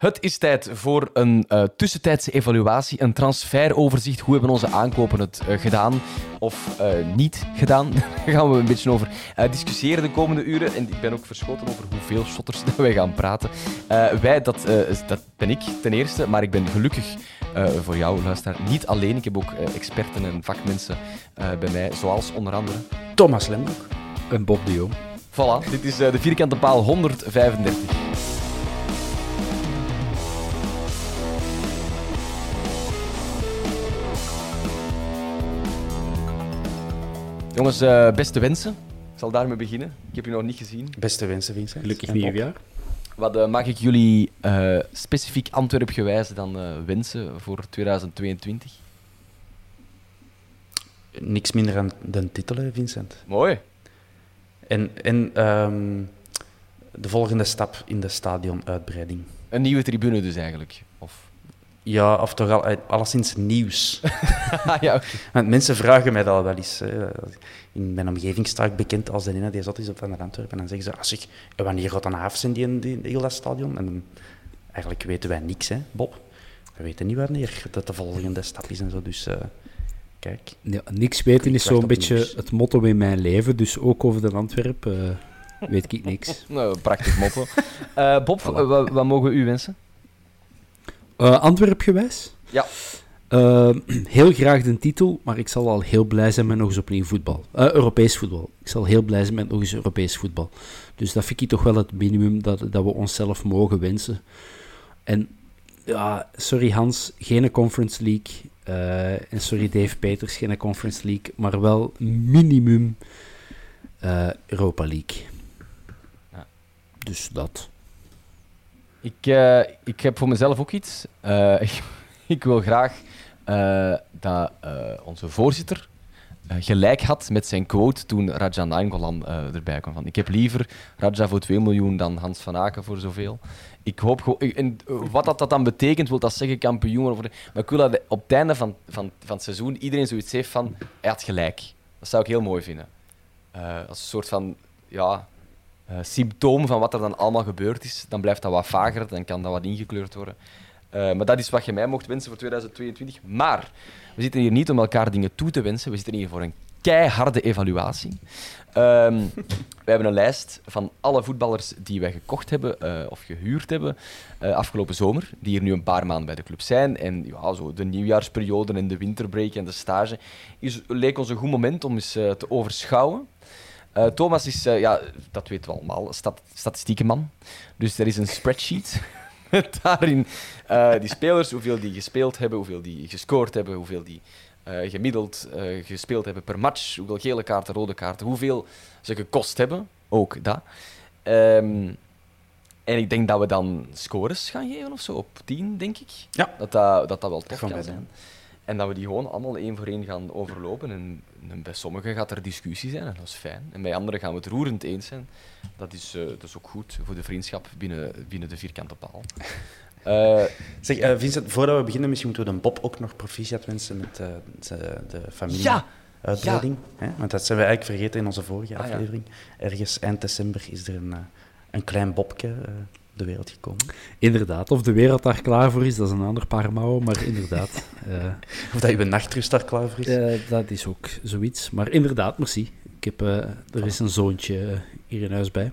Het is tijd voor een eh, tussentijdse evaluatie, een transferoverzicht. Hoe hebben onze aankopen het eh, gedaan of eh, niet gedaan? Daar gaan we een beetje over discussiëren de komende uren. En ik ben ook verschoten over hoeveel shotters wij gaan praten. Wij, dat, dat ben ik ten eerste, maar ik ben gelukkig voor jou, luisteraar, niet alleen. Ik heb ook experten en vakmensen bij mij, zoals onder andere... Thomas Lembroek. En Bob de Jong. Voilà, dit is de vierkante paal 135. Jongens, eh, beste wensen. Ik zal daarmee beginnen. Ik heb je nog niet gezien. Beste wensen, Vincent. Gelukkig nieuwjaar. Wat eh, mag ik jullie eh, specifiek Antwerp gewijs dan eh, wensen voor 2022? Niks minder dan, dan titel, hè, Vincent. Mooi. En, en ehm, de volgende stap in de stadionuitbreiding. Een nieuwe tribune dus eigenlijk. Ja, of toch al, eh, alleszins nieuws. ja, oké. Want mensen vragen mij dat al wel eens. hè. In mijn omgeving sta ik bekend als de ene die zat is op van Antwerpen. En dan zeggen ze, ah, zeg, en wanneer gaat dan af zijn die, die, die, heel dat stadion? En dan- eigenlijk weten wij niks, hè, Bob. We weten niet wanneer dat de volgende stap is en zo. Dus eh, kijk. Ja, niks weten is Ik zo'n beetje nieuws. het motto in mijn leven, dus ook over de Antwerp eh, weet ik niks. Nou, prachtig motto. Eh, Bob, Voilà. eh, wat, wat mogen u wensen? Eh Antwerp gewijs? Ja. Eh, heel graag de titel, maar ik zal al heel blij zijn met nog eens opnieuw voetbal. Eh, Europees voetbal. Ik zal heel blij zijn met nog eens Europees voetbal. Dus dat vind ik toch wel het minimum dat, dat we onszelf mogen wensen. En ja, sorry Hans, geen Conference League. En sorry Dave Peters, geen Conference League. Maar wel minimum Europa League. Ja. Dus dat. Ik, eh, ik heb voor mezelf ook iets. Eh, ik, wil graag eh, dat onze voorzitter gelijk had met zijn quote toen Raja Nainggolan erbij kwam. Van, ik heb liever Raja voor 2 miljoen dan Hans van Aken voor zoveel. Ik hoop gewoon... En wat dat, dat dan betekent, wil dat zeggen kampioen? Maar ik wil dat op het einde van, van, van het seizoen iedereen zoiets heeft van... Hij had gelijk. Dat zou ik heel mooi vinden. Als een soort van... Ja, eh, symptoom van wat er dan allemaal gebeurd is, dan blijft dat wat vager, dan kan dat wat ingekleurd worden. Eh, maar dat is wat je mij mocht wensen voor 2022. Maar we zitten hier niet om elkaar dingen toe te wensen, we zitten hier voor een keiharde evaluatie. Ehm, we hebben een lijst van alle voetballers die wij gekocht hebben eh, of gehuurd hebben eh, afgelopen zomer, die hier nu een paar maanden bij de club zijn. En ja, zo de nieuwjaarsperiode en de winterbreak en de stage is, leek ons een goed moment om eens te overschouwen. Eh, Thomas is, eh, ja, dat weten we allemaal, stat statistiekenman. Dus er is een spreadsheet. Met Daarin eh, die spelers, hoeveel die gespeeld hebben, hoeveel die gescoord hebben, hoeveel die gemiddeld gespeeld hebben per match, hoeveel gele kaarten, rode kaarten, hoeveel ze gekost hebben. Ook dat. Ehm, en ik denk dat we dan scores gaan geven of zo, op 10, denk ik. Ja. Dat dat, dat, dat wel tof Gaan kan zijn. En dat we die gewoon allemaal één voor één gaan overlopen. En, en bij sommigen gaat er discussie zijn en dat is fijn. En bij anderen gaan we het roerend eens zijn. Dat is, eh, dat is ook goed voor de vriendschap binnen, binnen de vierkante paal. Eh, Zeg, eh, Vincent, voordat we beginnen, misschien moeten we de Bob ook nog proficiat wensen met de, de familie. Ja! Uitbreiding. Hè? Want dat zijn we eigenlijk vergeten in onze vorige Ah, ja. aflevering. Ergens eind december is er een, een klein Bobke de wereld gekomen. Inderdaad, of de wereld daar klaar voor is, dat is een ander paar mouwen, maar inderdaad. eh, Of dat je nachtrust daar klaar voor is. eh, dat is ook zoiets. Maar inderdaad, merci. Ik heb, eh, er is een zoontje hier in huis bij.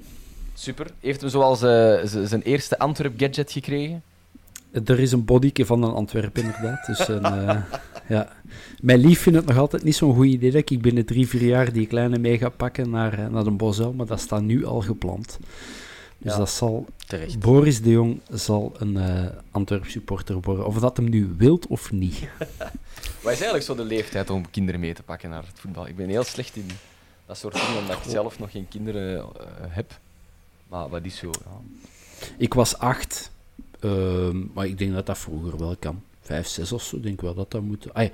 super. Heeft hem zoals eh, zijn eerste Antwerp-gadget gekregen? Er is een bodyke van een Antwerp, inderdaad. Dus een, eh, ja. Mijn lief vindt het nog altijd niet zo'n goed idee dat ik binnen drie, vier jaar die kleine mee ga pakken naar, naar de Bosel, maar dat staat nu al gepland. Dus Ja. dat zal, Terecht. Boris de Jong zal een eh Antwerp supporter worden. Of dat hem nu wilt of niet. Wat is eigenlijk zo de leeftijd om kinderen mee te pakken naar het voetbal? Ik ben heel slecht in dat soort dingen, omdat ik zelf nog geen kinderen eh, heb. Maar wat is zo? Ja. Ik was acht, ehm, maar ik denk dat dat vroeger wel kan. Vijf, zes of zo, denk ik wel dat dat moet. Ah ja,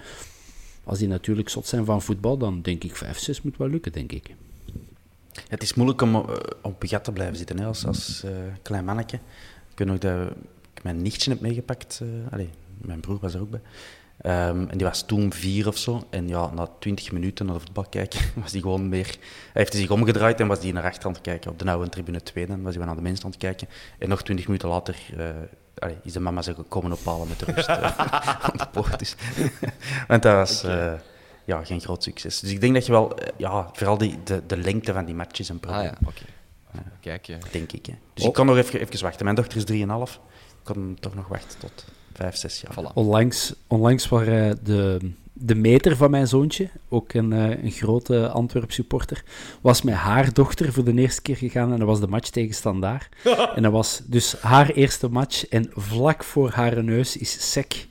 als die natuurlijk zot zijn van voetbal, dan denk ik vijf, zes moet wel lukken, denk ik. Het is moeilijk om eh, op gat te blijven zitten hè, als, als eh, klein manneke. Ik weet nog dat ik mijn nichtje heb meegepakt. eh allee, mijn broer was er ook bij. Ehm, en die was toen vier of zo. En ja, na twintig minuten naar de voetbal kijken, was hij gewoon meer... Hij heeft zich omgedraaid en was hij naar achter aan het kijken. Op de oude tribune 2 dan was hij naar de mensen aan het kijken. En nog twintig minuten later allee, is de mama zich komen ophalen met de rust aan de poort. Dus. Want dat was... ja, geen groot succes. Dus ik denk dat je wel, eh, ja, vooral die, de, de lengte van die matches een probleem. Ah ja, oké. Kijk, eh, Denk ik. Hè. Dus Oh. ik kan nog even, even wachten. Mijn dochter is 3,5. Ik kan toch nog wachten tot 5, 6 jaar. voilà. Onlangs, onlangs waren de, de meter van mijn zoontje, ook een, eh, een grote Antwerp supporter, was met haar dochter voor de eerste keer gegaan en dat was de match tegen Standaard. en dat was dus haar eerste match en vlak voor haar neus is Sek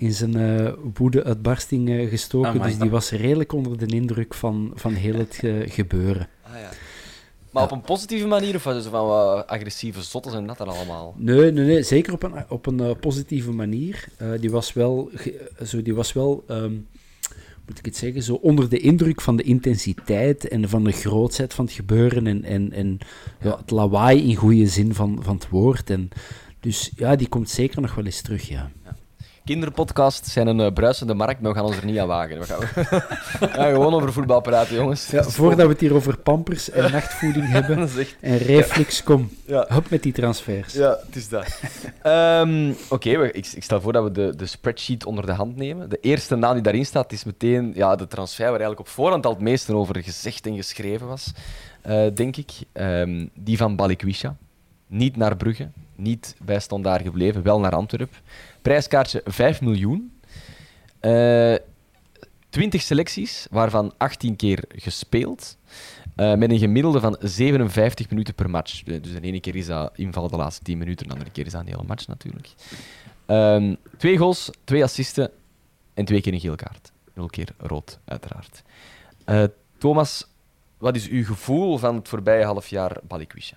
in zijn eh woede-uitbarsting eh, gestoken. Amai. dus die was redelijk onder de indruk van, van heel het gebeuren. Ah, ja. Maar op een positieve manier of zo van wat agressieve zotten en dat dan allemaal? Nee, nee, nee zeker op een, op een eh, positieve manier. Die was wel, zo, die was wel ehm, moet ik het zeggen, zo onder de indruk van de intensiteit en van de grootheid van het gebeuren en, en, en ja, het lawaai in goede zin van, van het woord. En, dus ja, die komt zeker nog wel eens terug, ja. Kinderpodcasts zijn een eh, bruisende markt, maar we gaan ons er niet aan wagen. We gaan, gewoon over voetbal praten, jongens. ja voordat we het hier over pampers en nachtvoeding hebben echt... en reflux, kom, Ja. hup met die transfers. Ja, het is dat. Ehm, Oké, ik, ik stel voor dat we de, de spreadsheet onder de hand nemen. De eerste naam die daarin staat is meteen ja, de transfer waar eigenlijk op voorhand al het meeste over gezegd en geschreven was, eh, denk ik. Ehm, die van Balikwisha. Niet naar Brugge, niet bij Standaard gebleven, wel naar Antwerpen. Prijskaartje 5 miljoen. Eh 20 selecties, waarvan 18 keer gespeeld. Eh, met een gemiddelde van 57 minuten per match. Eh, Dus de ene keer is dat invallen de laatste 10 minuten, de andere keer is dat een hele match natuurlijk. Ehm, twee goals, twee assisten en twee keer een geel kaart. Nul keer rood, uiteraard. Thomas, wat is uw gevoel van het voorbije half jaar Balikwisha?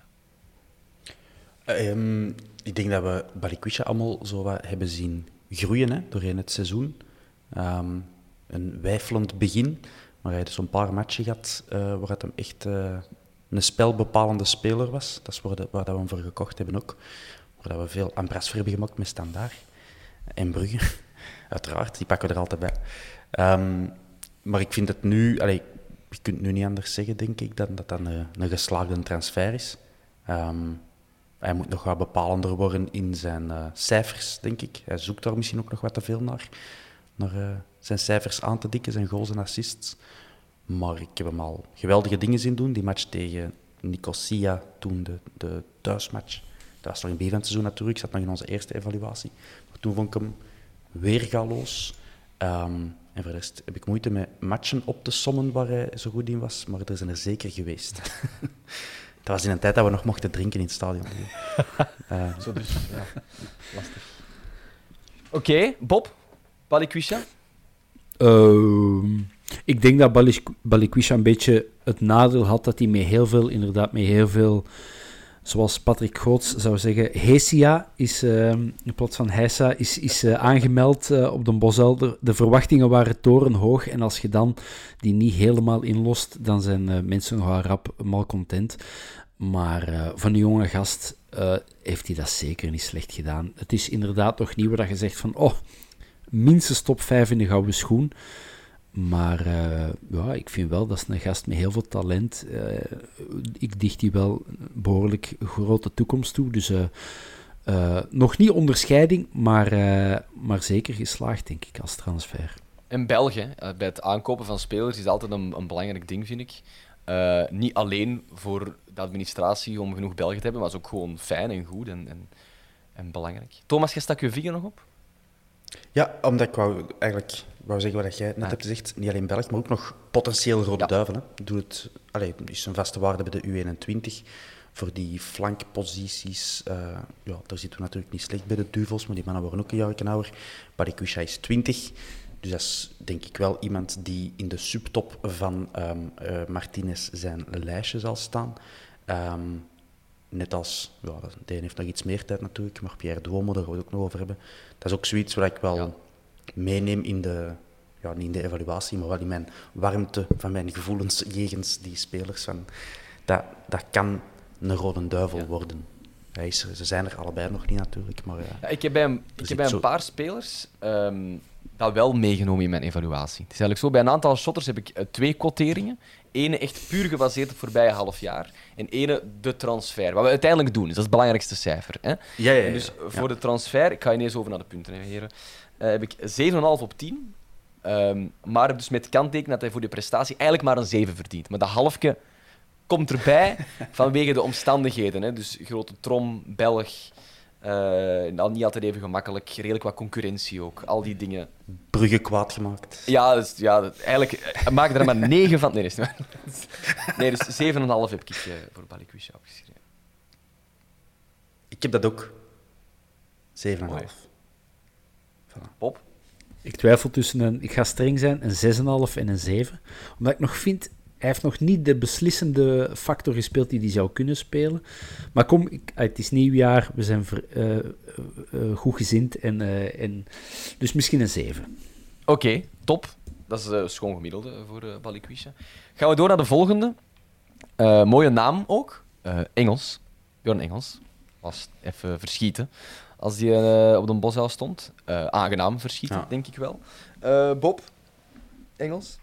Ehm, ik denk dat we Balikwisha allemaal zo wat hebben zien groeien hè, doorheen het seizoen. Ehm, een wijfelend begin, maar hij heeft zo'n paar matchen gehad eh, waar het hem echt eh, een spelbepalende speler was. Dat is waar, waar dat we hem voor gekocht hebben ook. Waar dat we veel ambras voor hebben gemaakt met Standaard. En Brugge, uiteraard, die pakken we er altijd bij. Ehm, maar ik vind het nu, je kunt nu niet anders zeggen, denk ik, dan dat dat een, een geslaagde transfer is. Hij moet nog wat bepalender worden in zijn eh, cijfers, denk ik. Hij zoekt daar misschien ook nog wat te veel naar. Naar eh, zijn cijfers aan te dikken, zijn goals en assists. Maar ik heb hem al geweldige dingen zien doen. Die match tegen Nicosia, toen de, de thuismatch. Dat was nog in het natuurlijk. Ik zat nog in onze eerste evaluatie. Maar toen vond ik hem weergaloos. Ehm en voor de rest heb ik moeite met matchen op te sommen waar hij zo goed in was. Maar er zijn er zeker geweest. dat was in een tijd dat we nog mochten drinken in het stadion. Eh, Zo dus, ja. Lastig. Oké, Bob, Balikwisha? Ehm, ik denk dat Balik- Balikwisha een beetje het nadeel had dat hij met heel veel, inderdaad, met heel veel zoals Patrick Groots zou zeggen, Hesia is, uh, in plaats van Heisa, is, is uh, aangemeld uh, op de Bosel. De, verwachtingen waren torenhoog en als je dan die niet helemaal inlost, dan zijn mensen nogal rap malcontent. Maar van een jonge gast heeft hij dat zeker niet slecht gedaan. Het is inderdaad nog niet waar je zegt van, oh, minstens top 5 in de gouden schoen. Maar uh, ja, ik vind wel dat is een gast met heel veel talent. Uh, ik dicht die wel een behoorlijk grote toekomst toe. Dus uh, nog niet onderscheiding, maar, maar zeker geslaagd, denk ik, als transfer. In België, bij het aankopen van spelers, is altijd een, een belangrijk ding, vind ik. niet alleen voor de administratie om genoeg Belgen te hebben, maar het is ook gewoon fijn en goed en, en, en belangrijk. Thomas, je stak je vinger nog op? Ja, omdat ik wou eigenlijk wou zeggen wat jij net hebt gezegd. Niet alleen Belg, maar ook nog potentieel Rode ja. Duiven. Hè. Doe het, is een vaste waarde bij de U21. Voor die flankposities, uh, ja, daar zitten we natuurlijk niet slecht bij de Duvels, maar die mannen worden ook een jaar ouder. Barikusha is 20. Dus dat is denk ik wel iemand die in de subtop van um, uh, Martinez zijn lijstje zal staan. Um, net als, ja, de een heeft nog iets meer tijd natuurlijk, maar Pierre Duomo, daar gaan we het ook nog over hebben. Dat is ook zoiets waar ik wel ja. Meeneem in de, ja, niet in de evaluatie, maar wel in mijn warmte van mijn gevoelens jegens die spelers. Van, dat, dat kan een rode duivel ja. worden. Is er, ze zijn er allebei nog niet natuurlijk. Maar, ja, ik heb bij een, ik heb bij een paar spelers um, dat wel meegenomen in mijn evaluatie. Het is eigenlijk zo, bij een aantal shotters heb ik uh, twee quoteringen. Ene echt puur gebaseerd op het voorbije half jaar. En ene de transfer. Wat we uiteindelijk doen, dat is het belangrijkste cijfer. Hè? Ja, ja, ja, dus voor de transfer, ik ga ineens over naar de punten, heren. Uh, heb ik 7,5 op 10. Um, maar dus met kanteken dat hij voor die prestatie eigenlijk maar een 7 verdient. Maar dat halfje komt erbij vanwege de omstandigheden. Hè? Dus grote trom, Belg, uh, niet altijd even gemakkelijk, redelijk wat concurrentie ook. Al die dingen. Brugge kwaad gemaakt. Ja, dus, ja eigenlijk uh, maak er maar 9 van. Nee, nee, nee dus 7,5 heb ik uh, voor Balikwisha opgeschreven. Ik heb dat ook. 7,5. Voilà. Pop? Ik twijfel tussen een, ik ga streng zijn, een 6,5 en een 7. Omdat ik nog vind, hij heeft nog niet de beslissende factor gespeeld die hij zou kunnen spelen. Maar kom, ik, het is nieuwjaar, we zijn ver, uh, uh, goed gezind. En, uh, en, dus misschien een 7. Oké, okay, top. Dat is uh, schoon gemiddelde voor uh, Balikwisha. Gaan we door naar de volgende. mooie naam ook. Engels. Bjorn Engels. Was even verschieten als die op de boshuis stond. aangenaam verschieten, ja. denk ik wel. Bob, Engels?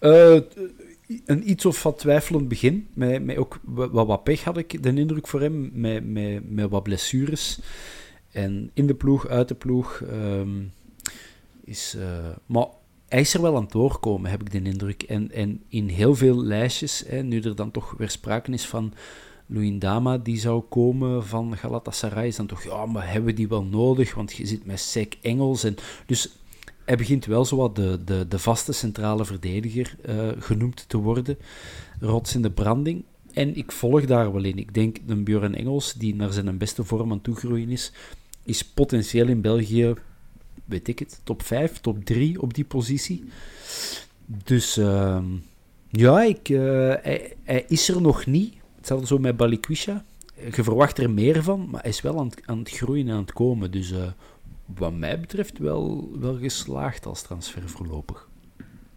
Uh, een iets of wat twijfelend begin. Met, met ook wat, wat pech had ik de indruk voor hem. Met, met, met wat blessures. En in de ploeg, uit de ploeg. Um, is, uh, maar hij is er wel aan het doorkomen, heb ik de indruk. En, en in heel veel lijstjes, hè, nu er dan toch weer sprake is van Dama die zou komen van Galatasaray, is dan toch, ja, maar hebben we die wel nodig? Want je zit met Sek Engels. En, dus hij begint wel zo wat de, de, de vaste centrale verdediger uh, genoemd te worden. Rots in de branding. En ik volg daar wel in. Ik denk een Björn Engels, die naar zijn beste vorm aan toegroeien is, is potentieel in België, weet ik het, top 5, top 3 op die positie. Dus uh, ja, ik, hij, hij, is er nog niet. Hetzelfde zo met Balikwisha. Je verwacht er meer van, maar hij is wel aan het, aan het groeien en aan het komen. Dus uh, wat mij betreft wel, wel geslaagd als transfer voorlopig.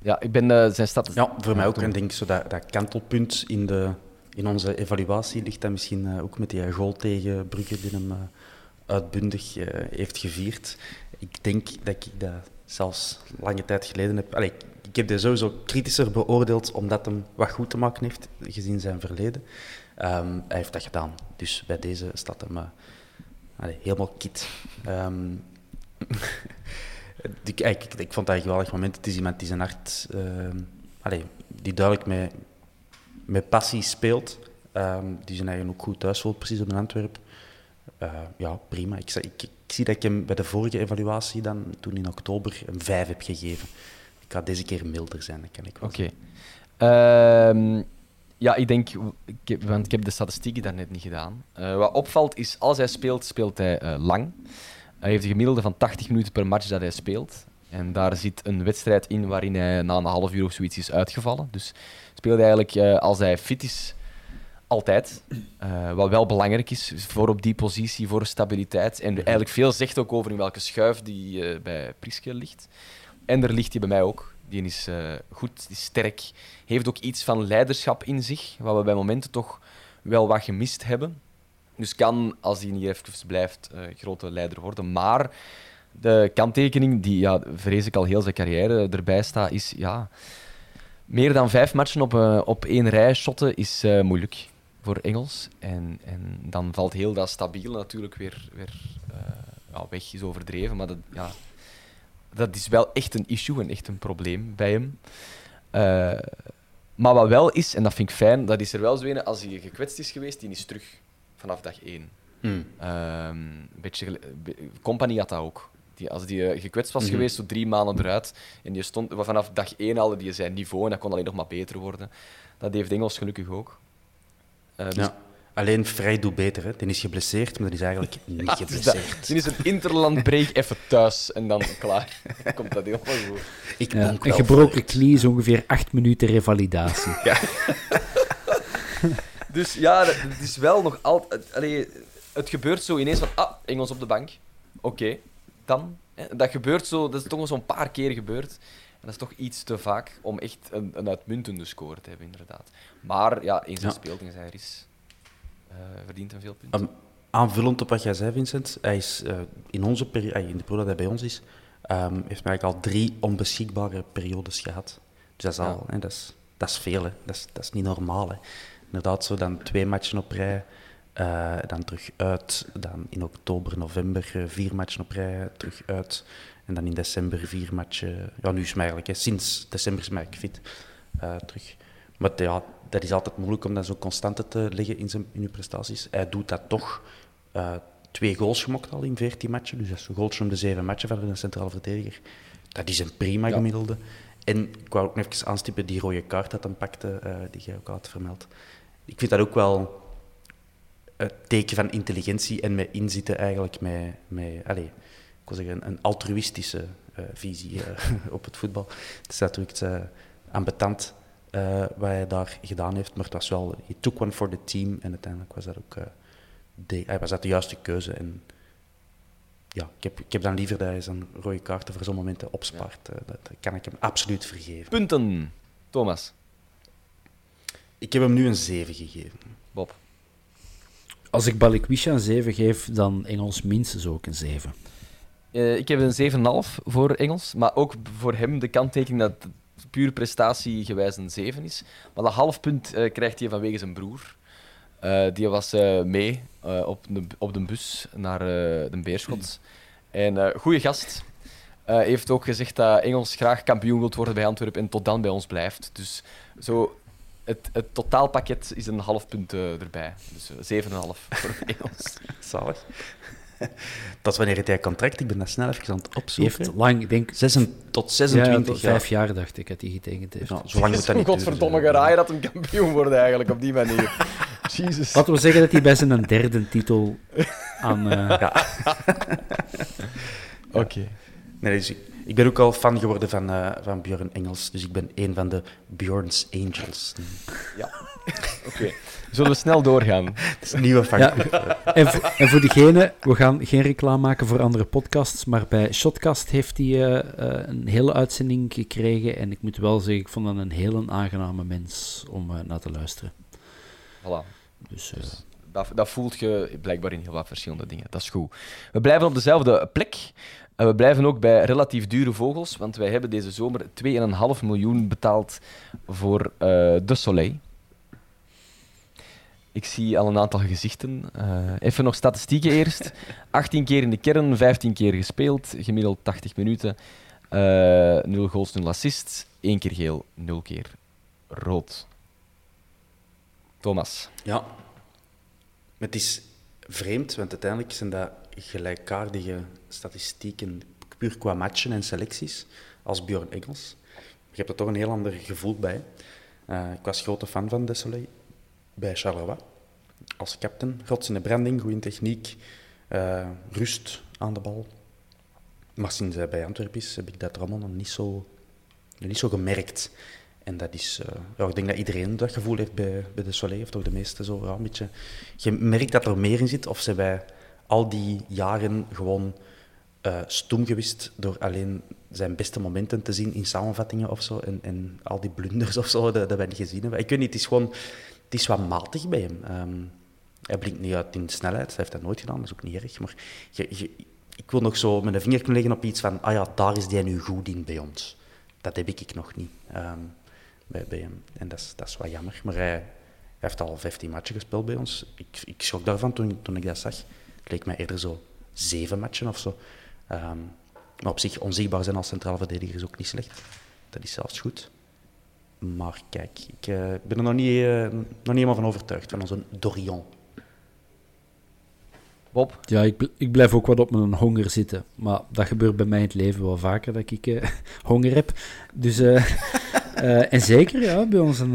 Ja, ik ben uh, zijn stad. Ja, voor mij ook. En denk zo dat, dat kantelpunt in, de, in onze evaluatie ligt dat misschien uh, ook met die goal tegen Brugge die hem uh, uitbundig heeft gevierd. Ik denk dat ik dat zelfs lange tijd geleden heb. Allee, ik heb die sowieso kritischer beoordeeld omdat hem wat goed te maken heeft gezien zijn verleden. Um, hij heeft dat gedaan. Dus bij deze staat hem allee, helemaal kit. Um, ik, ik, ik, vond dat een geweldig moment. Het is iemand die zijn hart, allez, die duidelijk met, met passie speelt. Die zijn eigen ook goed thuis voelt, precies op een Antwerp. Uh, ja, prima. Ik, ik, zie dat ik hem bij de vorige evaluatie, dan, toen in oktober, een 5 heb gegeven. Ik ga deze keer milder zijn, dat kan ik wel Oké. Ja, ik denk, ik, want ik heb de statistieken daar net niet gedaan. Uh, wat opvalt is, als hij speelt, speelt hij uh, lang. Hij heeft een gemiddelde van 80 minuten per match dat hij speelt. En daar zit een wedstrijd in waarin hij na een half uur of zoiets is uitgevallen. Dus speelt hij eigenlijk, uh, als hij fit is, altijd. Eh, wat wel belangrijk is voor op die positie, voor stabiliteit. En eigenlijk veel zegt ook over in welke schuif die eh, bij Priske ligt. En er ligt hij bij mij ook. Die is eh, goed, die is sterk. Heeft ook iets van leiderschap in zich, wat we bij momenten toch wel wat gemist hebben. Dus kan, als hij niet even blijft, eh, grote leider worden. Maar de kanttekening, die ja, vrees ik al heel zijn carrière erbij staat, is ja, meer dan vijf matchen op, eh, op één rij shotten is moeilijk voor Engels. En, en dan valt heel dat stabiel natuurlijk weer, weer weg, is overdreven. Maar dat, ja, dat is wel echt een issue en echt een probleem bij hem. Eh, maar wat wel is, en dat vind ik fijn, dat is er wel zo een, als hij gekwetst is geweest, die is terug vanaf dag één. Hmm. Ehm, een beetje Company had dat ook. Die, als die eh, gekwetst was Mhm. geweest, zo drie maanden eruit, en die stond vanaf dag één al die zijn niveau, en dat kon alleen nog maar beter worden. Dat heeft Engels gelukkig ook. Eh, dus Ja. Alleen Vrij doet beter. Hè. Die is geblesseerd, maar die is eigenlijk niet is dat. geblesseerd. Dan is een interlandbreak even thuis en dan klaar. Dan komt dat helemaal goed. Ik Ja, een gebroken knie is ongeveer acht minuten revalidatie. Dus ja, het is wel nog altijd. Allee, het gebeurt zo ineens van. Ah, Engels op de bank. Oké, dan. Hè, Dat gebeurt zo, dat is toch nog zo'n paar keer gebeurd. En dat is toch iets te vaak om echt een, een uitmuntende score te hebben, inderdaad. Maar ja, eens hij Ja. er is, verdient hem veel punten. Um, aanvullend op wat jij zei, Vincent, hij is eh, in, onze peri- eh, in de periode dat hij bij ons is, ehm, heeft hij eigenlijk al drie onbeschikbare periodes gehad. Dus dat is, al, hè, dat is, dat is veel, hè. Dat, is, dat is niet normaal. Hè. Inderdaad, zo dan twee matchen op rij, eh, dan terug uit. Dan in oktober, november eh, vier matchen op rij, terug uit. En dan in december vier matchen. Ja, nu is hij eigenlijk, hè, sinds december is eigenlijk fit eh, terug. Maar ja, dat is altijd moeilijk om dan zo constante te leggen in zijn in uw prestaties. Hij doet dat toch. eh, twee goals gemokt al in 14 matchen. Dus dat is een goaltje om de zeven matchen van een centrale verdediger. Dat is een prima Ja. gemiddelde. En ik wou ook nog even aanstippen die rode kaart dat hem pakte, eh, die jij ook al had vermeld. Ik vind dat ook wel het teken van intelligentie en met inzitten eigenlijk met, met allez, ik wil zeggen, een altruïstische eh, visie op het voetbal. Het is natuurlijk uh, ambetant eh, wat hij daar gedaan heeft, maar het was wel, he took one for the team en uiteindelijk was dat ook eh, de, hij was dat de juiste keuze. En ja, ik heb, ik heb dan liever dat hij zijn rode kaarten voor zo'n momenten opspaart. Eh, dat kan ik hem absoluut vergeven. Punten, Thomas. Ik heb hem nu een 7 gegeven. Bob. Als ik Balikwisha een 7 geef, dan Engels minstens ook een 7. Eh, ik heb een 7,5 voor Engels, maar ook voor hem de kanttekening dat puur prestatiegewijs een 7 is. Maar dat half punt eh, krijgt hij vanwege zijn broer. Eh, die was eh, mee op, de, op de bus naar de Beerschot. En goede gast. Heeft ook gezegd dat Engels graag kampioen wilt worden bij Antwerpen en tot dan bij ons blijft. Dus zo, het, het totaalpakket is een half punt erbij. Dus eh, 7,5 voor Engels. Zalig. dat is wanneer hij contract. Ik ben dat snel even aan het opzoeken. heeft lang, ik denk... Zes en- tot Ja, 26 tot jaar. vijf jaar dacht ik dat hij getekend heeft. Ja, zolang moet dat niet Godverdomme geraaien dat een kampioen wordt eigenlijk op die manier. Jezus. Laten we zeggen dat hij bij zijn derde titel aan... eh, Oké. Nee, dus ik, ik ben ook al fan geworden van, eh, van Björn Engels. Dus ik ben een van de Björn's Angels. Ja. Oké. Zullen we snel doorgaan? Dat is een nieuwe Ja. vak. En, voor, en voor we gaan geen reclame maken voor andere podcasts, maar bij Shotcast heeft hij eh, eh, een hele uitzending gekregen. En ik moet wel zeggen, ik vond dat een hele aangename mens om eh, naar te luisteren. Voilà. Dus eh, Dat, dat voelt je blijkbaar in heel wat verschillende dingen. Dat is goed. We blijven op dezelfde plek. En we blijven ook bij relatief dure vogels, want wij hebben deze zomer 2,5 miljoen betaald voor eh De Soleil. Ik zie al een aantal gezichten. Eh, even nog statistieken eerst. 18 keer in de kern, 15 keer gespeeld, gemiddeld 80 minuten. Eh 0 goals, 0 assists. 1 keer geel, 0 keer rood. Thomas. Ja. Het is vreemd, want uiteindelijk zijn dat gelijkaardige statistieken, puur qua matchen en selecties, als Björn Engels. Je hebt er toch een heel ander gevoel bij. Eh, ik was grote fan van Desolé bij Charleroi. Als captain, rots in de branding, goede techniek, eh, rust aan de bal. Maar sinds hij bij Antwerpen is, heb ik dat er allemaal nog niet zo, niet zo gemerkt. En dat is, eh, ja, ik denk dat iedereen dat gevoel heeft bij, bij de Soleil, of toch de meeste zo, ja, een beetje. Je merkt dat er meer in zit, of ze bij al die jaren gewoon uh, stoem geweest door alleen zijn beste momenten te zien in samenvattingen of zo, en, en al die blunders of zo, dat, dat wij niet gezien hebben. Ik weet niet, het is gewoon, het is wat matig bij hem. Ehm, hij blinkt niet uit in snelheid, hij heeft dat nooit gedaan, dat is ook niet erg, maar ik wil nog zo mijn vinger kunnen leggen op iets van, ah ja, daar is hij nu goed in bij ons. Dat heb ik nog niet um, bij, bij, hem. En dat is, dat is wat jammer. Maar hij, heeft al 15 matchen gespeeld bij ons. Ik, ik schrok daarvan toen, toen ik dat zag. Het leek mij eerder zo zeven matchen of zo. Um, maar op zich, onzichtbaar zijn als centraal verdediger is ook niet slecht. Dat is zelfs goed. Maar kijk, ik uh, ben er nog niet, uh, nog niet helemaal van overtuigd, van onze Dorion. Bob? Ja, ik, ik blijf ook wat op mijn honger zitten. Maar dat gebeurt bij mij in het leven wel vaker, dat ik uh, honger heb. Dus, uh, en zeker ja, bij ons een,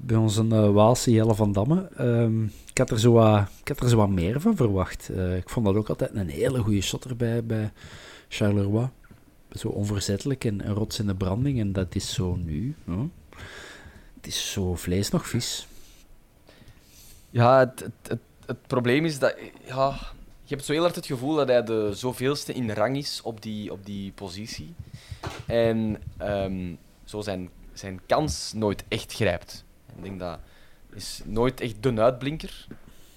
bij ons een Waalse Jelle van Damme. Um, ik, had er zo wat, ik had er zo wat meer van verwacht. ik vond dat ook altijd een hele goede shotter bij, bij Charleroi. Zo onverzettelijk en een rots in de branding. En dat is zo nu. Huh? Het is zo vlees nog vis. Ja, het, het, het het probleem is dat... Ja, je hebt zo heel hard het gevoel dat hij de zoveelste in rang is op die, op die positie. En um, zo zijn, zijn kans nooit echt grijpt. Ik denk dat is nooit echt de uitblinker.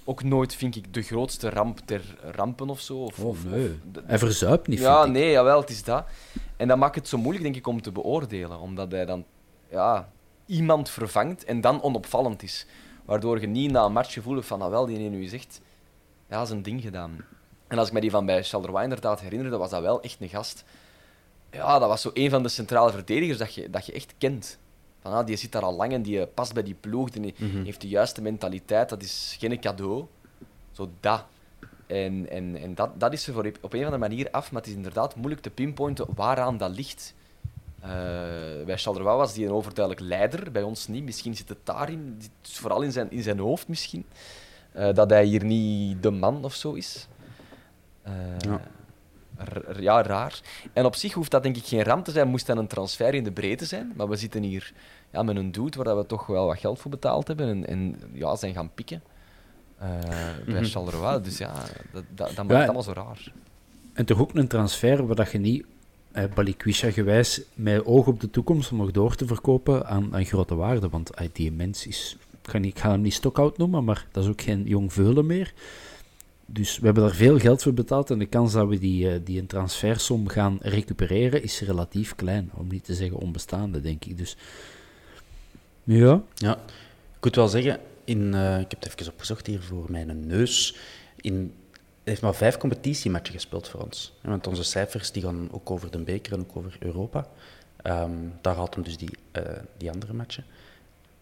Ook nooit, vind ik, de grootste ramp ter rampen of zo. Of, oh, nee. Of, hij verzuipt niet, Ja, nee, jawel, het is dat. En dat maakt het zo moeilijk, denk ik, om te beoordelen. Omdat hij dan ja, iemand vervangt en dan onopvallend is. Waardoor je niet na een match gevoel van, nou wel, die nu zegt, ja, dat is een ding gedaan. En als ik me die van bij Charleroi inderdaad herinnerde, was dat wel echt een gast. Ja, dat was zo een van de centrale verdedigers dat je, dat je echt kent. Van, ah, die zit daar al lang en die past bij die ploeg, die mhm. heeft de juiste mentaliteit, dat is geen cadeau. Zo dat. En, en, en dat, dat is er voor op een of andere manier af, maar het is inderdaad moeilijk te pinpointen waaraan dat ligt. Uh, bij Charleroi was die een overduidelijk leider, bij ons niet. Misschien zit het daarin, vooral in zijn, in zijn hoofd misschien, uh, dat hij hier niet de man of zo is. Uh, ja. ja. raar. En op zich hoeft dat denk ik geen ramp te zijn, moest dan een transfer in de breedte zijn. Maar we zitten hier ja, met een dude waar we toch wel wat geld voor betaald hebben en, en ja, zijn gaan pikken. bij mm. Dus ja, dat, dat, dat maakt ja, allemaal zo raar. En toch ook een transfer waar dat je niet eh, Balikwisha gewijs met oog op de toekomst om nog door te verkopen aan, aan grote waarde. Want uh, die mens is, niet, ik ga hem niet stockout noemen, maar dat is ook geen jong veulen meer. Dus we hebben daar veel geld voor betaald en de kans dat we die, uh, die een transfersom gaan recupereren is relatief klein. Om niet te zeggen onbestaande, denk ik. Dus ja. Ja, ik moet wel zeggen, in, uh, ik heb het even opgezocht hier voor mijn neus. In heeft maar vijf competitiematchen gespeeld voor ons. Want onze cijfers die gaan ook over de beker en ook over Europa. Um, daar haalt hem dus die, uh, die andere matchen.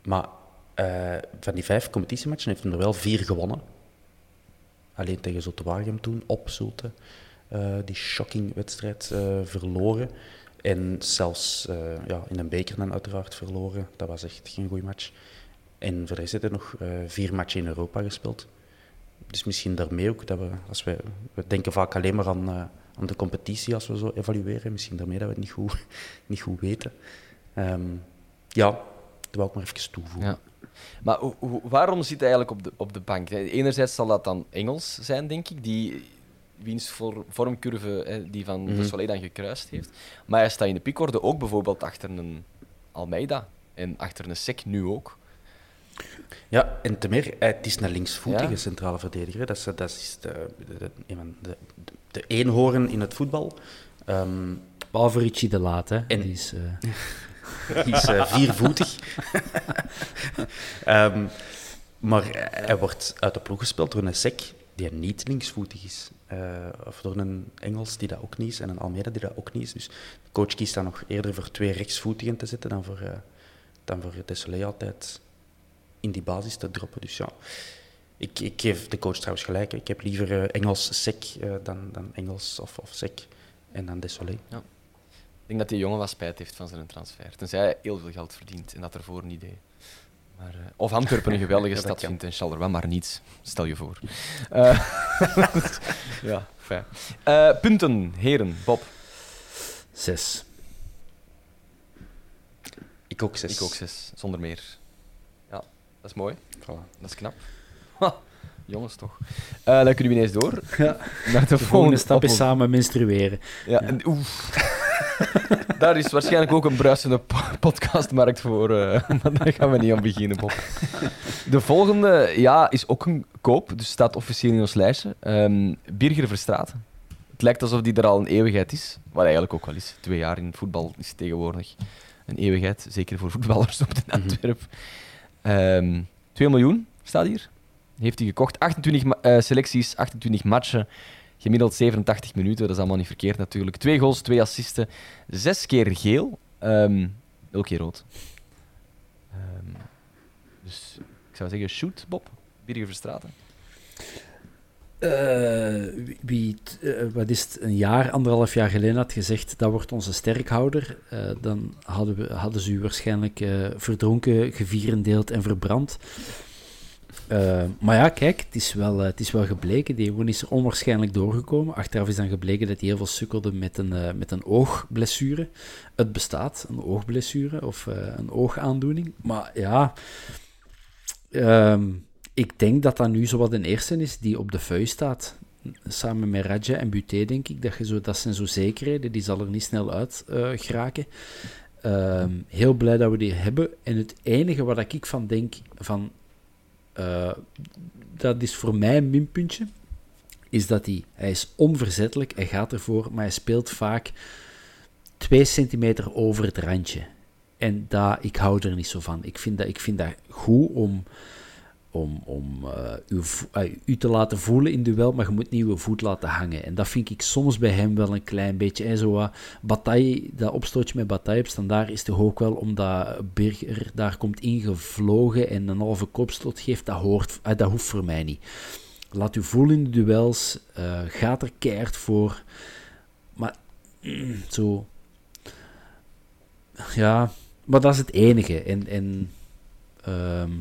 Maar uh, van die vijf competitiematchen heeft hij er wel vier gewonnen. Alleen tegen Zulte toen, op Zulte. Uh, die shocking wedstrijd verloren. En zelfs ja, in een beker dan uiteraard verloren. Dat was echt geen goede match. En voor de rest heeft nog vier matchen in Europa gespeeld dus misschien daarmee ook dat we, als we, we denken vaak alleen maar aan, uh, aan de competitie als we zo evalueren. Misschien daarmee dat we het niet goed, niet goed weten. Um, ja, dat wil ik maar even toevoegen. Ja. Maar waarom zit hij eigenlijk op de, op de bank? Enerzijds zal dat dan Engels zijn, denk ik, die wiens vormcurve die van mm -hmm. de Soleil dan gekruist heeft. Maar hij staat in de piekorde ook bijvoorbeeld achter een Almeida en achter een Sek nu ook. Ja, en te meer, het is een linksvoetige centrale verdediger. Dat is, dat is de, de, de, de, eenhoorn in het voetbal. Um, Behalve Richie de Laat, hè. En, die is, uh... die is uh, viervoetig. um, maar hij wordt uit de ploeg gespeeld door een sec die niet linksvoetig is. Uh, of door een Engels die dat ook niet is en een Almeida die dat ook niet is. Dus de coach kiest dan nog eerder voor twee rechtsvoetigen te zetten dan voor, dan voor Desolé altijd in die basis te droppen. Dus ja, ik, ik geef de coach trouwens gelijk. Ik heb liever uh, Engels sec uh, dan, dan Engels of, of sec en dan Desolé. Ja. Ik denk dat die jongen wat spijt heeft van zijn transfer. Tenzij hij heel veel geld verdient en dat ervoor niet deed. Maar, uh, of Antwerpen een geweldige ja, stad vindt en Charleroi maar niets. Stel je voor. ja, fijn. punten, heren. Bob. Zes. Ik ook zes. Ik ook zes, zonder meer. Dat is mooi. Voilà. Dat is knap. Ha, jongens, toch. Eh, dan kunnen we ineens door Ja. naar de De volgende stap is samen menstrueren. Ja, en oef. Daar is waarschijnlijk ook een bruisende po- podcastmarkt voor, eh, maar daar gaan we niet aan beginnen, Bob. De volgende ja, is ook een koop, dus staat officieel in ons lijstje. Ehm Birger Verstraeten. Het lijkt alsof die er al een eeuwigheid is, wat eigenlijk ook wel is. Twee jaar in voetbal is tegenwoordig een eeuwigheid, zeker voor voetballers op de Antwerp. Ehm 2 miljoen staat hier. Heeft hij gekocht. 28 ma- eh, selecties, 28 matchen. Gemiddeld 87 minuten, dat is allemaal niet verkeerd natuurlijk. Twee goals, twee assisten, zes keer geel, ehm elke keer rood. Ehm, dus ik zou zeggen, shoot, Bob. Birger Verstraeten. Eh, wie- eh, wat is het, een jaar, anderhalf jaar geleden had gezegd, dat wordt onze sterkhouder, eh, dan hadden, we, hadden ze u waarschijnlijk verdronken, gevierendeeld en verbrand. Maar ja, kijk, het is, wel, het is wel gebleken. Die jongen is er onwaarschijnlijk doorgekomen. Achteraf is dan gebleken dat hij heel veel sukkelde met een, met een oogblessure. Het bestaat, een oogblessure of een oogaandoening. Maar ja, ehm, ik denk dat dat nu zo wat een eerste is die op de vuist staat. Samen met Raja en Buté, denk ik. Dat, je zo, dat zijn zo zekerheden, die zal er niet snel uit eh, geraken. Ehm, heel blij dat we die hebben. En het enige wat ik van denk, van, eh, dat is voor mij een minpuntje, is dat hij, hij is onverzettelijk, hij gaat ervoor, maar hij speelt vaak twee centimeter over het randje. En daar, ik hou er niet zo van. Ik vind dat, ik vind dat goed om, om, om eh, eh, u te laten voelen in duel, maar je moet niet uw voet laten hangen. En dat vind ik soms bij hem wel een klein beetje. En zo wat dat opstootje met bataille op standaard is toch ook wel omdat Birger daar komt ingevlogen en een halve kopstoot geeft. Dat, hoort, eh, dat hoeft voor mij niet. Laat u voelen in de duels, gaat er keihard voor. Maar mm, zo... Ja, maar dat is het enige. En, en ehm,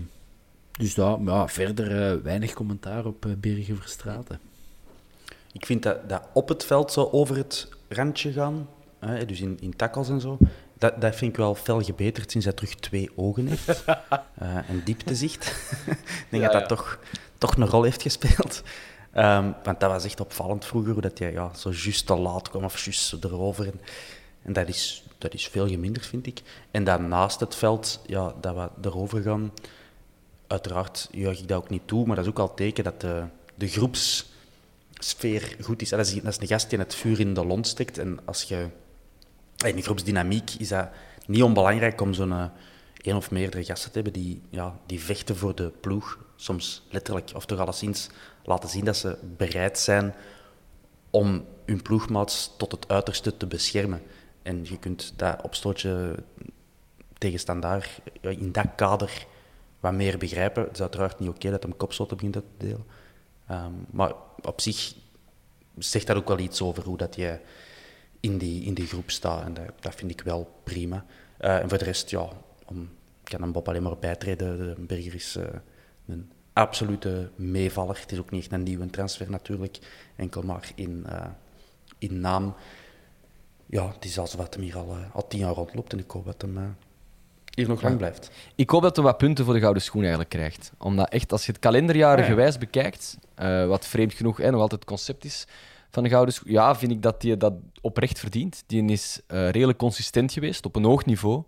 dus daar, maar ja, verder eh, weinig commentaar op uh, Verstraten. Ik vind dat, dat op het veld zo over het randje gaan, hè, dus in, in tackles en zo, dat, dat vind ik wel fel gebeterd sinds hij terug twee ogen heeft uh, en dieptezicht. ik denk Ja, dat dat ja. toch, toch een rol heeft gespeeld. Ehm, want dat was echt opvallend vroeger, hoe dat hij ja, zo juist te laat kwam of juist zo erover. En, en dat, is, dat is veel geminderd, vind ik. En dan naast het veld, ja, dat we erover gaan, uiteraard juich ik dat ook niet toe, maar dat is ook al teken dat de, de groepssfeer goed is. Dat is, dat een gast die het vuur in de lont steekt. En als je, in de groepsdynamiek is dat niet onbelangrijk om zo'n eh, één of meerdere gasten te hebben die, ja, die vechten voor de ploeg. Soms letterlijk, of toch alleszins laten zien dat ze bereid zijn om hun ploegmaats tot het uiterste te beschermen. En je kunt dat opstootje tegen ja, in dat kader wat meer begrijpen. Het is uiteraard niet oké dat hem kopstoten begint uit te delen. Ehm, maar op zich zegt dat ook wel iets over hoe dat je in die, in die groep staat. En dat, dat vind ik wel prima. Eh, en voor de rest, ja, om, ik kan hem Bob alleen maar bijtreden. De Berger is eh, een absolute meevaller. Het is ook niet echt een nieuwe transfer natuurlijk. Enkel maar in, eh, in naam. Ja, het is als wat hem hier al, al tien jaar rondloopt. En ik hoop dat hem hier nog lang blijft. Ik hoop dat hij wat punten voor de Gouden Schoen eigenlijk krijgt. Omdat echt, als je het kalenderjaren gewijs bekijkt, eh, wat vreemd genoeg hè, nog altijd het concept is van de Gouden Schoen, ja, vind ik dat hij dat oprecht verdient. Die is eh, redelijk consistent geweest, op een hoog niveau.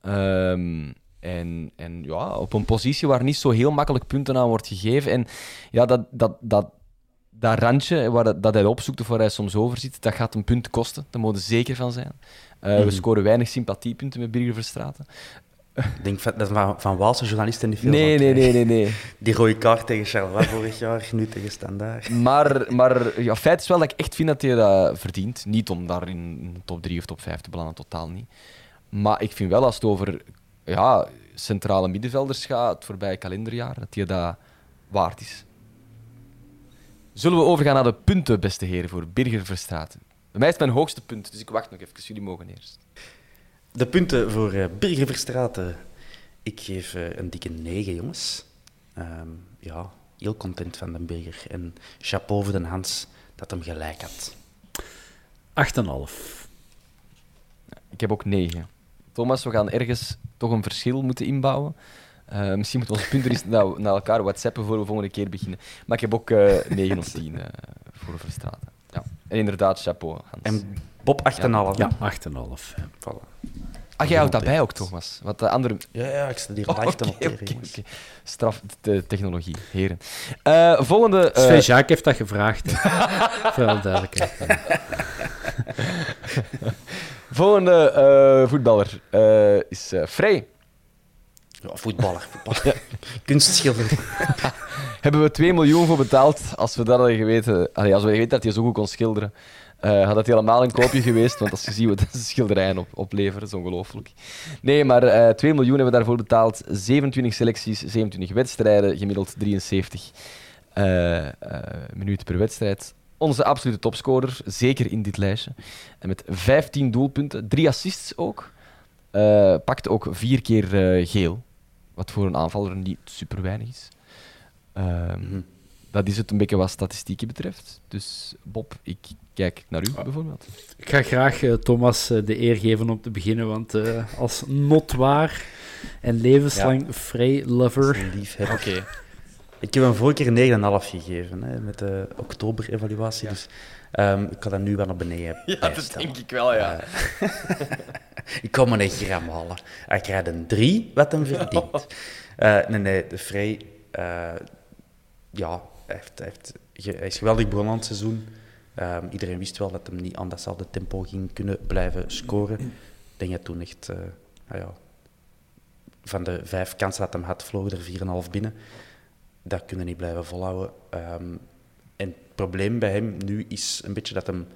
Ehm, en, en ja, op een positie waar niet zo heel makkelijk punten aan wordt gegeven. En ja, dat, dat, dat, dat randje waar dat, dat hij opzoekt of waar hij soms over zit, dat gaat een punt kosten. Daar moet je zeker van zijn. Eh, We Mhm. scoren weinig sympathiepunten met Birger Verstraeten. Ik denk dat van, van Waalse journalisten niet veel Nee, van nee, nee, nee, nee. Die rode kaart tegen Charleroi vorig jaar, nu tegen Standaard. Maar, maar ja, feit is wel dat ik echt vind dat hij dat verdient. Niet om daar in top 3 of top 5 te belanden, totaal niet. Maar ik vind wel als het over ja, centrale middenvelders gaat, het voorbije kalenderjaar, dat hij dat waard is. Zullen we overgaan naar de punten, beste heren, voor Birger Verstraeten? Bij mij is het mijn hoogste punt, dus ik wacht nog even. Jullie mogen eerst. De punten voor uh, Birger Verstraeten. Ik geef uh, een dikke 9, jongens. Um, ja, heel content van de Birger. En chapeau voor de Hans dat hem gelijk had. 8,5. Ik heb ook 9. Thomas, we gaan ergens toch een verschil moeten inbouwen. Eh, misschien moeten we onze punten eens naar, naar elkaar whatsappen voor we volgende keer beginnen. Maar ik heb ook eh 9 of 10 eh, voor Verstraten. Ja. En inderdaad, chapeau. Hans. En Bob 8,5. Ja, 8,5. ja. Voilà. ah, jij houdt dat bij ook, Thomas? Wat de andere... Ja, ja, ik sta hier Oh, live te oké, noteren. Straf de technologie, heren. Eh, volgende... eh, Sven Jacques heeft dat gevraagd. hè. Voor alle duidelijkheid. volgende eh, voetballer eh, is eh Frey. Ja, voetballer. Kunstschilder. Hebben we 2 miljoen voor betaald als we dat hadden geweten. Allee, als we geweten dat hij zo goed kon schilderen, eh, had dat helemaal een koopje geweest. Want als je ziet wat deze schilderijen op, opleveren, is ongelooflijk. Nee, maar eh 2 miljoen hebben we daarvoor betaald. 27 selecties, 27 wedstrijden, gemiddeld 73 eh, minuten per wedstrijd. Onze absolute topscorer, zeker in dit lijstje. En met 15 doelpunten, 3 assists ook. Pakt ook vier keer geel. Wat voor een aanvaller niet super weinig is. Ehm, Mhm. Dat is het een beetje wat statistieken betreft. Dus Bob, ik kijk naar u bijvoorbeeld. Ik ga graag eh, Thomas eh, de eer geven om te beginnen, want eh, als notwaar en levenslang Frey lover. Liefhebber. Oké. Ik heb hem vorige keer 9,5 gegeven hè, met de oktober-evaluatie. Dus ehm, ik kan dat nu wel naar beneden Ja, dat denk ik wel, ja. Eh, ik kan me een gram halen. Hij krijgt een 3, wat hem verdient. Eh, nee, nee, de Vrij... eh, ja, hij, heeft, heeft, hij is geweldig begonnen het seizoen. Ehm, iedereen wist wel dat hij niet aan datzelfde tempo ging kunnen blijven scoren. Ik denk dat toen echt... nou ja, van de vijf kansen dat hij had, vlogen er 4,5 binnen. Dat kunnen niet blijven volhouden. Ehm, probleem bij hem nu is een beetje dat hem...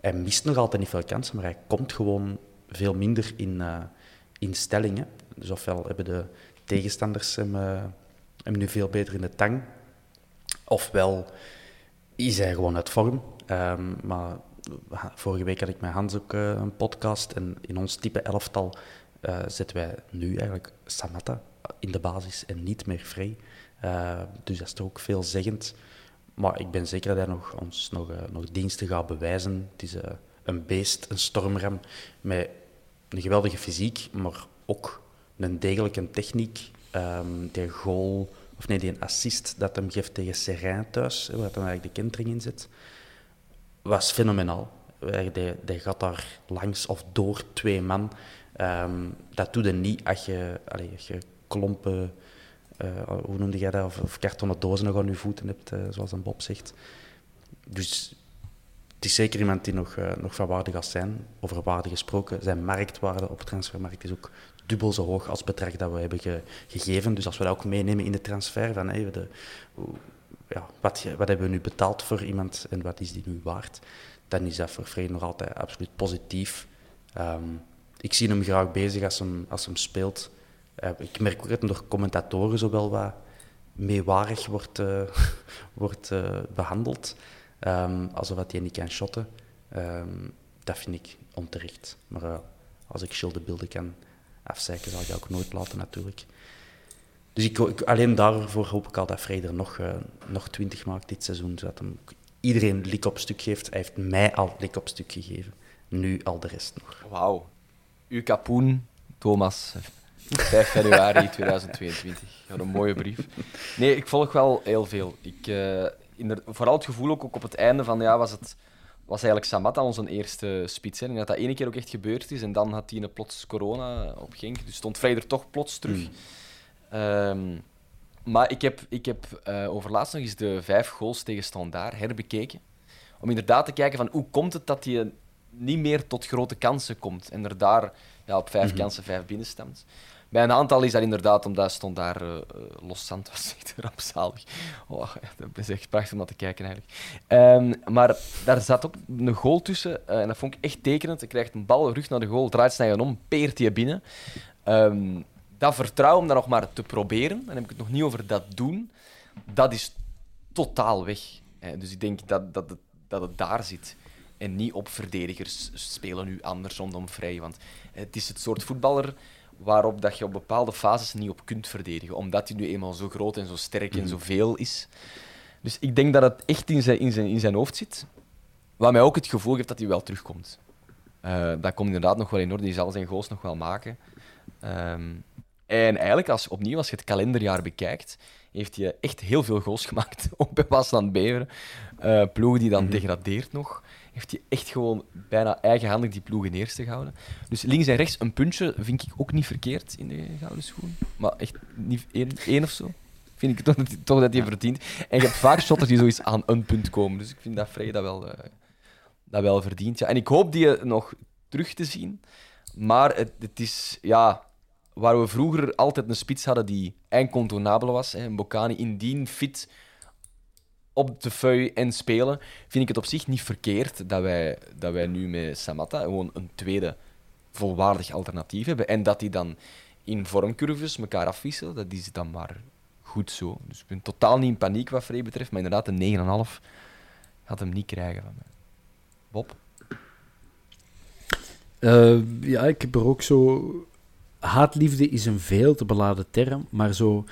Hij mist nog altijd niet veel kansen, maar hij komt gewoon veel minder in, eh, in stellingen. Dus ofwel hebben de tegenstanders hem, eh, hem nu veel beter in de tang, ofwel is hij gewoon uit vorm. Ehm, maar ha- vorige week had ik met Hans ook eh, een podcast en in ons type elftal eh, zetten wij nu eigenlijk Samatta in de basis en niet meer. Eh, dus dat is toch ook veelzeggend. Maar ik ben zeker dat hij nog, ons nog, eh, nog diensten gaat bewijzen. Het is eh, een beest, een stormram met een geweldige fysiek, maar ook een degelijke techniek. Ehm die goal, of nee, die assist dat hem geeft tegen Serrain thuis, hè, waar hij eigenlijk de kentering in zit, was fenomenaal. Eh, Die, gaat daar langs of door twee man. Ehm, dat doe je niet als je, als je klompen, eh, hoe noemde jij dat, of, of kartonnen dozen nog aan je voeten hebt, eh, zoals een Bob zegt. Dus het is zeker iemand die nog, eh, nog van waarde gaat zijn. Over waarde gesproken, zijn marktwaarde op de transfermarkt is ook dubbel zo hoog als het bedrag dat we hebben ge- gegeven. Dus als we dat ook meenemen in de transfer, van hey, de, ja, wat, wat hebben we nu betaald voor iemand en wat is die nu waard, dan is dat voor Frey nog altijd absoluut positief. Ehm, ik zie hem graag bezig als hem, als hem speelt. Eh, ik merk ook dat door commentatoren zo wel wat meewarig wordt, eh, wordt eh, behandeld. Ehm, alsof hij niet kan shotten. Ehm, dat vind ik onterecht. Maar als ik Gilles de beelden kan afzeiken, zal ik dat ook nooit laten natuurlijk. Dus ik, alleen daarvoor hoop ik al dat Frey er nog, nog 20 maakt dit seizoen. Zodat hem iedereen lik op stuk geeft. Hij heeft mij al lik op stuk gegeven. Nu al de rest nog. Wauw. U Kapoen, Thomas, 5 januari 2022. Ja, een mooie brief. Nee, ik volg wel heel veel. Ik, inder- vooral het gevoel ook, ook op het einde van, ja, was het was eigenlijk Samatta onze eerste spits. Hè. En dat dat ene keer ook echt gebeurd is. En dan had hij een plots corona op Genk. Dus stond Vrij er toch plots terug. Ehm, maar ik heb, ik heb eh, overlaatst nog eens de vijf goals tegen Standaard herbekeken. Om inderdaad te kijken van hoe komt het dat hij niet meer tot grote kansen komt. En er daar ja, op vijf kansen vijf binnenstemt. Bij een aantal is dat inderdaad omdat stond daar uh, loszand was. Echt rampzalig. Oh, dat is echt prachtig om naar te kijken eigenlijk. Um, maar daar zat ook een goal tussen. Uh, en dat vond ik echt tekenend. Hij krijgt een bal rug naar de goal, draait snijden om, peert hij binnen. Um, dat vertrouwen om dat nog maar te proberen, dan heb ik het nog niet over dat doen, dat is totaal weg. Dus ik denk dat, dat, het, dat het daar zit. En niet op verdedigers spelen nu anders rondom vrij. Want het is het soort voetballer waarop dat je op bepaalde fases niet op kunt verdedigen. Omdat hij nu eenmaal zo groot en zo sterk en zoveel is. Dus ik denk dat het echt in zijn, in zijn, in zijn hoofd zit. Wat mij ook het gevoel geeft dat hij wel terugkomt. Eh, dat komt inderdaad nog wel in orde. Die zal zijn goals nog wel maken. Ehm, en eigenlijk, als, opnieuw, als je het kalenderjaar bekijkt, heeft hij echt heel veel goals gemaakt op bij Waasland Beveren. Uh, ploeg die dan Mhm. degradeert nog. Heeft hij echt gewoon bijna eigenhandig die ploeg in eerste gehouden. Dus links en rechts een puntje vind ik ook niet verkeerd in de gouden schoen. Maar echt niet één, één of zo. Vind ik toch, dat- toch dat hij verdient. En je hebt vaak shotters die zoiets aan een punt komen. Dus ik vind dat Frey dat wel, eh, dat wel verdient. Ja. En ik hoop die nog terug te zien. Maar het, het is, ja, waar we vroeger altijd een spits hadden die incontournabel was, hè, een Bocani indien fit op de feu en spelen, vind ik het op zich niet verkeerd dat wij, dat wij nu met Samatta gewoon een tweede volwaardig alternatief hebben. En dat die dan in vormcurves elkaar afwisselen, dat is dan maar goed zo. Dus ik ben totaal niet in paniek wat Frey betreft, maar inderdaad, een 9,5 gaat hem niet krijgen van mij. Bob? Eh, ja, ik heb er ook zo... Haatliefde is een veel te beladen term, maar zo...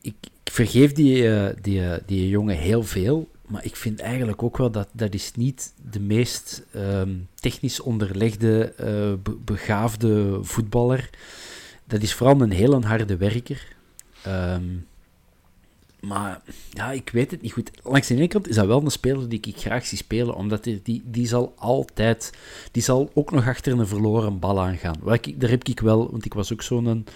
Ik, ik vergeef die, eh, die, eh, die jongen heel veel, maar ik vind eigenlijk ook wel dat dat is niet de meest ehm, technisch onderlegde, be- begaafde voetballer. Dat is vooral een heel harde werker. Ehm, maar ja, ik weet het niet goed. Langs de ene kant is dat wel een speler die ik graag zie spelen, omdat die, die, die zal altijd, die zal ook nog achter een verloren bal aangaan. Daar heb ik wel, want ik was ook zo'n,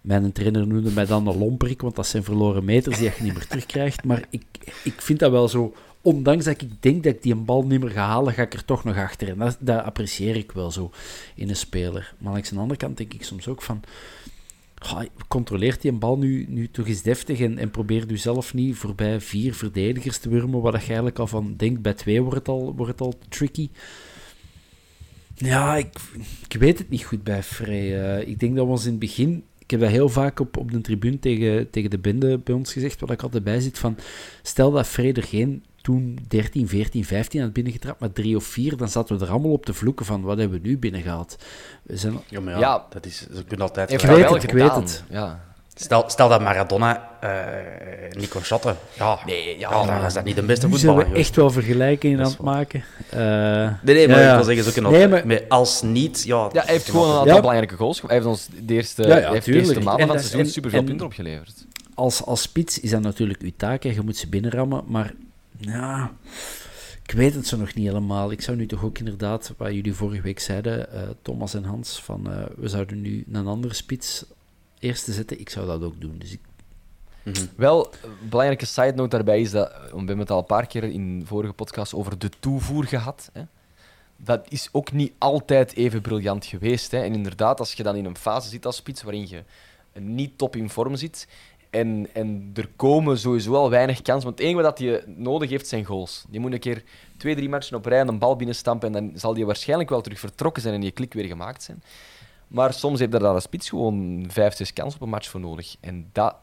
mijn trainer noemde mij dan een lomperik, want dat zijn verloren meters die je niet meer terugkrijgt. Maar ik, ik vind dat wel zo, ondanks dat ik denk dat ik die een bal niet meer ga halen, ga ik er toch nog achter. En dat, dat apprecieer ik wel zo in een speler. Maar langs de andere kant denk ik soms ook van, controleert die een bal nu, nu toch eens deftig en, en u zelf niet voorbij vier verdedigers te wurmen, dat je eigenlijk al van denkt, bij twee wordt het al, wordt het al tricky. Ja, ik, ik weet het niet goed bij Frey. Eh, ik denk dat we ons in het begin... Ik heb dat heel vaak op, op de tribune tegen, tegen de bende bij ons gezegd, waar ik altijd bij zit, van stel dat Frey er geen toen 13, 14, 15 had binnengetrapt, maar 3 of 4, dan zaten we er allemaal op te vloeken van wat hebben we nu binnengehaald. We zijn, Ja, maar ja, Ja. dat is, ze kunnen altijd... Ik weet het, ik weet het. Ja. Stel, stel dat Maradona eh niet kon shotten. Ja, Nee, ja, ja, dan is dat niet de beste nu zijn voetballer. we geweest. echt wel vergelijkingen Dat aan is het maken. Eh, Nee, nee, maar ja, ik wil zeggen, ze kunnen Nee, maar- als niet, ja... Ja, hij heeft gewoon een aantal Ja. belangrijke goals. Hij heeft ons de eerste, Ja, ja, hij heeft de eerste maanden En van het seizoen en- superveel en- punten opgeleverd. als, als spits is dat natuurlijk uw taak en je moet ze binnenrammen, maar ja, ik weet het zo nog niet helemaal. Ik zou nu toch ook inderdaad, wat jullie vorige week zeiden, eh, Thomas en Hans, van eh, we zouden nu een andere spits eerst te zetten. Ik zou dat ook doen. Dus ik, Mhm. Wel, een belangrijke side note daarbij is dat, we hebben het al een paar keer in vorige podcasts over de toevoer gehad. Hè. Dat is ook niet altijd even briljant geweest. Hè. En inderdaad, als je dan in een fase zit als spits waarin je niet top in vorm zit en, en er komen sowieso al weinig kansen, want het enige wat je nodig heeft zijn goals. Je moet een keer twee, drie matchen op rij een bal binnenstampen en dan zal die waarschijnlijk wel terug vertrokken zijn en je klik weer gemaakt zijn. Maar soms heeft er daar een spits gewoon vijf, zes kansen op een match voor nodig. En dat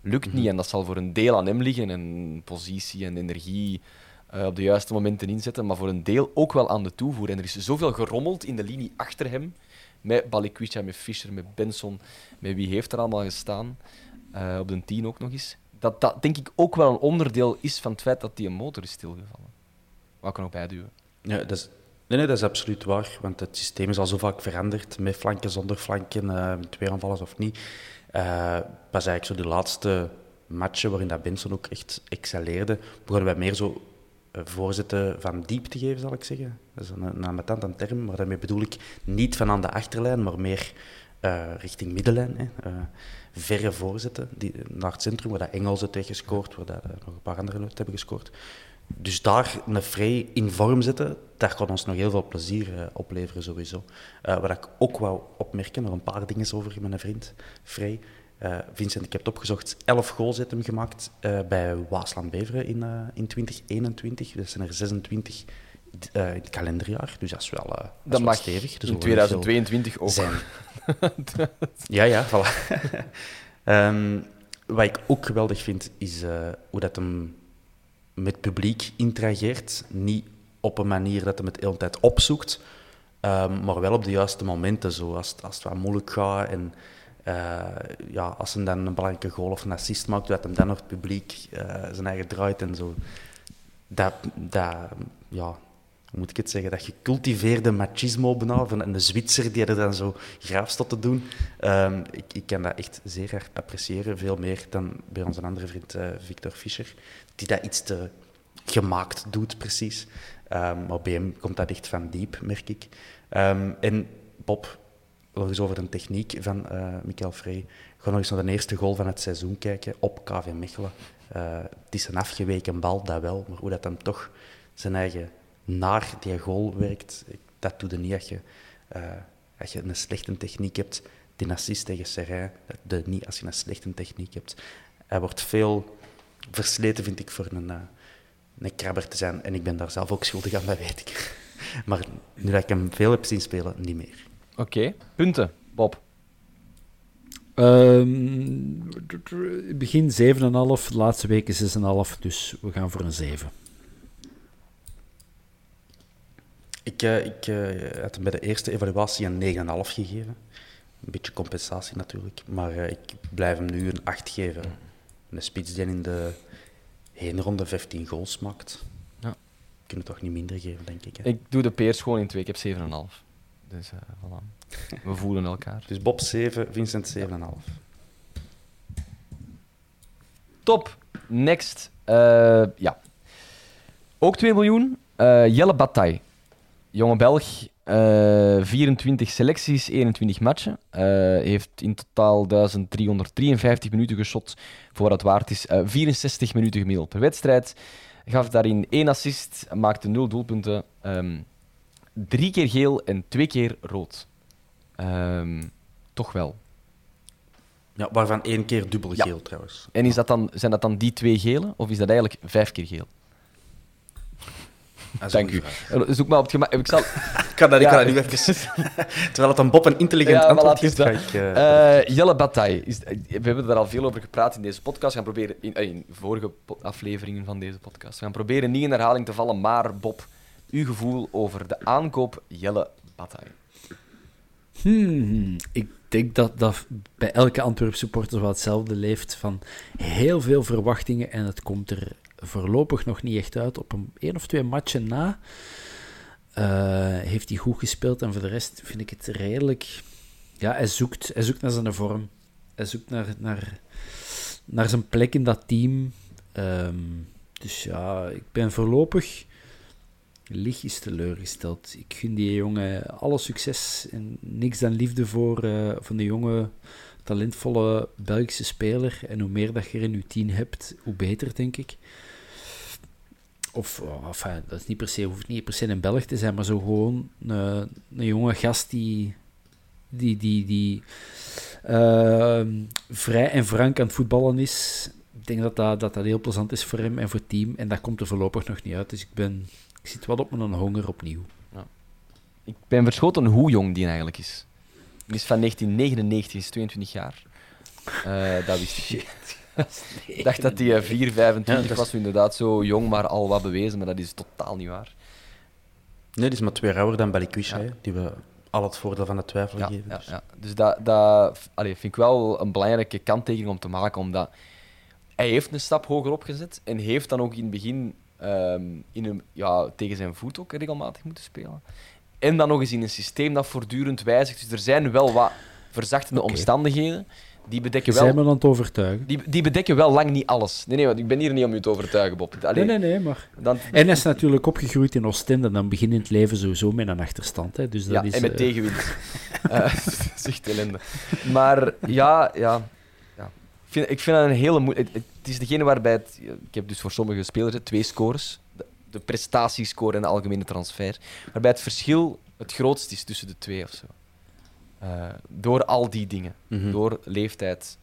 lukt niet. En dat zal voor een deel aan hem liggen. En positie en energie eh, op de juiste momenten inzetten. Maar voor een deel ook wel aan de toevoer. En er is zoveel gerommeld in de linie achter hem. Met Balikwisha, met Fischer, met Benson. Met wie heeft er allemaal gestaan. Eh, op de 10 ook nog eens. Dat dat denk ik ook wel een onderdeel is van het feit dat die een motor is stilgevallen. Wat kan nog bijduwen? Ja, dat is, nee, nee, dat is absoluut waar. Want het systeem is al zo vaak veranderd. Met flanken, zonder flanken, eh twee aanvallers of niet. Eh pas eigenlijk zo de laatste matchen waarin dat Benson ook echt excelleerde, begonnen wij meer zo eh, voorzetten van diep te geven, zal ik zeggen. Dat is een, een ambetante term, maar daarmee bedoel ik niet van aan de achterlijn, maar meer richting middenlijn. Hè. Verre voorzetten die, naar het centrum, waar dat Engels het heeft gescoord, waar dat, nog een paar anderen het hebben gescoord. Dus daar een vrij in vorm zetten, dat kan ons nog heel veel plezier eh, opleveren sowieso. Eh, wat ik ook wou opmerken, nog een paar dingen over met mijn vriend Vrij. Eh, Vincent, ik heb het opgezocht, 11 goals heeft hem gemaakt bij Waasland Beveren in, in 2021. Dat zijn er 26 eh, in het kalenderjaar, dus dat is wel, dat is Dat wel mag stevig. Dus in er worden veel- 2022 ook. zijn. ja, ja, voilà. Ehm, wat ik ook geweldig vind, is hoe dat hem met publiek interageert. Niet op een manier dat hij het de hele tijd opzoekt, ehm, maar wel op de juiste momenten. Zo, als, als het wat moeilijk gaat en eh, ja, als hij dan een belangrijke goal of een assist maakt, dat hem dan nog het publiek eh, zijn eigen draait en zo. Dat, ja, moet ik het zeggen, dat gecultiveerde machismo bijna, van een Zwitser die er dan zo graaf stond te doen. Ehm, ik, ik kan dat echt zeer hard appreciëren, veel meer dan bij onze andere vriend eh, Victor Fischer, die dat iets te gemaakt doet, precies. Um, maar bij hem komt dat echt van diep, merk ik. Um, en Bob, nog eens over de techniek van uh, Michael Frey. Ga nog eens naar de eerste goal van het seizoen kijken op KV Mechelen. Uh, het is een afgeweken bal, dat wel, maar hoe dat dan toch zijn eigen naar die goal werkt, dat doe je niet als je, uh, als je een slechte techniek hebt. Die assist tegen Serrain, dat doe je niet als je een slechte techniek hebt. Hij wordt veel versleten, vind ik, voor een, uh, een krabber te zijn. En ik ben daar zelf ook schuldig aan, dat weet ik. maar nu dat ik hem veel heb zien spelen, niet meer. Oké, okay. punten, Bob. Um, begin 7,5, de laatste weken 6,5, dus we gaan voor een 7. Ik, uh, ik uh, had hem bij de eerste evaluatie een 9,5 gegeven. Een beetje compensatie natuurlijk, maar uh, ik blijf hem nu een 8 geven. Een spits die in de heenronde 15 goals maakt. Ja. Kunnen toch niet minder geven, denk ik. Hè? Ik doe de peers gewoon in twee. Ik heb 7,5. Dus voilà. We voelen elkaar. Dus Bob 7, Vincent 7,5. Top. Next. ja. Ook 2 miljoen. Jelle Bataille. Jonge Belg, uh, 24 selecties, 21 matchen. Uh, heeft in totaal 1353 minuten geschot voor het waard is. Uh, 64 minuten gemiddeld per wedstrijd. Gaf daarin één assist, maakte nul doelpunten. Um, drie keer geel en twee keer rood. Um, toch wel. Ja, waarvan één keer dubbel geel ja. trouwens. En is dat dan, zijn dat dan die twee gele, of is dat eigenlijk vijf keer geel? Dank u. Zoek maar op het gemak. Ik, zal... ik kan dat, ik ja. kan dat nu even... Terwijl het een Bob een intelligent ja, antwoord ga ik... Uh... Uh, Jelle Bataille. Is, we hebben er al veel over gepraat in deze podcast. We gaan proberen... In, in vorige afleveringen van deze podcast. We gaan proberen niet in herhaling te vallen, maar Bob, uw gevoel over de aankoop Jelle Bataille. Hmm, ik denk dat, dat bij elke Antwerp supporter wel hetzelfde leeft van heel veel verwachtingen en het komt er voorlopig nog niet echt uit. Op een één of twee matchen na uh, heeft hij goed gespeeld. En voor de rest vind ik het redelijk... Ja, hij zoekt, hij zoekt naar zijn vorm. Hij zoekt naar, naar, naar zijn plek in dat team. Um, dus ja, ik ben voorlopig lichtjes teleurgesteld. Ik gun die jongen alle succes en niks dan liefde voor, uh, van de jonge, talentvolle Belgische speler. En hoe meer dat je er in je team hebt, hoe beter, denk ik of enfin, dat is niet per se, hoeft niet per se een Belg te zijn, maar zo gewoon een, een jonge gast die, die, die, die uh, vrij en frank aan het voetballen is. Ik denk dat dat, dat dat heel plezant is voor hem en voor het team. En dat komt er voorlopig nog niet uit. Dus ik, ben, ik zit wel op mijn honger opnieuw. Ja. Ik ben verschoten hoe jong die eigenlijk is. Die is van 1999, is 22 jaar. Uh, dat wist ik. Ik dacht dat hij 4, 25 was, inderdaad zo jong, maar al wat bewezen, maar dat is totaal niet waar. Nee, die is maar twee ouder dan Balikwisha, ja. die we al het voordeel van de twijfel ja, geven. Ja, dus. ja. dus dat, dat allee, vind ik wel een belangrijke kanttekening om te maken, omdat hij heeft een stap hoger opgezet en heeft dan ook in het begin um, in een, ja, tegen zijn voet ook regelmatig moeten spelen. En dan nog eens in een systeem dat voortdurend wijzigt. Dus er zijn wel wat verzachtende okay. omstandigheden die bedekken wel... zijn me aan het overtuigen. Die, die bedekken wel lang niet alles. Nee, nee, want ik ben hier niet om u te overtuigen, Bob. Allee, nee, nee, nee, maar... Dan... En hij is natuurlijk opgegroeid in Oostende, dan begint in het leven sowieso met een achterstand. Hè. Dus dat ja, is, en met uh... tegenwind. uh, Zicht ellende. Maar ja, ja. ja. Ik, vind, ik vind dat een hele moeilijke... Het, het, is degene waarbij het... Ik heb dus voor sommige spelers twee scores. De, de prestatiescore en de algemene transfer. Waarbij het verschil het grootst is tussen de twee of zo. Uh, door al die dingen. Mm -hmm. Door leeftijd,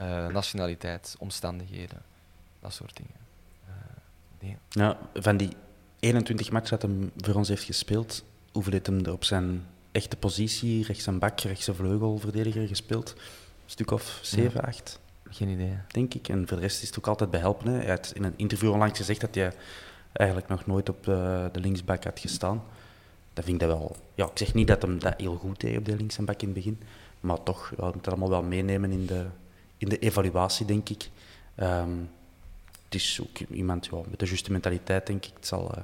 uh, nationaliteit, omstandigheden, dat soort dingen. Uh, nee. ja, van die 21 matchen dat hij voor ons heeft gespeeld, hoeveel heeft hem er op zijn echte positie, rechts een bak, rechts vleugelverdediger gespeeld? Een stuk of 7, ja. 8? Geen idee. Denk ik. En voor de rest is het ook altijd behelpen. Hij had in een interview onlangs gezegd dat hij eigenlijk nog nooit op de, de linksbak had gestaan dat vind ik dat wel... Ja, ik zeg niet dat hem dat heel goed deed op de links en bak in het begin, maar toch, ja, we moeten dat allemaal wel meenemen in de, in de evaluatie, denk ik. Um, het is ook iemand ja, met de juiste mentaliteit, denk ik. Het zal, uh,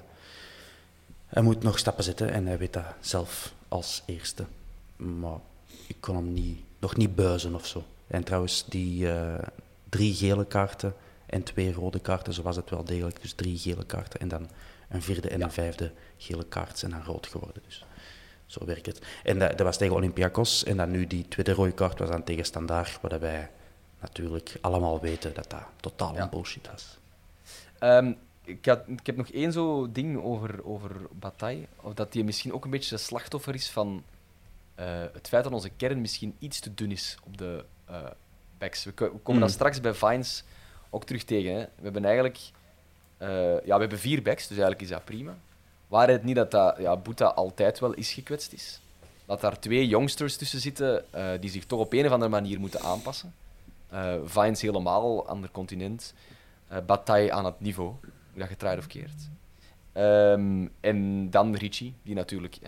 Hij moet nog stappen zetten en hij weet dat zelf als eerste. Maar ik kon hem niet, nog niet buizen of zo. En trouwens, die uh, drie gele kaarten en twee rode kaarten, zo was het wel degelijk. Dus drie gele kaarten en dan een vierde en een vijfde gele kaart zijn dan rood geworden. Dus zo werkt het. En dat, dat was tegen Olympiakos. En dan nu die tweede rode kaart was dan tegen Standaard, waar wij natuurlijk allemaal weten dat dat totaal een bullshit was. Um, ik, had, ik, heb nog één zo ding over, over Bataille. Of dat hij misschien ook een beetje slachtoffer is van uh, het feit dat onze kern misschien iets te dun is op de uh, backs. We, we komen mm. dan straks bij Vines ook terug tegen. Hè. We hebben eigenlijk uh, ja, we hebben vier backs, dus eigenlijk is dat prima. Waar het niet dat, dat ja, Boeta altijd wel is gekwetst is. Dat daar twee youngsters tussen zitten uh, die zich toch op een of andere manier moeten aanpassen. Uh, Vines helemaal, ander continent. Uh, Bataille aan het niveau, hoe dat je draait of keert. Um, en dan Richie, die natuurlijk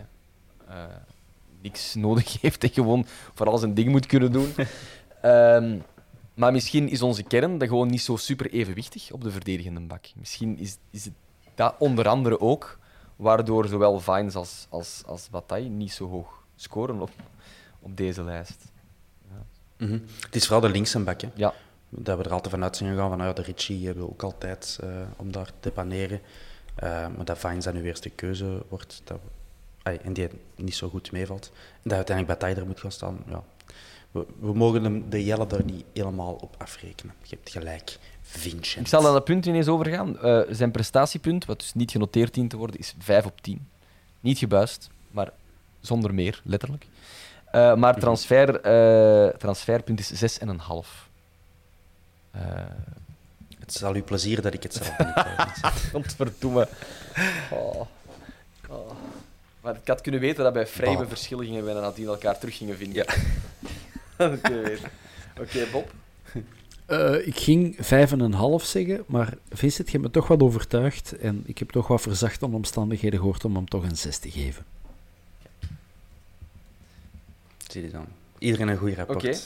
niks nodig heeft en gewoon voor alles een ding moet kunnen doen. um, Maar misschien is onze kern dat gewoon niet zo super evenwichtig op de verdedigende bak. Misschien is, is het dat onder andere ook waardoor zowel Vines als, als, als Bataille niet zo hoog scoren op, op deze lijst. Ja. Mm -hmm. Het is vooral de linkse bak. Hè? Ja. Dat we er altijd vanuit zijn gegaan van nou, de Ritchie hebben we ook altijd uh, om daar te paneren. Uh, maar dat Vines dan nu eerste keuze wordt dat, ay, en die niet zo goed meevalt. En dat uiteindelijk Bataille er moet gaan staan, ja, we, mogen hem, de Jelle daar niet helemaal op afrekenen. Je hebt gelijk, Vincent. Ik zal naar dat punt ineens overgaan. Uh, zijn prestatiepunt, wat dus niet genoteerd dient te worden, is 5 op 10. Niet gebuist, maar zonder meer, letterlijk. Uh, maar mhm. transfer, uh, transferpunt is 6,5. Uh, het zal u plezier dat ik het zelf niet Godverdomme. Oh. Oh. Maar ik had kunnen weten dat bij vrije verschillen gingen we nadien elkaar terug gingen vinden. Ja. Oké, okay, Bob? Uh, ik ging 5,5 zeggen, maar Vincent, je hebt me toch wat overtuigd. En ik heb toch wat verzachte omstandigheden gehoord om hem toch een 6 te geven. Zie je dan. Iedereen een goed rapport. Okay.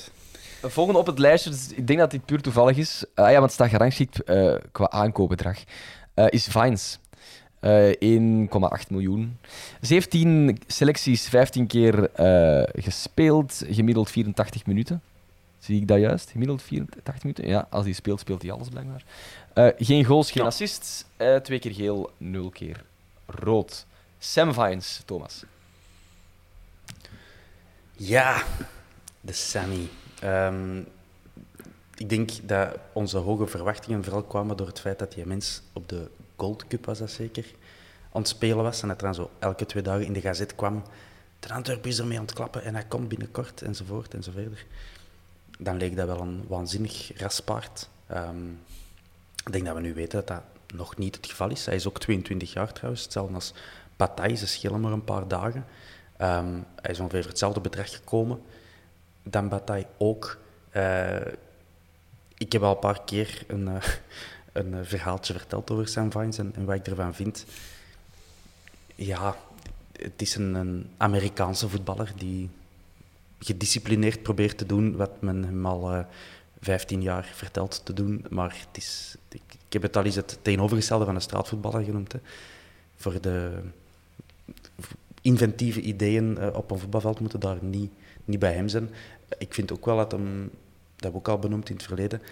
Volgende op het lijstje, dus ik denk dat dit puur toevallig is. Uh, ja, want het staat gerangschikt uh, qua aankoopbedrag. Uh, is Vines. 1,8 miljoen. 17 selecties, 15 keer gespeeld, gemiddeld 84 minuten. Zie ik dat juist? Gemiddeld 84 minuten? Ja, als hij speelt, speelt hij alles blijkbaar. Uh, geen goals, geen assists. Uh, twee keer geel, nul keer rood. Sam Vines, Thomas. Ja, de Sammy. Um, ik denk dat onze hoge verwachtingen vooral kwamen door het feit dat die mens op de Gold Cup was dat zeker, aan het spelen was. En dat dan zo elke twee dagen in de gazet kwam. De Antwerp is ermee aan het klappen en hij komt binnenkort, enzovoort, enzoverder dan leek dat wel een waanzinnig raspaard. Um, ik denk dat we nu weten dat dat nog niet het geval is. Hij is ook 22 jaar trouwens, hetzelfde als Bataille, ze schillen maar een paar dagen. Um, hij is ongeveer hetzelfde bedrag gekomen. Dan Bataille ook. Uh, ik heb al een paar keer een, uh, een verhaaltje verteld over Sam Vines en, en, wat ik ervan vind. Ja, het is een, een Amerikaanse voetballer die gedisciplineerd probeert te doen wat men hem al uh, eh, 15 jaar vertelt te doen. Maar het is, ik, heb het al eens het tegenovergestelde van een straatvoetballer genoemd. Hè. Voor de inventieve ideeën uh, op een voetbalveld moeten daar niet, niet bij hem zijn. Ik vind ook wel dat hem, dat heb ik ook al benoemd in het verleden,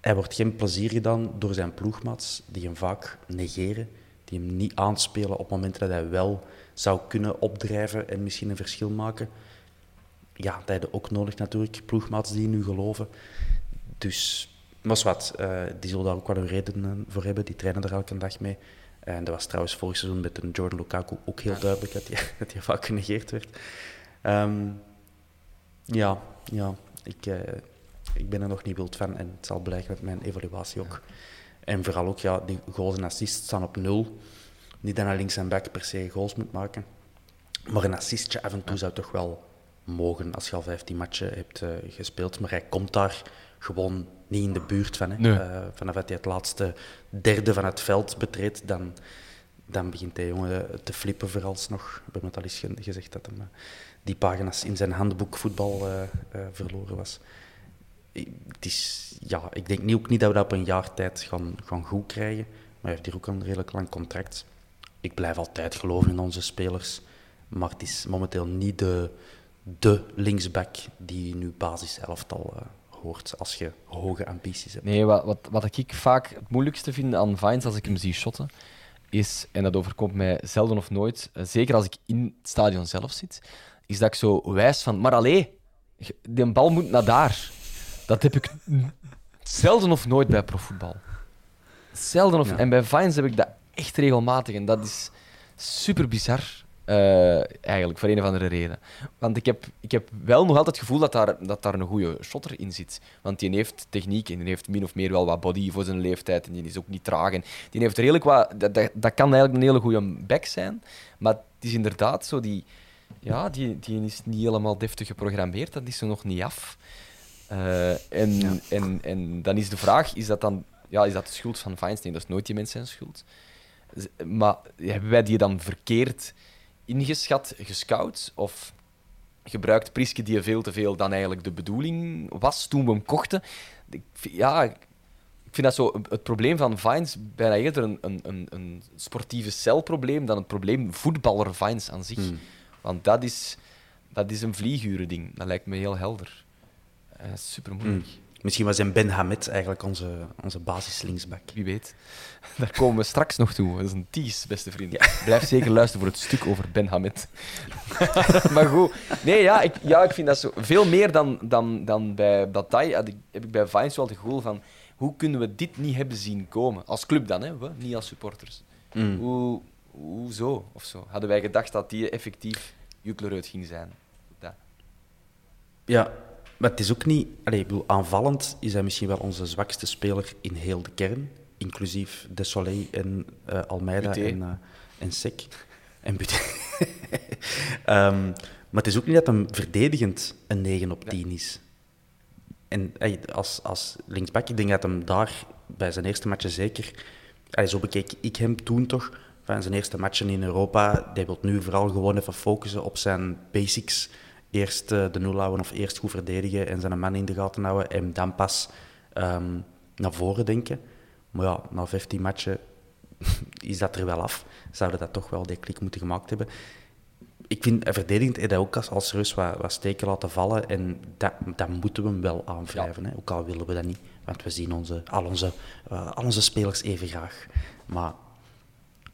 hij wordt geen plezier gedaan door zijn ploegmaats, die hem vaak negeren, die hem niet aanspelen op momenten dat hij wel zou kunnen opdrijven en misschien een verschil maken ja, dat heb je ook nodig natuurlijk, ploegmaats die nu geloven. Dus, maar wat, uh, die zullen daar ook wel een reden voor hebben, die trainen er elke dag mee. En dat was trouwens vorig seizoen met een Jordan Lukaku ook heel duidelijk, dat hij, dat hij vaak genegeerd werd. Um, ja, ja ik, uh, ik ben er nog niet wild van en het zal blijken met mijn evaluatie ook. En vooral ook, ja, die goals en assists staan op nul. Niet dat hij links en back per se goals moet maken. Maar een assistje af en toe zou toch wel mogen als je al 15 matchen hebt uh, gespeeld. Maar hij komt daar gewoon niet in de buurt van. Hè. Nee. Uh, vanaf dat hij het laatste derde van het veld betreedt, dan, dan begint hij jongen te flippen vooralsnog. We hebben het al eens gezegd dat hij uh, die pagina's in zijn handboek voetbal verloren was. Is, ja, ik denk niet, ook niet dat we dat op een jaar tijd gaan, gaan goed krijgen. Maar hij heeft hier ook een redelijk lang contract. ik blijf altijd geloven in onze spelers. Maar het is momenteel niet de, de linksback die nu basis elftal uh, hoort als je hoge ambities hebt. Nee, wat, wat, wat ik vaak het moeilijkste vind aan Vines als ik hem zie shotten, is, en dat overkomt mij zelden of nooit, uh, zeker als ik in het stadion zelf zit, is dat ik zo wijs van, maar allee, die bal moet naar daar. Dat heb ik zelden of nooit bij profvoetbal. Zelden of... Ja. En bij Vines heb ik dat echt regelmatig. En dat is super bizar. Uh, eigenlijk, voor een of andere reden. Want ik heb, ik heb wel nog altijd het gevoel dat daar, dat daar een goede shotter in zit. Want die heeft techniek en die heeft min of meer wel wat body voor zijn leeftijd. En die is ook niet traag. En die heeft redelijk wat... Dat, dat, dat kan eigenlijk een hele goede back zijn. Maar het is inderdaad zo die... Ja, die, die is niet helemaal deftig geprogrammeerd. Dat is er nog niet af. Uh, en, ja. en, en dan is de vraag, is dat dan ja, is dat de schuld van Feinstein? Dat is nooit die mensen zijn schuld. Maar hebben wij die dan verkeerd ingeschat, gescout? Of gebruikt Priske die veel te veel dan eigenlijk de bedoeling was toen we hem kochten? Ja, ik vind dat zo het probleem van Vines bijna eerder een, een, een sportieve celprobleem dan het probleem voetballer Vines aan zich. Hmm. Want dat is, dat is een vlieguren ding. Dat lijkt me heel helder. Uh, super moeilijk. Hmm. Misschien was zijn Ben Hamed eigenlijk onze, onze basislinksback. Wie weet. Daar komen we straks nog toe. Dat is een tease, beste vrienden. Blijf zeker luisteren voor het stuk over Ben Hamed. maar goed. Nee, ja ik, ja, ik vind dat zo... Veel meer dan, dan, dan bij Bataille heb ik bij Vines wel het gevoel van... Hoe kunnen we dit niet hebben zien komen? Als club dan, hè? We, niet als supporters. Mm. Hoe, hoezo? Of zo? Hadden wij gedacht dat die effectief Jukleruit ging zijn? Dat. Ja, maar het is ook niet... Allez, bedoel, aanvallend is hij misschien wel onze zwakste speler in heel de kern. Inclusief De Soleil en uh, Almeida en, uh, en Sek. En Buté. um, maar het is ook niet dat hem verdedigend een 9 op 10 is. En als, als linksback, ik denk dat hem daar bij zijn eerste matchen zeker... Allee, zo bekeek ik hem toen toch, van zijn eerste matchen in Europa. Hij wil nu vooral gewoon even focussen op zijn basics eerst uh, de nul houden of eerst goed verdedigen en zijn man in de gaten houden en dan pas um, naar voren denken. Maar ja, na 15 matchen is dat er wel af. Zouden dat toch wel die klik moeten gemaakt hebben. Ik vind uh, verdedigend hij ook als, als serieus wat, wat steken laten vallen en dat, dat moeten we hem wel aanwrijven. Hè? Ook al willen we dat niet, want we zien onze, al, onze, uh, al onze spelers even graag. Maar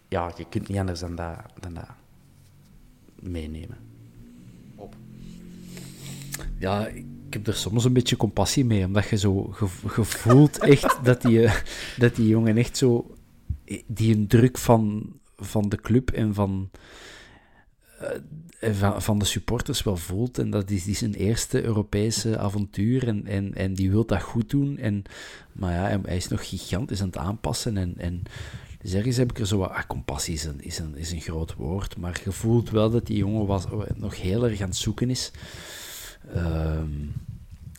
ja, je kunt niet anders dan dat, dan dat meenemen ja, ik heb er soms een beetje compassie mee, omdat je zo gevoelt echt dat die, eh, dat die jongen echt zo die een druk van, van de club en van, uh, van, van, de supporters wel voelt. En dat is, die zijn eerste Europese avontuur en, en, en die wil dat goed doen. En, maar ja, hij is nog gigantisch aan het aanpassen. En, en dus ergens heb ik er zo wat... Ah, compassie is een, is, een, is een groot woord, maar je voelt wel dat die jongen was, nog heel erg aan het zoeken is. Um,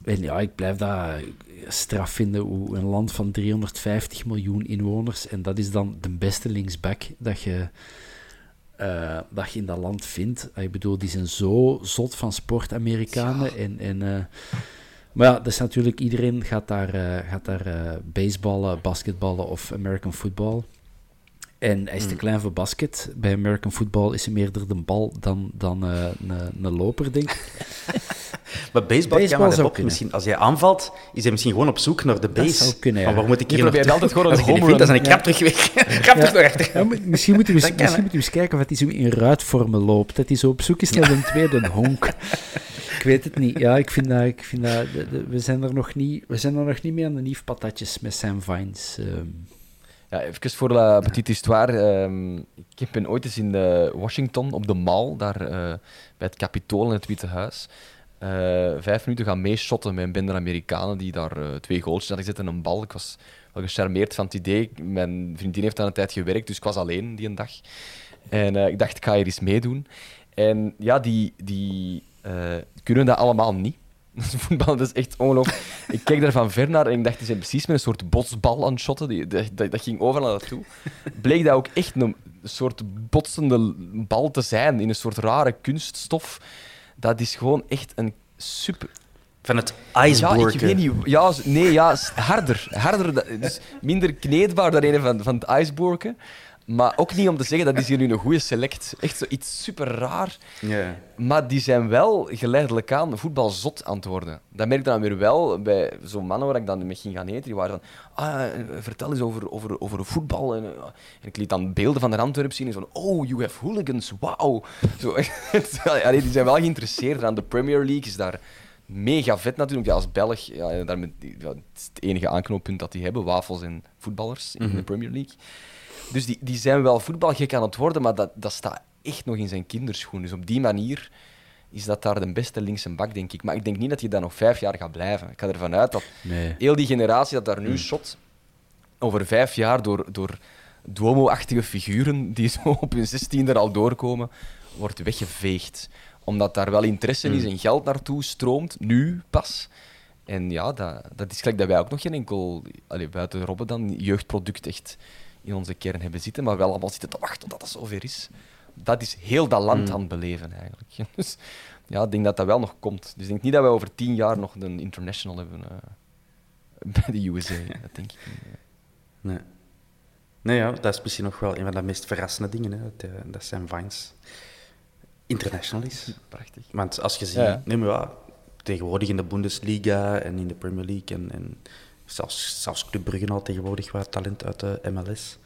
en ja, ik blijf dat straf vinden hoe een land van 350 miljoen inwoners, en dat is dan de beste linksback dat je, uh, dat je in dat land vindt. Ah, ik bedoel, die zijn zo zot van sport, Amerikanen. En, en, uh, maar ja, dat is natuurlijk, iedereen gaat daar, uh, gaat daar baseballen, basketballen of American football. En hij is te hmm. klein voor basket. Bij American football is hij meer de bal dan, dan een loper, denk ik. Maar baseball, baseball kan maar misschien, als jij aanvalt, is hij misschien gewoon op zoek naar de base. Dat zou kunnen, ja. waar moet ik hier nog terug? altijd gewoon een home run. Dan is een krap terug weg. krap terug naar achter. Ja, misschien moeten we, misschien moeten we eens kijken of hij zo in ruitvormen loopt. Dat hij zo op zoek is naar een tweede honk. ik weet het niet. Ja, ik vind dat... Ik vind dat we, zijn er nog niet, we zijn er nog niet meer aan de niefpatatjes met Sam Vines. Um. Ja, even voor la petite histoire. Um, ik ben ooit eens in Washington op de Mall, daar uh, bij het Capitool in het Witte Huis. Uh, vijf minuten gaan meeshotten met een bende Amerikanen die daar uh, twee goaltjes hadden gezet en een bal. Ik was wel gecharmeerd van het idee. Mijn vriendin heeft aan een tijd gewerkt, dus ik was alleen die een dag. En ik dacht, ik ga hier eens meedoen. En ja, die, die kunnen dat allemaal niet. Voetbal, dat is echt ongelooflijk. ik keek daar van ver naar en ik dacht, die zijn precies met een soort botsbal aan het shotten. Die, dat, dat, dat, ging overal naartoe. Bleek dat ook echt een soort botsende bal te zijn in een soort rare kunststof dat is gewoon echt een super... Van het ijsborken. Ja, ik weet niet. Ja, nee, ja, harder. harder dus minder kneedbaar dan een van, van het ijsborken. Maar ook niet om te zeggen dat is hier nu een goede select. Echt zoiets super raar. Maar die zijn wel geleidelijk aan voetbalzot aan het worden. Dat merk ik dan weer wel bij zo'n mannen waar ik dan mee ging gaan eten. Die waren van, ah, vertel eens over, over, over voetbal. En, eh, en ik liet dan beelden van de Antwerp zien. En zo, oh, you have hooligans, wauw. Allee, die zijn wel geïnteresseerd aan de Premier League. Is daar mega vet natuurlijk. Ja, als Belg, ja, daar met, ja, het is het enige aanknooppunt dat die hebben. Wafels en voetballers in de Premier League. Dus die, die zijn wel voetbalgek aan het worden, maar dat, dat staat echt nog in zijn kinderschoen. Dus op die manier is dat daar de beste linkse bak, denk ik. Maar ik denk niet dat je daar nog vijf jaar gaat blijven. Ik ga ervan uit dat Nee. heel die generatie dat daar nu shot, over vijf jaar door, door Duomo-achtige figuren die zo op hun zestiende er al doorkomen, wordt weggeveegd. Omdat daar wel interesse is en geld naartoe stroomt, nu pas. En ja, dat, dat is gelijk dat wij ook nog geen enkel, allee, buiten Robben dan, jeugdproduct echt in onze kern hebben zitten, maar wel allemaal zitten te wachten totdat dat zover is. Dat is heel dat land aan het beleven eigenlijk. Dus ja, ik denk dat dat wel nog komt. Dus ik denk niet dat wij over tien jaar nog een international hebben eh, bij de USA. Dat denk ik niet. Nee. Nee, ja, dat is misschien nog wel een van de meest verrassende dingen. Hè, dat, eh, dat zijn Vines international is. Prachtig. Want als je ziet, Ja. nee, maar tegenwoordig in de Bundesliga en in de Premier League en, en zelfs, zelfs Club Brugge al tegenwoordig wat talent uit de MLS.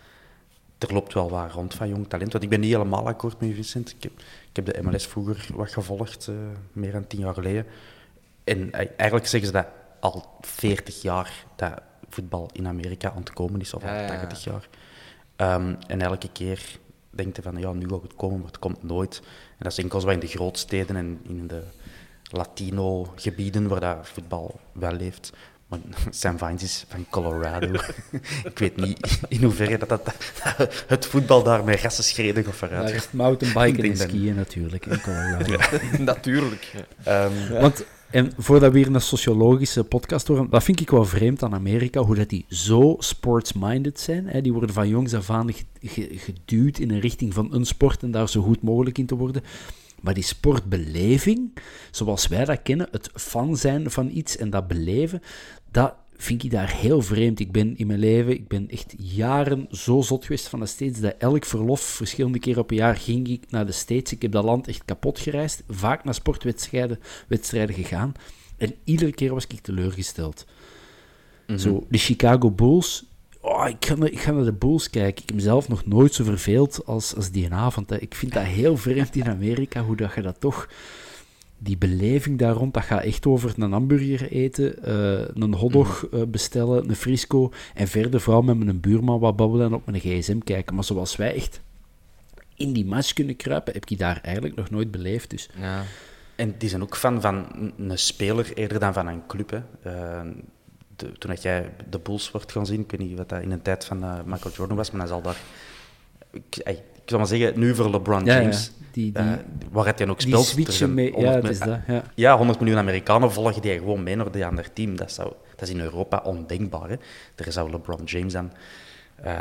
Er loopt wel wat rond van jong talent. Want ik ben niet helemaal akkoord met je, Vincent. Ik heb, ik heb de MLS vroeger wat gevolgd, eh, meer dan tien jaar geleden. En eh, eigenlijk zeggen ze dat al 40 jaar dat voetbal in Amerika aan het komen is, of al Ja, ja, ja. 80 jaar. Ehm, en elke keer denkt je van, ja, nu gaat het komen, maar het komt nooit. En dat is enkel in de grootsteden en in de Latino-gebieden waar dat voetbal wel leeft. Maar Sam Vines is van Colorado. ik weet niet in hoeverre dat, dat, dat het voetbal daar met rassenschreden gaat vooruit. Daar gaat. is mountainbiken Ik en denk dat- skiën natuurlijk in Colorado. Natuurlijk. ja. Ehm, Want, en voordat we hier een sociologische podcast horen, dat vind ik wel vreemd aan Amerika, hoe dat die zo sports-minded zijn. Hè? Die worden van jongs af aan ge- ge- geduwd in een richting van een sport en daar zo goed mogelijk in te worden. Maar die sportbeleving, zoals wij dat kennen, het fan zijn van iets en dat beleven, dat vind ik daar heel vreemd. Ik ben in mijn leven, ik ben echt jaren zo zot geweest van de States, dat elk verlof, verschillende keren per jaar, ging ik naar de States. Ik heb dat land echt kapot gereisd, vaak naar sportwedstrijden wedstrijden gegaan. En iedere keer was ik teleurgesteld. Zo, de Chicago Bulls. Oh, ik, ga naar, ik ga naar de Bulls kijken. Ik heb mezelf nog nooit zo verveeld als, als die avond. hè. Ik vind dat heel vreemd in Amerika, hoe dat je dat toch... Die beleving daar rond, dat gaat echt over een hamburger eten, eh, een hotdog eh, bestellen, een frisco, en verder vooral met mijn buurman wat babbelen en op mijn gsm kijken. Maar zoals wij echt in die match kunnen kruipen, heb ik daar eigenlijk nog nooit beleefd. Dus Ja. En die zijn ook fan van een- een speler eerder dan van een club. Hè. Eh, de- toen dat jij de Bulls wordt gaan zien, ik weet niet wat dat in de tijd van Michael Jordan was, maar hij zal daar... Ik zal maar zeggen, nu voor LeBron Ja, ja. James, Die- die- eh, waar het hij ook die speelt... switchen mee, ja, 100 het is dat. Ja. Ja, 100 miljoen Amerikanen volgen die gewoon mee naar die ander team. Dat, zou, dat is in Europa ondenkbaar. Hè. Er zou LeBron James dan eh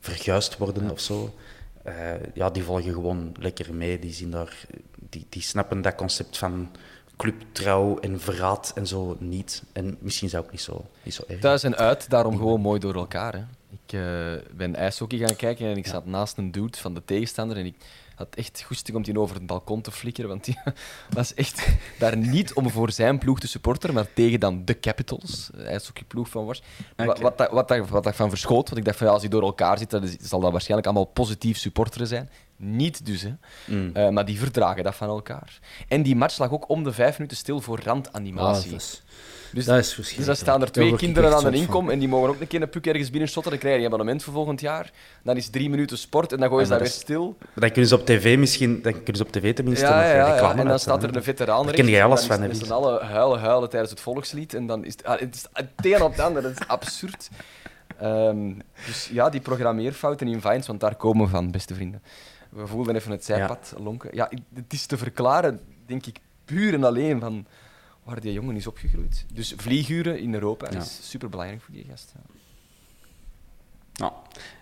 verguisd worden of zo. Eh, ja, die volgen gewoon lekker mee. Die, zien daar, die, die snappen dat concept van clubtrouw en verraad en zo niet. En misschien zou ook niet zo, niet zo erg. Thuis en uit, daarom gewoon mooi door elkaar. Hè. Ik eh, ben ijshockey gaan kijken en ik zat naast een dude van de tegenstander en ik had echt goesting om die over het balkon te flikkeren, want die was echt daar niet om voor zijn ploeg te supporteren, maar tegen dan de Capitals, de ijshockeyploeg van Wars. Wa- Oké. Wat, dat- wat, dat- wat ik van verschoot, want ik dacht van ja, als die door elkaar zitten, zal dat waarschijnlijk allemaal positief supporteren zijn. Niet dus, hè. Mm. Eh, maar die verdragen dat van elkaar. En die match lag ook om de vijf minuten stil voor Ah, randanimatie. Dus, dat is dus dan staan er Daar twee ik kinderen aan de inkom en die mogen ook een keer een puk ergens binnen shotten. Dan krijg je een abonnement voor volgend jaar. Dan is drie minuten sport en dan gooien ze dat maar weer stil. Dan kunnen ze op tv misschien, dan kunnen ze op tv tenminste Ja, ja, ja, En dan staat er een veteraan Daar rechts. ken jij alles van, dan Vincent? allen huilen, huilen tijdens het volkslied. En dan is het, ah, het, is het een op het ander. Dat is absurd. Ehm, dus ja, die programmeerfouten in Vines, want daar komen we van, beste vrienden. We voelden even het zijpad lonken. Ja, ik- het is te verklaren, denk ik, puur en alleen van waar die jongen is opgegroeid. Dus vlieguren in Europa Ja. is superbelangrijk voor die gast. Ja. Ja.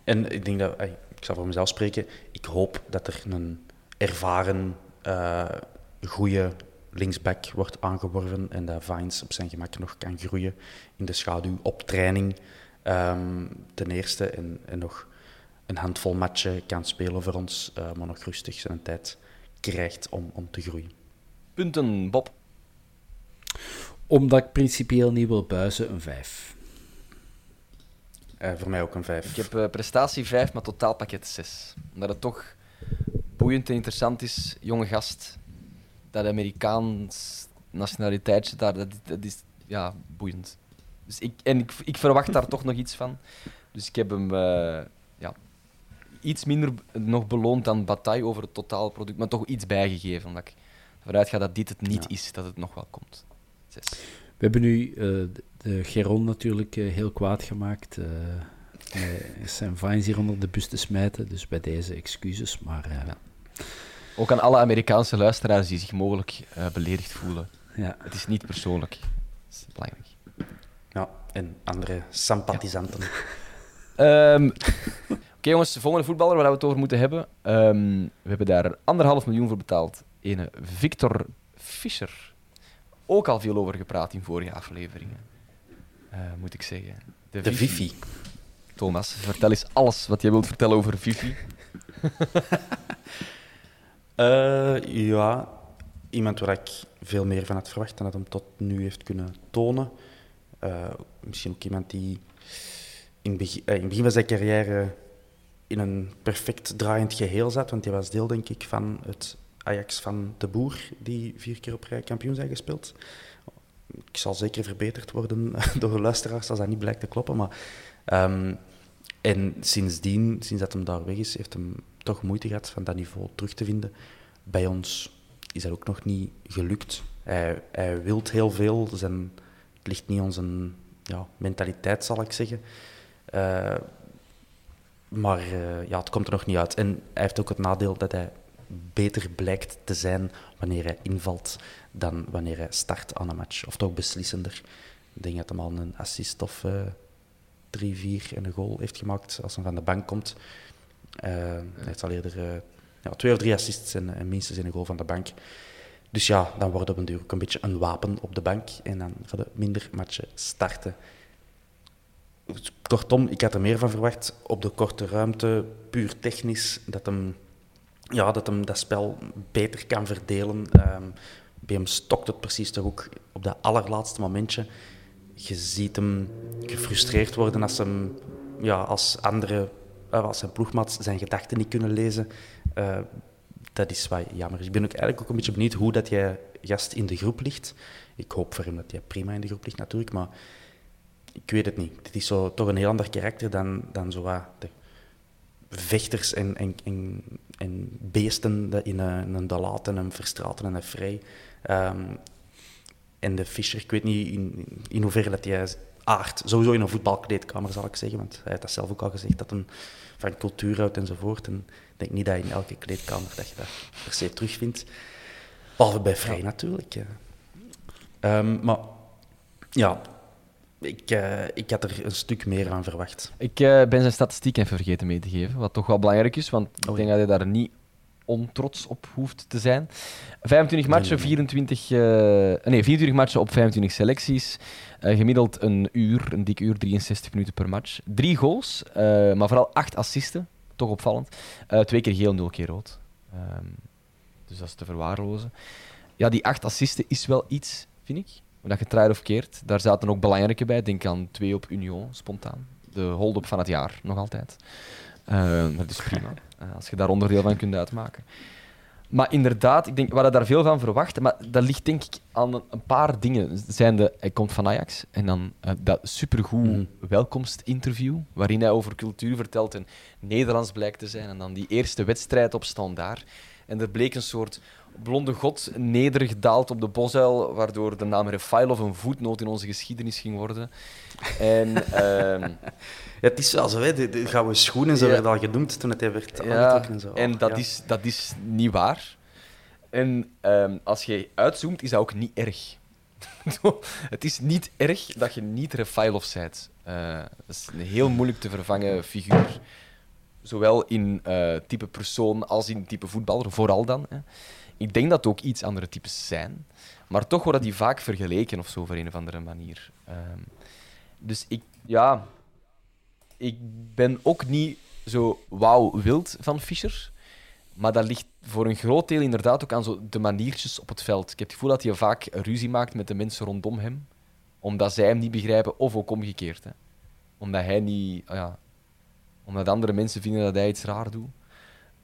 En ik denk dat, ik zal voor mezelf spreken, ik hoop dat er een ervaren, eh goede linksback wordt aangeworven en dat Vines op zijn gemak nog kan groeien in de schaduw op training. ehm, ten eerste en, en nog een handvol matchen kan spelen voor ons, uh, maar nog rustig zijn tijd krijgt om, om te groeien. Punten, Bob? Omdat ik principieel niet wil buizen, een 5. Uh, voor mij ook een 5. Ik heb uh, prestatie 5, maar totaalpakket 6. Omdat het toch boeiend en interessant is, jonge gast. Dat Amerikaans nationaliteitje daar, dat, dat is ja, boeiend. Dus ik, en ik, ik verwacht daar toch nog iets van. Dus ik heb hem uh, ja, iets minder nog beloond dan Bataille over het totaalproduct, maar toch iets bijgegeven. Omdat ik vooruit ga dat dit het niet is, dat het nog wel komt. Zes. We hebben nu uh, de, Geron natuurlijk uh, heel kwaad gemaakt. zijn vines hier onder de bus te smijten, dus bij deze excuses. Maar, ja. Ook aan alle Amerikaanse luisteraars die zich mogelijk beledigd voelen. Ja. Het is niet persoonlijk. Dat is belangrijk. Ja, en andere sympathisanten. Ja. um, Oké okay, jongens, de volgende voetballer waar we het over moeten hebben. Um, we hebben daar anderhalf miljoen voor betaald. Ene Victor Fischer. Ook al veel over gepraat in vorige afleveringen. Uh, moet ik zeggen. De, de Vivi. Vivi. Thomas, vertel eens alles wat je wilt vertellen over Vivi. uh, ja, iemand waar ik veel meer van had verwacht dan dat hem tot nu heeft kunnen tonen. Uh, misschien ook iemand die in, begin, in het begin van zijn carrière in een perfect draaiend geheel zat, want hij was deel, denk ik, van het Ajax van de Boer, die vier keer op rij kampioen zijn gespeeld. Ik zal zeker verbeterd worden door luisteraars als dat niet blijkt te kloppen. Maar, um, en sindsdien, sinds dat hem daar weg is, heeft hem toch moeite gehad van dat niveau terug te vinden. Bij ons is dat ook nog niet gelukt. Hij, hij wilt heel veel. Zijn, het ligt niet zijn ja, mentaliteit, zal ik zeggen. Uh, maar uh, ja, het komt er nog niet uit. En hij heeft ook het nadeel dat hij beter blijkt te zijn wanneer hij invalt dan wanneer hij start aan een match. Of toch beslissender. Ik denk dat hij al een assist of uh, drie, vier en een goal heeft gemaakt als hij van de bank komt. Uh, hij heeft al eerder uh, ja, twee of drie assists en, en, minstens een goal van de bank. Dus ja, dan wordt op een duur een beetje een wapen op de bank en dan gaan er minder matchen starten. Kortom, ik had er meer van verwacht op de korte ruimte, puur technisch, dat hem ja, dat, hem dat spel beter kan verdelen. Um, bij hem stokt het precies toch ook op dat allerlaatste momentje. Je ziet hem gefrustreerd worden als, hem, ja, als andere, uh, als zijn ploegmaats zijn gedachten niet kunnen lezen. Uh, dat is wat jammer. Ik ben ook eigenlijk ook een beetje benieuwd hoe dat jij gast in de groep ligt. Ik hoop voor hem dat hij prima in de groep ligt natuurlijk, maar ik weet het niet. Het is zo, toch een heel ander karakter dan, dan zo vechters en, en, en, en beesten in een, een Dalat en een Verstraten en een Vrij. Um, en de Fischer, ik weet niet in, in hoeverre dat hij aard, sowieso in een voetbalkleedkamer zal ik zeggen, want hij heeft dat zelf ook al gezegd, dat hij van cultuur houdt enzovoort. En ik denk niet dat je in elke kleedkamer dat je dat per se terugvindt. Behalve bij Vrij natuurlijk. Ja. Um, maar ja, ik, uh, ik had er een stuk meer aan verwacht. Ik uh, ben zijn statistiek even vergeten mee te geven, wat toch wel belangrijk is, want ik denk dat hij daar niet ontrots op hoeft te zijn. 25 matchen, 24, uh, nee, 24 matchen op 25 selecties. gemiddeld een uur, een dik uur, 63 minuten per match. Drie goals, maar vooral acht assisten, toch opvallend. twee keer geel, nul keer rood. Um, dus dat is te verwaarlozen. Ja, die acht assisten is wel iets, vind ik. Dat je draait of keert. Daar zaten ook belangrijke bij. Denk aan twee op Union, spontaan. De hold-up van het jaar, nog altijd. Uh, dat is prima, uh, als je daar onderdeel van kunt uitmaken. Maar inderdaad, ik denk, we hadden daar veel van verwacht. Maar dat ligt denk ik aan een, een paar dingen. Zijnde, hij komt van Ajax. En dan uh, dat supergoed mm. welkomstinterview, waarin hij over cultuur vertelt en Nederlands blijkt te zijn. En dan die eerste wedstrijd op standaard. En er bleek een soort blonde god nedergedaald op de bosuil, waardoor de naam of een voetnoot in onze geschiedenis ging worden. En, uh, ja, het is wel zo, hè, de, de gouden schoenen, zo ja. werd al genoemd toen het werd ja, en zo. En dat, ja. is, dat is niet waar. En um, als je uitzoomt, is dat ook niet erg. het is niet erg dat je niet Refailov bent. Uh, dat is een heel moeilijk te vervangen figuur. Zowel in uh, type persoon als in type voetballer, vooral dan. Hè. Ik denk dat het ook iets andere types zijn, maar toch worden die vaak vergeleken of zo, op een of andere manier. Um, dus ik, ja, ik ben ook niet zo wauw wild van Fischer. Maar dat ligt voor een groot deel inderdaad ook aan zo de maniertjes op het veld. Ik heb het gevoel dat hij vaak ruzie maakt met de mensen rondom hem. Omdat zij hem niet begrijpen, of ook omgekeerd. Hè. Omdat hij niet... ah ja, omdat andere mensen vinden dat hij iets raar doet.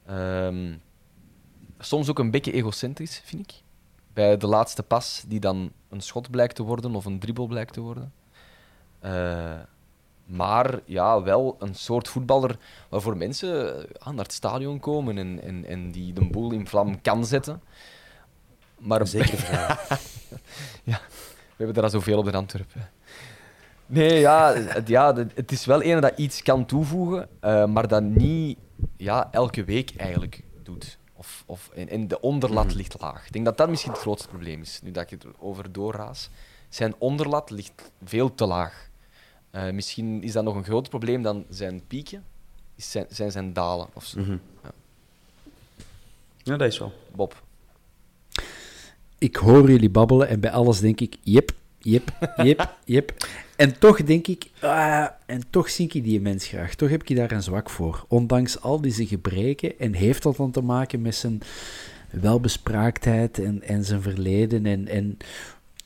Ehm, soms ook een beetje egocentrisch, vind ik. Bij de laatste pas, die dan een schot blijkt te worden of een dribbel blijkt te worden. Eh, maar ja, wel een soort voetballer waarvoor mensen eh, naar het stadion komen en, en, en die de boel in vlam kan zetten. Maar Zeker verhaal. ja, we hebben er al zoveel op de Antwerpen. Nee, ja, het, ja, het- het is wel een dat iets kan toevoegen, eh, maar dat niet ja, elke week eigenlijk doet. Of, of, en, en de onderlat ligt laag. Ik denk dat dat misschien het grootste probleem is, nu dat ik erover doorraas. Zijn onderlat ligt veel te laag. Eh, misschien is dat nog een groter probleem dan zijn pieken, is zijn, zijn zijn dalen. Of zo. Mhm. Ja, dat is wel. Bob. Ik hoor jullie babbelen en bij alles denk ik, jep, jep, jep, jep. En toch denk ik, ah, en toch zie ik die mens graag. Toch heb ik daar een zwak voor. Ondanks al deze gebreken. En heeft dat dan te maken met zijn welbespraaktheid en, en zijn verleden. En, en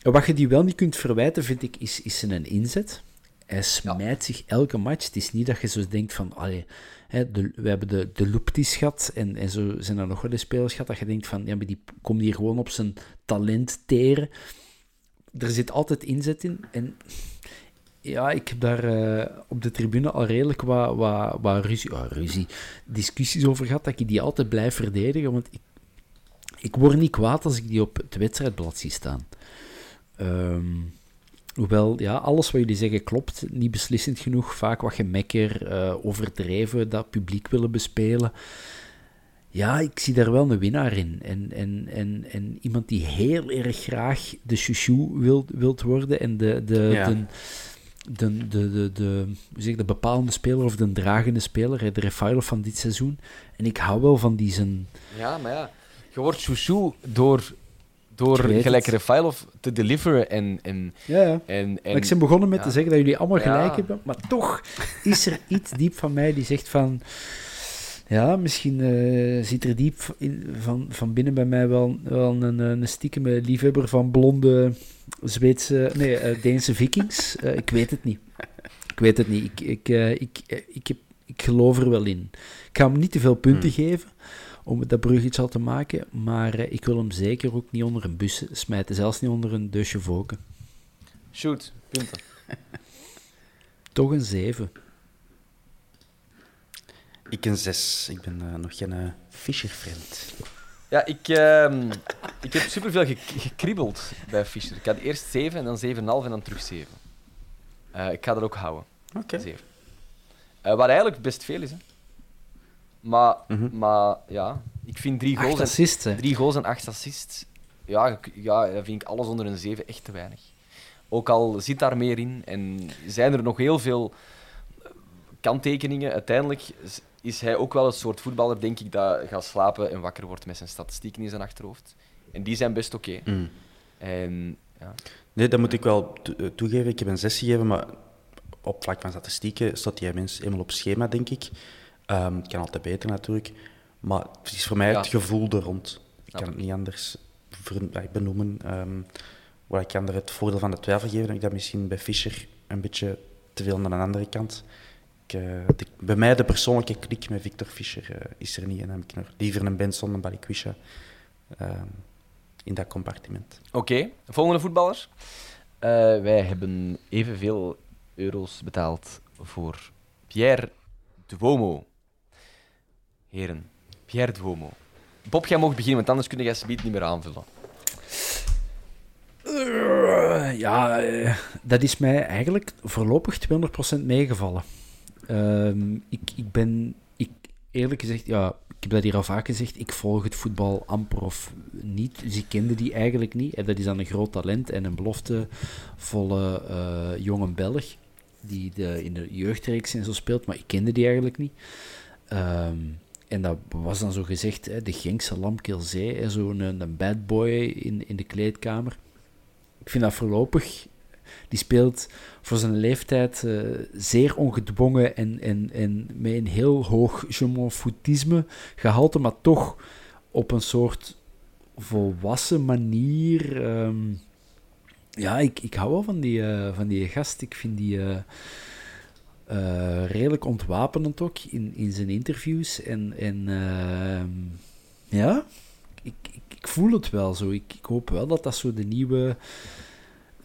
wat je die wel niet kunt verwijten, vind ik, is, is zijn inzet. Hij smijt zich elke match. Het is niet dat je zo denkt van, allee, hè, de, we hebben de, de Loeptis gehad en, en zo zijn er nog wel eens spelers gehad dat je denkt van, ja, maar die komt hier gewoon op zijn talent teren. Er zit altijd inzet in en ja, ik heb daar eh, op de tribune al redelijk wat, wat, wat ruzie, ruzie, discussies over gehad, dat ik die altijd blijf verdedigen, want ik, ik word niet kwaad als ik die op het wedstrijdblad zie staan. Ehm, hoewel, ja, alles wat jullie zeggen klopt, niet beslissend genoeg, vaak wat gemekker, eh, overdreven, dat publiek willen bespelen. Ja, ik zie daar wel een winnaar in. En, en, en, en iemand die heel erg graag de chouchou wil, wilt worden en de, de, Ja. de, de, de, de, de, hoe zeg ik, de bepalende speler of de dragende speler, hè, de Refailov van dit seizoen. En ik hou wel van die zijn... Ja, maar ja, je wordt chouchou door, door gelijk het. Rafailov te deliveren en... en, Ja, ja. en, en ik ben begonnen met ja. te zeggen dat jullie allemaal gelijk hebben, maar toch is er iets diep van mij die zegt van... Ja, misschien eh, zit er diep in, van, van binnen bij mij wel, wel een, een stiekeme liefhebber van blonde Zweedse... Nee, eh, Deense vikings. Eh, ik weet het niet. Ik weet het niet. Ik, ik, eh, ik, eh, ik, heb, ik geloof er wel in. Ik ga hem niet te veel punten geven om dat bruggetje al te maken, maar eh, ik wil hem zeker ook niet onder een bus smijten, zelfs niet onder een dusje voken. Shoot, punten. Toch een 7. Ik een zes. Ik ben eh, nog geen uh, Fischer-friend. Ja, ik, ehm, ik heb superveel ge gekribbeld bij Fischer. Ik had eerst 7 en dan 7,5 en dan terug 7. Eh, ik ga dat ook houden. Oké. 7. Eh, wat eigenlijk best veel is, hè. Maar, Mhm. maar ja, ik vind drie goals, Acht en, drie goals en acht assists. Ja, ja, dat vind ik alles onder een 7 echt te weinig. Ook al zit daar meer in en zijn er nog heel veel kanttekeningen, uiteindelijk is- hij ook wel een soort voetballer, denk ik, dat gaat slapen en wakker wordt met zijn statistieken in zijn achterhoofd. En die zijn best oké. Mm. En ja, Nee, dat moet ik wel eh, toegeven. Ik heb een zes gegeven, maar op vlak van statistieken staat die mens eenmaal op schema, denk ik. Ehm, het kan altijd beter natuurlijk. Maar het is voor mij Ja. het gevoel er rond. Ik kan het niet anders eh, benoemen. Ehm waar ik er het voordeel van de twijfel geven, heb ik dat misschien bij Fischer een beetje te veel naar een andere kant. Ik, eh, de- bij mij de persoonlijke klik met Victor Fischer eh, is er niet. En dan heb ik nog liever een Benson dan Balikwisha ehm in dat compartiment. Oké, volgende voetballer. Eh, wij hebben evenveel euro's betaald voor Pierre Duomo. Heren, Pierre Duomo. Bob, jij mag beginnen, want anders kun jij Sbiet niet meer aanvullen. Eh, ja, eh, dat is mij eigenlijk voorlopig 200% meegevallen. Ehm, ik, ik ben, ik, eerlijk gezegd, ja, ik heb dat hier al vaak gezegd, ik volg het voetbal amper of niet. Dus ik kende die eigenlijk niet. En dat is dan een groot talent en een beloftevolle eh jonge Belg, die de, in de jeugdreeks en zo speelt, maar ik kende die eigenlijk niet. Ehm, en dat was dan zo gezegd, hè, de Genkse Lamkelzee, hè, zo'n een, een bad boy in, in de kleedkamer. Ik vind dat voorlopig Die speelt voor zijn leeftijd uh, zeer ongedwongen en, en, en met een heel hoog je foutisme gehalte, maar toch op een soort volwassen manier. Um, ja, ik, ik hou wel van die, uh, van die gast. Ik vind die uh, redelijk ontwapenend ook in, in zijn interviews. En, en ehm, ja, ik, ik, ik, voel het wel zo. Ik, ik, hoop wel dat dat zo de nieuwe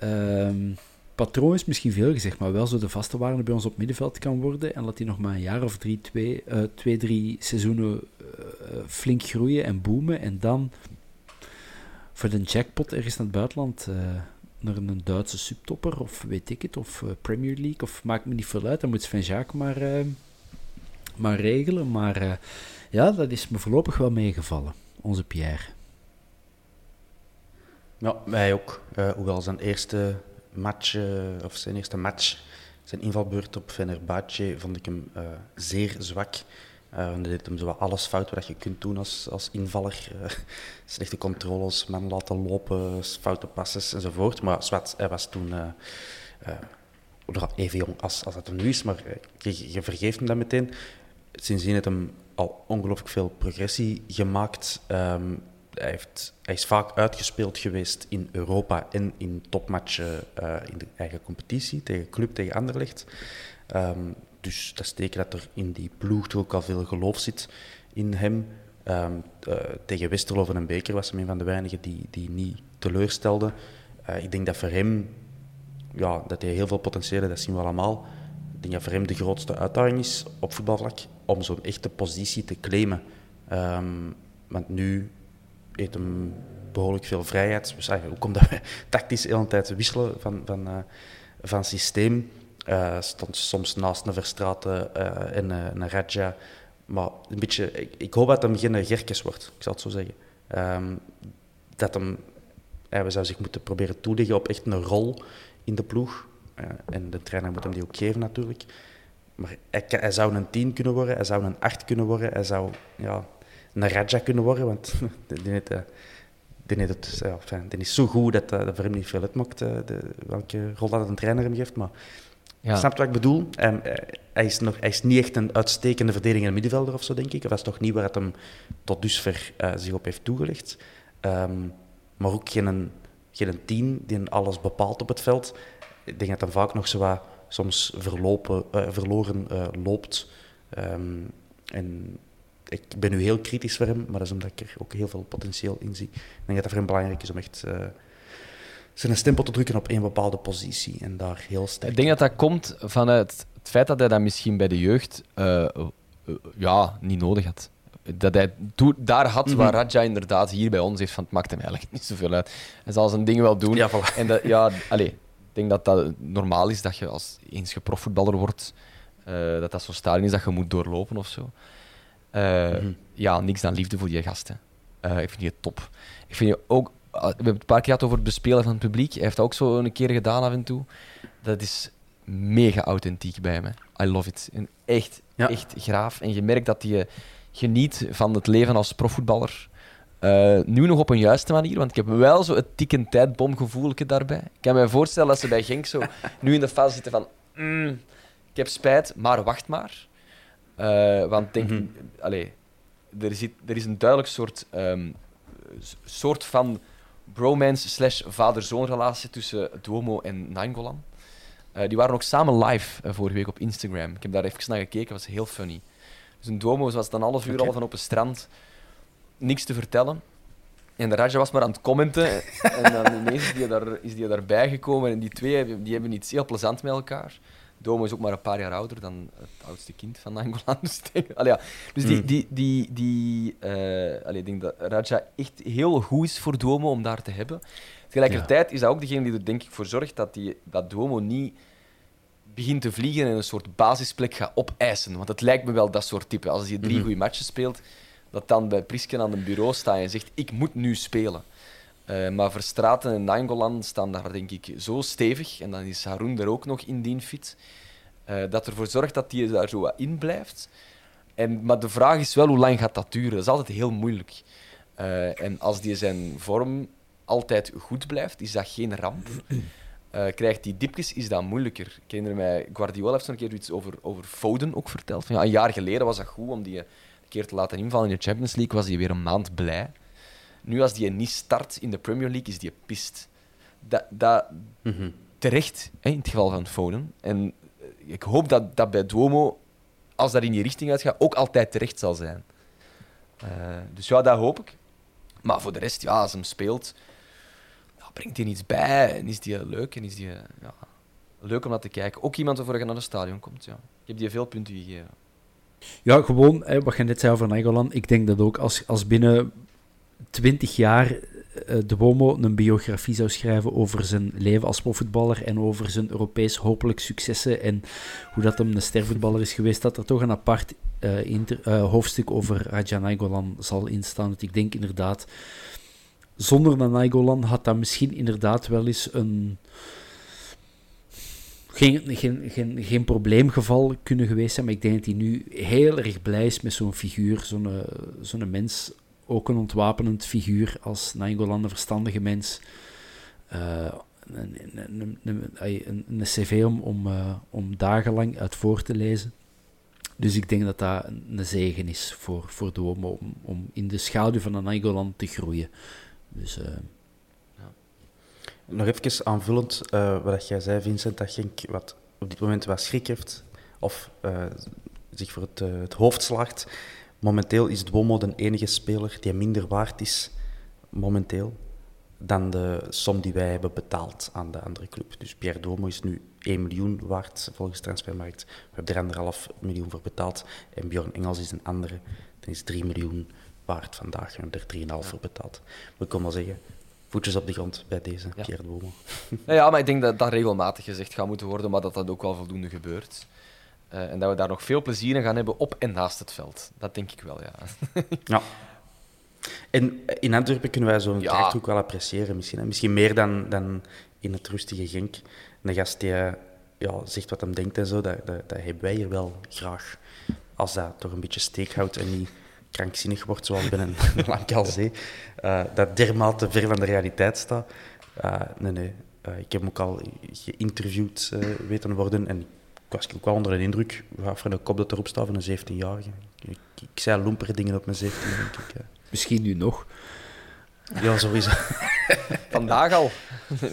um, patroon is, misschien veel gezegd, maar wel zo de vaste waarde bij ons op middenveld kan worden. En dat hij nog maar een jaar of drie, twee, uh, twee drie seizoenen flink groeien en boomen. En dan voor de jackpot ergens naar het buitenland naar een Duitse subtopper of weet ik het, of Premier League, of maakt me niet veel uit. Dan moet Sven Jaak maar, uh, maar regelen. Maar ja, dat is me voorlopig wel meegevallen, onze Pierre. Ja, wij ook. Uh, hoewel zijn eerste match, of zijn eerste match, zijn invalbeurt op Fenerbahce, vond ik hem zeer zwak. Uh, hij deed hem zo alles fout wat je kunt doen als, als invaller. Slechte controles, man laten lopen, foute passes enzovoort. Maar zwart, hij was toen uh, even jong als, als er nu is, maar je, vergeeft hem dat meteen. Sindsdien heeft hem al ongelooflijk veel progressie gemaakt. Um, hij, heeft, hij, is vaak uitgespeeld geweest in Europa en in topmatchen in de eigen competitie, tegen club, tegen Anderlecht. Um, dus dat is teken dat er in die ploeg toch ook al veel geloof zit in hem. Um, uh, tegen Westerlo een Beker was hij een van de weinigen die, die niet teleurstelde. Uh, ik denk dat voor hem, ja, dat hij heel veel potentieel heeft, dat zien we allemaal. Ik denk dat voor hem de grootste uitdaging is op voetbalvlak om zo'n echte positie te claimen. Um, want nu heeft hem behoorlijk veel vrijheid. Dus ook omdat we tactisch de hele tijd wisselen van, van, uh, van systeem. Uh, stond soms naast een Verstraten uh, en een Raja. Maar een beetje, ik, ik, hoop dat hem geen Gerkes wordt, ik zal het zo zeggen. Um, dat hem, hij zou zich moeten proberen toeleggen op echt een rol in de ploeg. en de trainer moet hem die ook geven natuurlijk. Maar hij, hij, zou een 10 kunnen worden, hij zou een 8 kunnen worden, hij zou ja, een Raja kunnen worden, want die, heeft, die, heeft het, ja, die is zo goed dat, dat voor hem niet veel uitmaakt de, welke rol dat een trainer hem geeft. Maar ja. Snap je wat ik bedoel? Um, hij, is nog, hij is niet echt een uitstekende verdedigende middenvelder of zo, denk ik. Of dat is toch niet waar het hem tot dusver uh, zich op heeft toegelegd. Um, maar ook geen, geen team die alles bepaalt op het veld. Ik denk dat hij vaak nog zo wat soms verlopen, uh, verloren uh, loopt. Um, en ik ben nu heel kritisch voor hem, maar dat is omdat ik er ook heel veel potentieel in zie. Ik denk dat het voor hem belangrijk is om echt zijn stempel te drukken op een bepaalde positie en daar heel sterk. Ik denk dat dat komt vanuit het feit dat hij dat misschien bij de jeugd uh, ja, niet nodig had. Dat hij daar had waar mhm. Raja inderdaad hier bij ons heeft van het maakt hem eigenlijk niet zoveel uit. Hij zal zijn dingen wel doen. Ja, voilà. En dat, ja, allez, ik denk dat dat normaal is dat je als eens je profvoetballer wordt, uh, dat dat zo'n stadion is dat je moet doorlopen of zo. Uh, mm Ja, niks dan liefde voor die gasten. Uh, ik vind die top. Ik vind je ook Ah, we hebben het een paar keer gehad over het bespelen van het publiek. Hij heeft dat ook zo een keer gedaan af en toe. Dat is mega authentiek bij me. I love it. En echt, echt graaf. En je merkt dat hij geniet van het leven als profvoetballer. Uh, nu nog op een juiste manier, want ik heb wel zo het tikken tijdbomgevoel daarbij. Ik kan me voorstellen dat ze bij Genk zo nu in de fase zitten van... Mm, ik heb spijt, maar wacht maar. Uh, want denk, mm allez, er, zit, er is een duidelijk soort, um, soort van bromance slash vader-zoon relatie tussen Duomo en Nainggolan. Uh, die waren ook samen live uh, vorige week op Instagram. Ik heb daar even naar gekeken, dat was heel funny. Dus een Duomo was dan een half uur okay. al van op een strand, niks te vertellen. En de Raja was maar aan het commenten. en dan ineens is die, daar, is die daarbij gekomen. En die twee die hebben iets heel plezant met elkaar. Domo is ook maar een paar jaar ouder dan het oudste kind van Angola. Dus, ja. dus die, mm. die, die, die uh, allee, ik denk dat Raja echt heel goed is voor Duomo om daar te hebben. Tegelijkertijd is dat ook degene die er denk ik voor zorgt dat, die, dat Duomo niet begint te vliegen en een soort basisplek gaat opeisen. Want het lijkt me wel dat soort type. Als hij drie mm goede matches speelt, dat dan bij Prisken aan een bureau staat en zegt: Ik moet nu spelen. Uh, maar Verstraten en Nangolan staan daar denk ik zo stevig, en dan is Haroun er ook nog indien fit, uh, dat ervoor zorgt dat hij daar zo wat in blijft. En, maar de vraag is wel hoe lang gaat dat duren. Dat is altijd heel moeilijk. Uh, en als die zijn vorm altijd goed blijft, is dat geen ramp. eh, krijgt die dipjes, is dat moeilijker. Ik herinner mij, Guardiola heeft zo'n keer iets over, over Foden ook verteld. Van, ja, een jaar geleden was dat goed om die een keer te laten invallen in de Champions League, was hij weer een maand blij. Nu, als die niet start in de Premier League, is die pist. Dat, dat Mhm. terecht, hè, in het geval van Foden. En eh, ik hoop dat dat bij Duomo, als dat in die richting uitgaat, ook altijd terecht zal zijn. Eh, dus ja, dat hoop ik. Maar voor de rest, ja, als hem speelt, brengt hij iets bij en is die leuk en is die ja, leuk om naar te kijken. Ook iemand waarvoor je naar het stadion komt. Ja. Ik heb die veel punten gegeven. Ja, gewoon hè, wat je net zei over Nainggolan. Ik denk dat ook als, als binnen 20 jaar eh, de Womo een biografie zou schrijven over zijn leven als profvoetballer en over zijn Europees hopelijk successen en hoe dat hem een stervoetballer is geweest, dat er toch een apart eh, eh, hoofdstuk over Raja Nainggolan zal instaan. Want ik denk inderdaad, zonder een Nainggolan had dat misschien inderdaad wel eens een geen, geen, geen, geen probleemgeval kunnen geweest zijn, maar ik denk dat hij nu heel erg blij is met zo'n figuur, zo'n zo'n mens, ook een ontwapenend figuur als Nainggolan, een verstandige mens. Eh, een, een, een, cv om, om, eh, om dagenlang uit voor te lezen. Dus ik denk dat dat een zegen is voor, voor de Womo om, om in de schaduw van Nainggolan te groeien. Dus eh, Nog even aanvullend, wat jij zei, Vincent, dat Genk wat op dit moment wat schrik heeft, of zich voor het, het hoofd slaagt. Momenteel is Duomo de enige speler die minder waard is, momenteel, dan de som die wij hebben betaald aan de andere club. Dus Pierre Duomo is nu 1 miljoen waard volgens Transfermarkt. We hebben er 1,5 miljoen voor betaald. En Bjorn Engels is een andere, die is 3 miljoen waard vandaag. We hebben er 3,5 voor betaald. We kunnen wel zeggen, voetjes op de grond bij deze Ja. Pierre Duomo. Ja, maar ik denk dat dat regelmatig gezegd gaat moeten worden, maar dat dat ook wel voldoende gebeurt. Eh, en dat we daar nog veel plezier in gaan hebben op en naast het veld. Dat denk ik wel, ja. Ja. En in Antwerpen kunnen wij zo'n Ja. ook wel appreciëren, misschien. Hè? Misschien meer dan, dan in het rustige Genk. Een gast die eh, ja, zegt wat hem denkt en zo, dat, dat, dat hebben wij hier wel graag. Als dat toch een beetje steek houdt en niet krankzinnig wordt, zoals bij een Lankalzee. Eh dat dermate ver van de realiteit staat. Eh, nee, nee. Ik heb hem ook al geïnterviewd weten worden en ik was ook wel onder de indruk van de kop dat erop staat van een 17-jarige. Ik, ik zei lomper dingen op mijn 17, denk ik. ja. misschien nu nog. Ja, sowieso. Vandaag al.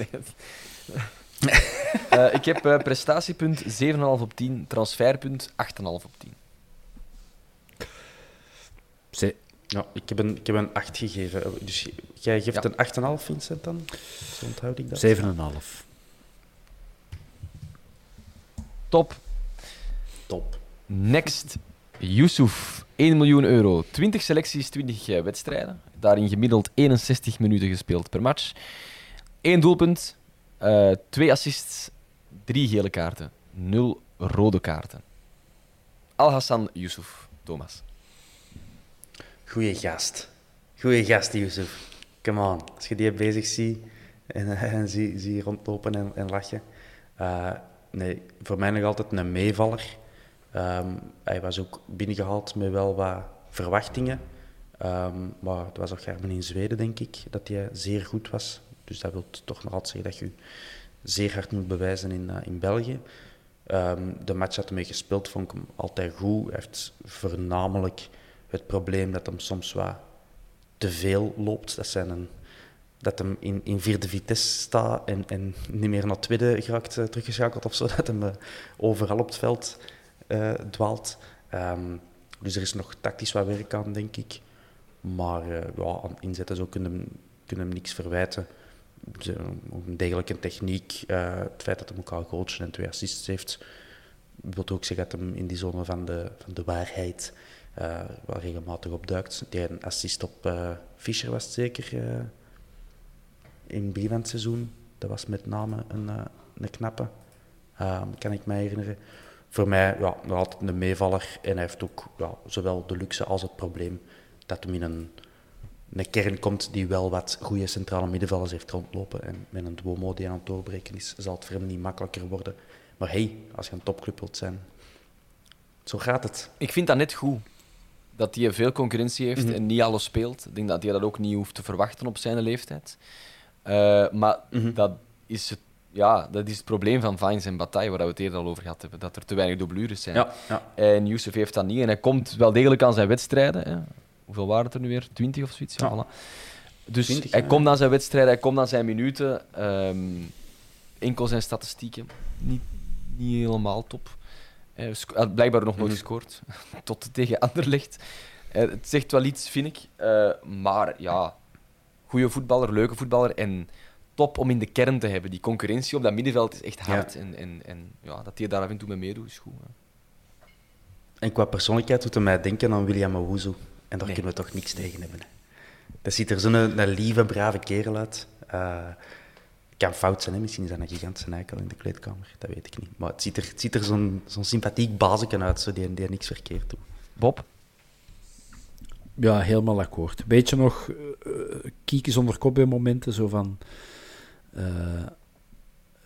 Eh, ik heb eh, prestatiepunt 7,5 op 10, transferpunt 8,5 op 10. Ze- Ja, ik heb een, ik heb een 8 gegeven. Dus jij geeft Ja. een 8,5, Vincent, dan? Zo onthoud ik dat. 7,5. Top. Top. Next. Yusuf. 1 miljoen euro. 20 selecties, 20 eh, wedstrijden. Daarin gemiddeld 61 minuten gespeeld per match. Eén doelpunt. eh, twee assists. Drie gele kaarten. Nul rode kaarten. Al-Hassan Yusuf. Thomas. Goeie gast. Goeie gast, Yusuf. Come on. Als je die bezig ziet en, en zie, zie rondlopen en, en lachen. Eh, nee, voor mij nog altijd een meevaller. Ehm, hij was ook binnengehaald met wel wat verwachtingen. Ehm, maar het was ook Gerben in Zweden, denk ik, dat hij zeer goed was. Dus dat wil toch nog altijd zeggen dat je zeer hard moet bewijzen in, eh, in België. Ehm, de match dat hij gespeeld vond ik hem altijd goed. Hij heeft voornamelijk het probleem dat hem soms wat te veel loopt. Dat, zijn een, dat hem in, in vierde vitesse staat en, en niet meer naar tweede geraakt, eh, teruggeschakeld of zo. Dat hem eh, overal op het veld eh, dwaalt. Ehm, dus er is nog tactisch wat werk aan, denk ik. Maar ja, aan inzetten zo kunnen hem, kunnen hem niks verwijten. Een degelijke techniek. het feit dat hij elkaar goaltjes en twee assists heeft, wil ook zeggen dat hem in die zone van de, van de waarheid wel regelmatig opduikt. Die een assist op Fischer was zeker in het begin van het seizoen. Dat was met name een, eh, een knappe, eh, kan ik me herinneren. Voor mij ja, nog altijd een meevaller. En hij heeft ook ja, zowel de luxe als het probleem dat hem in een, een kern komt die wel wat goede centrale middenvelders heeft rondlopen. En met een Duomo die aan het doorbreken is, zal het voor hem niet makkelijker worden. Maar hey, als je een topclub wilt zijn, zo gaat het. Ik vind dat net goed. Dat hij veel concurrentie heeft Mhm. en niet alles speelt. Ik denk dat hij dat ook niet hoeft te verwachten op zijn leeftijd. Eh, maar Mhm. dat is het ja, dat is het probleem van Vines en Bataille, waar we het eerder al over gehad hebben. Dat er te weinig doublures zijn. Ja, ja. En Youssef heeft dat niet. En hij komt wel degelijk aan zijn wedstrijden. Hè. Hoeveel waren het er nu weer? 20 of zoiets? Ja, Ja. voilà. Dus 20, hij komt aan zijn wedstrijden, hij komt aan zijn minuten. Ehm, enkel zijn statistieken. Niet, niet helemaal top. Hij had blijkbaar nog nooit Mhm. gescoord. Tot tegen Anderlecht. Eh, het zegt wel iets, vind ik. Eh, maar ja, goede voetballer, leuke voetballer. En top om in de kern te hebben. Die concurrentie op dat middenveld is echt hard. En, en, en ja, dat hij daar af en toe mee meedoet, is goed. hè. En qua persoonlijkheid doet hij mij denken aan William Owuzu. En daar Nee. kunnen we toch niks tegen hebben. Hè. Dat ziet er zo'n lieve, brave kerel uit. Eh kan fout zijn, hè. misschien is dat een gigantische eikel in de kleedkamer. Dat weet ik niet. Maar het ziet er, het ziet er zo'n zo'n sympathiek bazeken uit, zo, die, die niks verkeerd doet. Bob? Ja, helemaal akkoord. Beetje nog eh, kieken zonder kop bij momenten, zo van... eh,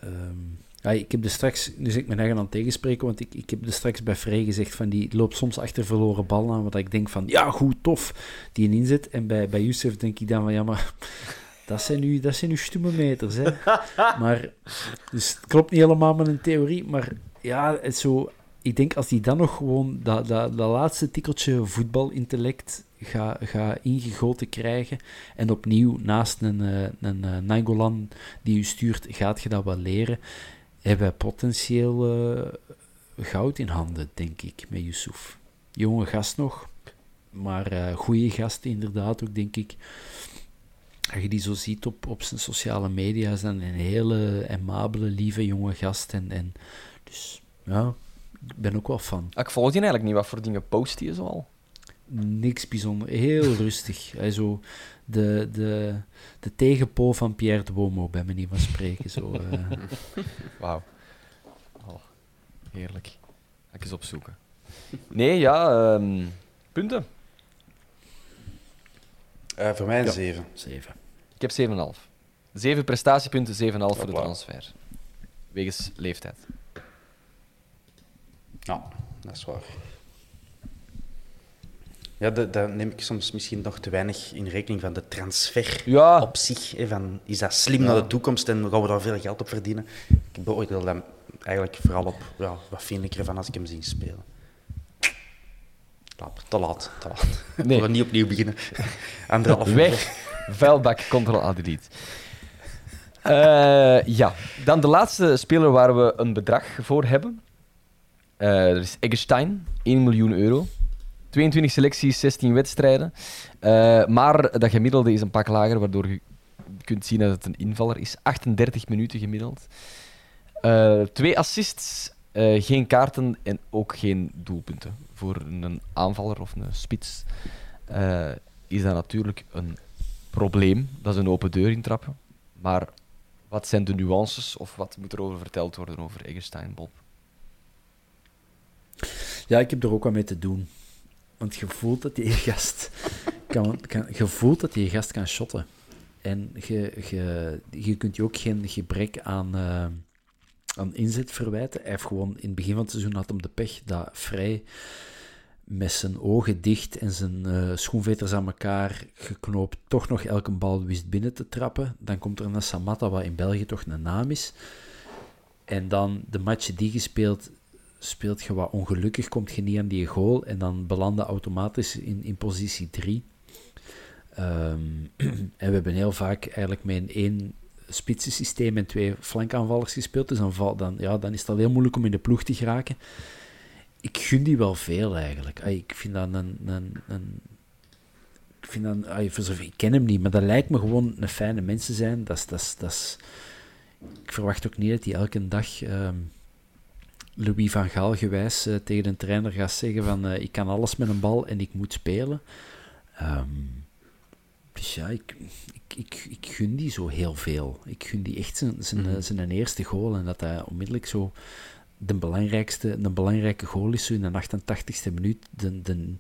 ehm, ja, ik heb er straks, nu zeg ik mijn eigen aan het tegenspreken, want ik, ik heb er straks bij Frey gezegd van die loopt soms achter verloren bal aan, wat ik denk van, ja, goed, tof, die een inzet. En bij, bij Youssef denk ik dan van, ja, maar dat zijn nu, dat zijn nu stoeme meters, hè. Maar, dus het klopt niet helemaal met een theorie, maar ja, het zo... Ik denk als die dan nog gewoon dat, dat, dat laatste tikkeltje voetbalintellect gaat ga ingegoten krijgen en opnieuw naast een, eh, een, eh, Nainggolan die u stuurt, gaat je dat wel leren, hebben wij potentieel eh, goud in handen, denk ik, met Yusuf. Jonge gast nog, maar eh goede gast inderdaad ook, denk ik. Als je die zo ziet op, op zijn sociale media, is dan een hele amabele, lieve jonge gast. En, en dus ja, ik ben ook wel. Ah, Ik volg die eigenlijk niet. Wat voor dingen post hij zo al? Niks bijzonder, heel rustig. Hij zo de, de, de tegenpool van Pierre de Bomo, bij manier van spreken. Zo, eh. Wauw. Oh, heerlijk. Ga ik eens opzoeken. Nee, ja, ehm, punten. Eh, voor mij een Ja. 7. Zeven. Ik heb 7,5. 7 prestatiepunten, 7,5 voor de transfer. Wegens leeftijd. Ja, dat is waar. Ja, dat, dat neem ik soms misschien nog te weinig in rekening van de transfer Ja, op zich. Hè, van, is dat slim naar de toekomst en gaan we daar veel geld op verdienen? Ik beoordeel hem eigenlijk vooral op ja, wat vind ik ervan als ik hem zie spelen. Laat, te laat, te laat. Nee. We gaan niet opnieuw beginnen. Anderhalf weg. Vuilbak, Ctrl-A-delete. Eh, ja, dan de laatste speler waar we een bedrag voor hebben. Eh dat is Eggestein, 1 miljoen euro. 22 selecties, 16 wedstrijden. Eh, maar dat gemiddelde is een pak lager, waardoor je kunt zien dat het een invaller is. 38 minuten gemiddeld. Eh, twee assists, eh, geen kaarten en ook geen doelpunten. Voor een aanvaller of een spits is dat natuurlijk een probleem. Dat is een open deur intrappen. Maar wat zijn de nuances of wat moet er over verteld worden over Eggestein, Bob? Ja, ik heb er ook wat mee te doen. Want je voelt dat die gast kan, kan, je voelt dat die gast kan shotten. En je, je, je kunt je ook geen gebrek aan, eh, aan inzet verwijten. Hij heeft gewoon in het begin van het seizoen had hem de pech dat vrij met zijn ogen dicht en zijn eh, schoenveters aan elkaar geknoopt toch nog elke bal wist binnen te trappen. Dan komt er een Samatta, wat in België toch een naam is. En dan de match die gespeeld speelt je wat ongelukkig, komt je niet aan die goal en dan belanden automatisch in, in positie 3. en we hebben heel vaak eigenlijk met een één spitsensysteem en twee flankaanvallers gespeeld, dus dan, val, dan, ja, dan is het al heel moeilijk om in de ploeg te geraken. Ik gun die wel veel eigenlijk. Ik vind dat een... een, een ik, vind zover- ik ken hem niet, maar dat lijkt me gewoon een fijne mensen zijn. Dat is, dat is, ik verwacht ook niet dat hij elke dag... ehm, Louis van Gaal gewijs eh, tegen een trainer gaat zeggen van eh, ik kan alles met een bal en ik moet spelen. Ehm, dus ja, ik, ik, ik, ik gun die zo heel veel. Ik gun die echt zijn, zijn, eh, zijn eerste goal en dat hij onmiddellijk zo de belangrijkste, de belangrijke goal is zo in de 88ste minuut. De, de,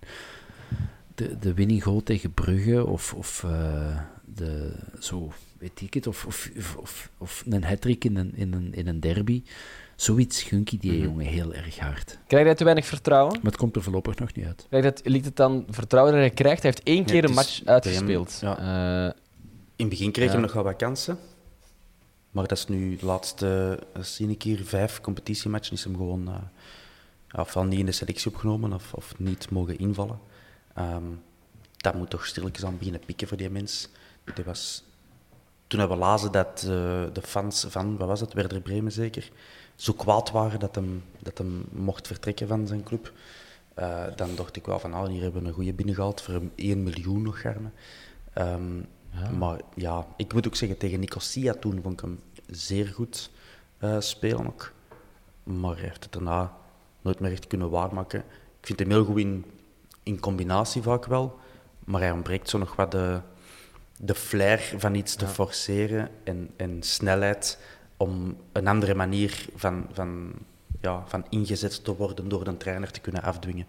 de, de winning goal tegen Brugge of, of eh, de, zo, weet ik het, of, of, of, of, of een hat-trick in een, in, een, in een derby. Zoiets gun ik die jongen heel erg hard. Krijg jij te weinig vertrouwen? Maar het komt er voorlopig nog niet uit. Krijg dat, ligt het dan vertrouwen dat hij krijgt? Hij heeft één keer een match hem, uitgespeeld. ja. Eh, In het begin kreeg Ja. hij nog wel wat kansen. Maar dat is nu de laatste, uh, zie ik hier, vijf competitiematchen is hem gewoon uh, ofwel niet in de selectie opgenomen of, of niet mogen invallen. Um, dat moet toch stilletjes aan beginnen pikken voor die mens. Die was, toen we lazen dat uh, de fans van, wat was het, Werder Bremen zeker, zo kwaad waren dat hem, dat hem mocht vertrekken van zijn club, uh, dan dacht ik wel van, ah, hier hebben we een goede binnengehaald voor 1 miljoen nog garmen. Um, ja. Maar ja, ik moet ook zeggen, tegen Nicosia toen vond ik hem zeer goed uh, spelen ook. Maar hij heeft het daarna nooit meer echt kunnen waarmaken. Ik vind hem heel goed in, in combinatie vaak wel, maar hij ontbreekt zo nog wat de, de flair van iets te forceren en, en snelheid om een andere manier van, van, ja, van ingezet te worden door de trainer te kunnen afdwingen.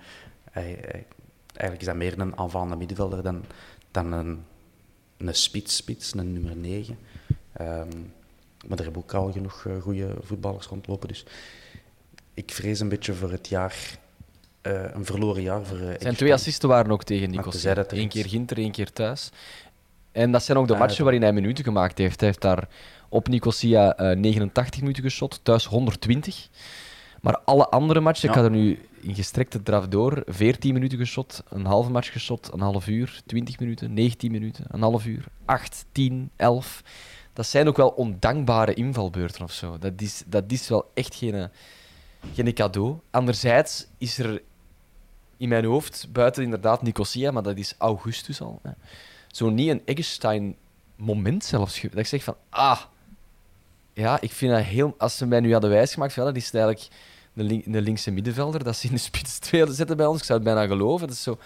Hij, hij, eigenlijk is hij meer een aanvallende middenvelder dan, dan een, een spits-spits, een nummer 9. Um, maar er hebben ook al genoeg uh, goede voetballers rondlopen. Dus ik vrees een beetje voor het jaar, uh, een verloren jaar voor. Uh, zijn twee assisten waren ook tegen Nikos. Eén keer Ginter, één keer thuis. En dat zijn ook de ah, matchen waarin hij minuten gemaakt heeft. Hij heeft daar op Nicosia 89 minuten geschot, thuis 120. Maar alle andere matchen, ja. ik ga er nu in gestrekte draf door, 14 minuten geschot, een halve match geschot, een half uur, 20 minuten, 19 minuten, een half uur, 8, 10, 11. Dat zijn ook wel ondankbare invalbeurten of zo. Dat is, dat is wel echt geen, geen cadeau. Anderzijds is er in mijn hoofd, buiten inderdaad Nicosia, maar dat is augustus al, hè, zo niet een Eggestein-moment zelfs. Dat ik zeg van, ah, ja, ik vind dat heel... Als ze mij nu hadden wijsgemaakt, ja, dat is eigenlijk een, link, een linkse middenvelder, dat ze in de spits twee zetten bij ons. Ik zou het bijna geloven. Dat is zo...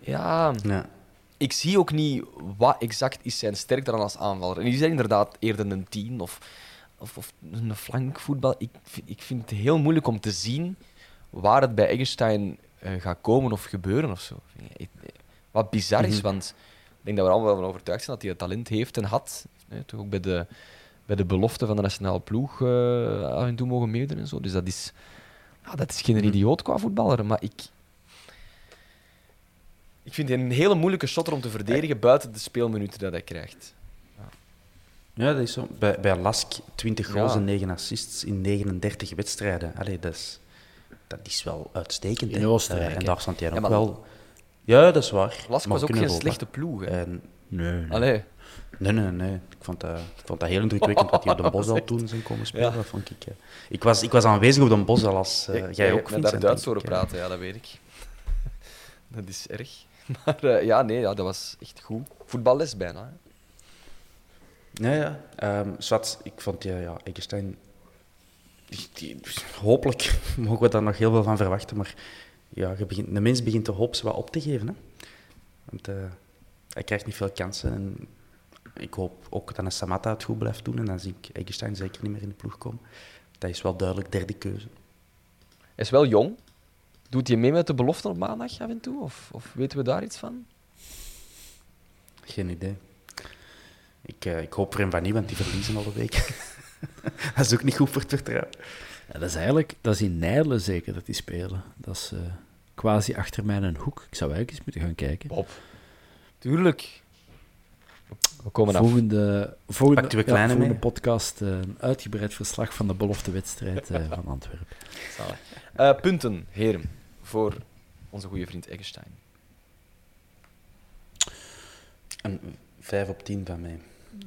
Ja... ja. Ik zie ook niet wat exact is zijn sterkte dan als aanvaller. En die zijn inderdaad eerder een tien of, of, of een flankvoetbal. Ik, ik vind het heel moeilijk om te zien waar het bij Eggestein uh, gaat komen of gebeuren of zo. Wat bizar is, mm want ik denk dat we allemaal van overtuigd zijn dat hij het talent heeft en had. toch ook bij de bij de belofte van de nationale ploeg uh, af en toe mogen meedoen en zo. Dus dat is, ja, dat is geen mhm. idioot qua voetballer, maar ik, ik vind het een hele moeilijke shotter om te verdedigen buiten de speelminuten dat hij krijgt. Ja, ja dat is zo. Bij, bij Lask 20 goals ja. en 9 assists in 39 wedstrijden. Allee, dat, is, dat is wel uitstekend. In Oostenrijk. Uh, en daar stond hij ook wel... Ja, dat is waar. Lask was ook geen slechte ploeg. Hè? En, nee, nee. Allee. Nee, nee, nee. Ik vond dat, ik vond dat heel indrukwekkend wat hij op de Bos al toen zijn komen spelen. Ja. Dat vond ik, uh... ik, was, ik was aanwezig op de Bos al als uh, jij ook, Ik daar Duits horen praten, ja, dat weet ik. dat is erg. Maar uh, ja, nee, ja, dat was echt goed. Voetballes bijna. Hè. Ja, ja. Um, Swat, ik vond die, ja. Die, die, hopelijk mogen we daar nog heel veel van verwachten, maar ja, je begint, de mens begint de hoop wat op te geven. Hè. Want hij krijgt niet veel kansen en ik hoop ook dat een Samatta het goed blijft doen en dan zie ik Eggestein zeker niet meer in de ploeg komen. Dat is wel duidelijk derde keuze. Hij is wel jong. Doet hij mee met de belofte op maandag af en toe? Of, of weten we daar iets van? Geen idee. Ik, uh, ik hoop voor hem van niet, want die verliezen alle week. dat is ook niet goed voor het vertrouwen. Ja, dat is eigenlijk dat is in Nijlen zeker dat die spelen. Dat is uh, quasi achter mij een hoek. Ik zou eigenlijk eens moeten gaan kijken. Bob. Tuurlijk. We komen volgende, af. Volgende, ja, volgende podcast uh, een uitgebreid verslag van de beloftewedstrijd uh, van Antwerpen. Uh, punten, heren, voor onze goede vriend Eggestein. Een 5 op 10 van mij.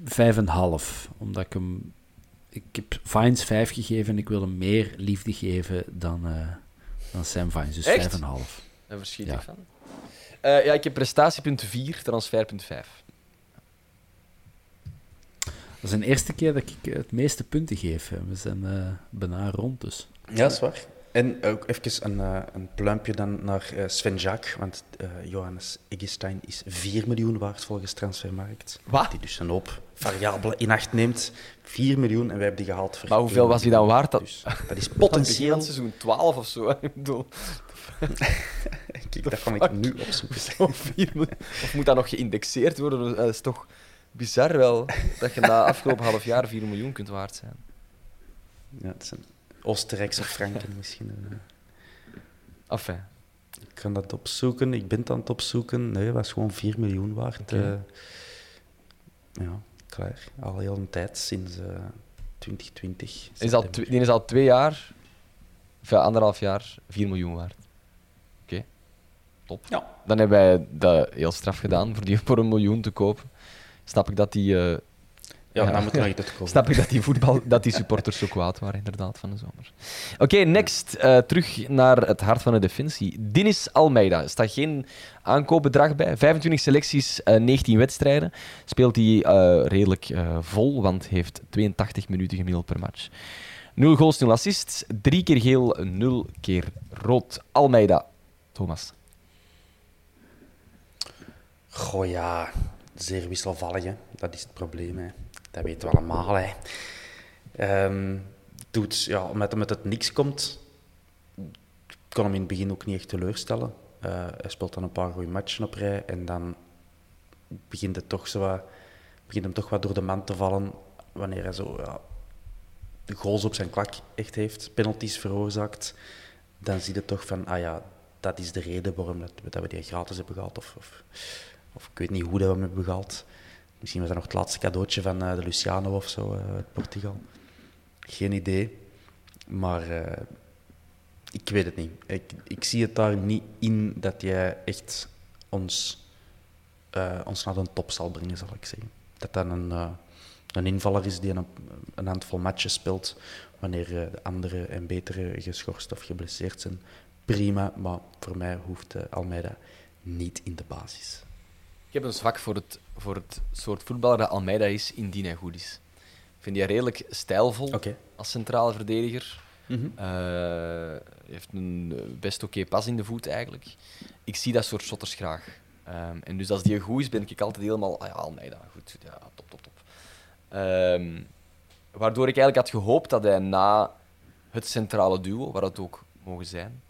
Vijf en half, omdat ik hem... Ik heb Vines 5 gegeven en ik wil hem meer liefde geven dan, dan Sam Vines, dus vijf en half. Daar verschiet ja. ik van. ja, ik heb prestatiepunt 4, transferpunt 5. Dat is de eerste keer dat ik het meeste punten geef. We zijn uh, bijna rond dus. Ja, dat is waar. En ook even een, uh, een pluimpje dan naar uh, Sven Jaak, want Johannes Eggestein is 4 miljoen waard volgens Transfermarkt. Wat? Die dus een hoop variabelen in acht neemt. 4 miljoen en wij hebben die gehaald voor Maar hoeveel was hij dan waard? Dat, dus, dat is potentieel... Dat seizoen 12 of zo. Ik bedoel... Kijk, dat kan ik nu opzoeken. of moet dat nog geïndexeerd worden? Dat is toch bizar wel dat je na afgelopen half jaar 4 miljoen kunt waard zijn. Ja, het zijn Oostenrijkse franken misschien. Uh. Enfin. Ik kan dat opzoeken. Ik ben het aan het opzoeken. Nee, het was gewoon 4 miljoen waard. Okay. Uh, ja, klaar. Al heel een tijd sinds... Uh, 2020. Is al die is al twee jaar, of ja, anderhalf jaar, 4 miljoen waard. Oké, top. Ja. Dan hebben wij dat heel straf gedaan voor die voor een miljoen te kopen. Snap ik dat die, eh, Ja, Ja. dan moet er nog iets komen. snap ik dat die, voetbal, dat die supporters zo kwaad waren, inderdaad, van de zomer. Oké, next. eh, terug naar het hart van de defensie. Dinis Almeida. Er staat geen aankoopbedrag bij. 25 selecties, eh, 19 wedstrijden. Speelt hij redelijk vol, want heeft 82 minuten gemiddeld per match. 0 goals, 0 assists. 3 keer geel, 0 keer rood. Almeida. Thomas. Goh ja, zeer wisselvallig. Dat is het probleem. Hè. Dat weten we allemaal. Hè. Ehm, doet, ja, omdat met het niks komt, kon hem in het begin ook niet echt teleurstellen. Eh, hij speelt dan een paar goede matchen op rij en dan begint, het toch zo begint hem toch wat door de man te vallen wanneer hij zo ja, de goals op zijn klak echt heeft, penalties veroorzaakt. Dan zie je toch van, ah ja, dat is de reden waarom dat, we- dat we die gratis hebben gehaald. Of, of, of ik weet niet hoe dat we hem hebben gehaald. Misschien was dat nog het laatste cadeautje van eh, de Luciano of zo eh, uit Portugal. Geen idee. Maar eh, ik weet het niet. Ik, ik zie het daar niet in dat jij echt ons, ons naar de top zal brengen, zal ik zeggen. Dat dat een, een invaller is die een, een handvol matches speelt wanneer de andere en betere geschorst of geblesseerd zijn. Prima, maar voor mij hoeft Almeida niet in de basis. Ik heb een zwak voor het, voor het soort voetballer dat Almeida is, indien hij goed is. Ik vind die redelijk stijlvol als centrale verdediger. Eh, heeft een eh, best oké pas in de voet eigenlijk. Ik zie dat soort shotters graag. Ehm, en dus als die goed is, ben ik altijd helemaal. Ah ja, Almeida, goed. Ja, top, top, top. Ehm, waardoor ik eigenlijk had gehoopt dat hij na het centrale duo, waar het ook mogen zijn,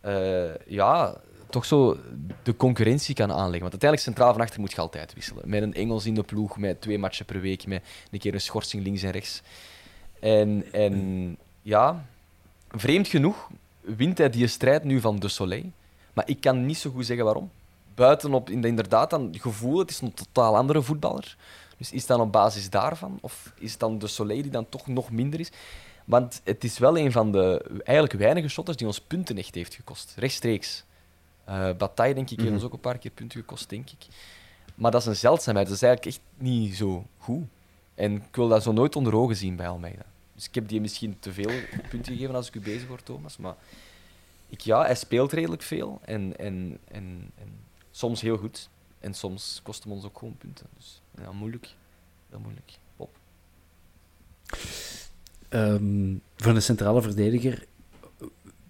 eh, ja, toch zo de concurrentie kan aanleggen. Want uiteindelijk centraal van achter moet je altijd wisselen. Met een Engels in de ploeg, met twee matchen per week, met een keer een schorsing links en rechts. En, en ja, vreemd genoeg wint hij die strijd nu van De Soleil. Maar ik kan niet zo goed zeggen waarom. Buitenop in de, inderdaad dan gevoel, het is een totaal andere voetballer. Dus is het dan op basis daarvan? Of is het dan De Soleil die dan toch nog minder is? Want het is wel een van de eigenlijk weinige shotters die ons punten echt heeft gekost. Rechtstreeks. Eh Bataille, denk ik, heeft ons ook een paar keer punten gekost, denk ik. Maar dat is een zeldzaamheid. Dat is eigenlijk echt niet zo goed. En ik wil dat zo nooit onder ogen zien bij Almeida. Dus ik heb die misschien te veel punten gegeven als ik u bezig word, Thomas. Maar ik, ja, hij speelt redelijk veel. En, en, en, en soms heel goed. En soms kost hem ons ook gewoon punten. Dus ja, moeilijk. Heel moeilijk. Pop. Ehm, voor een centrale verdediger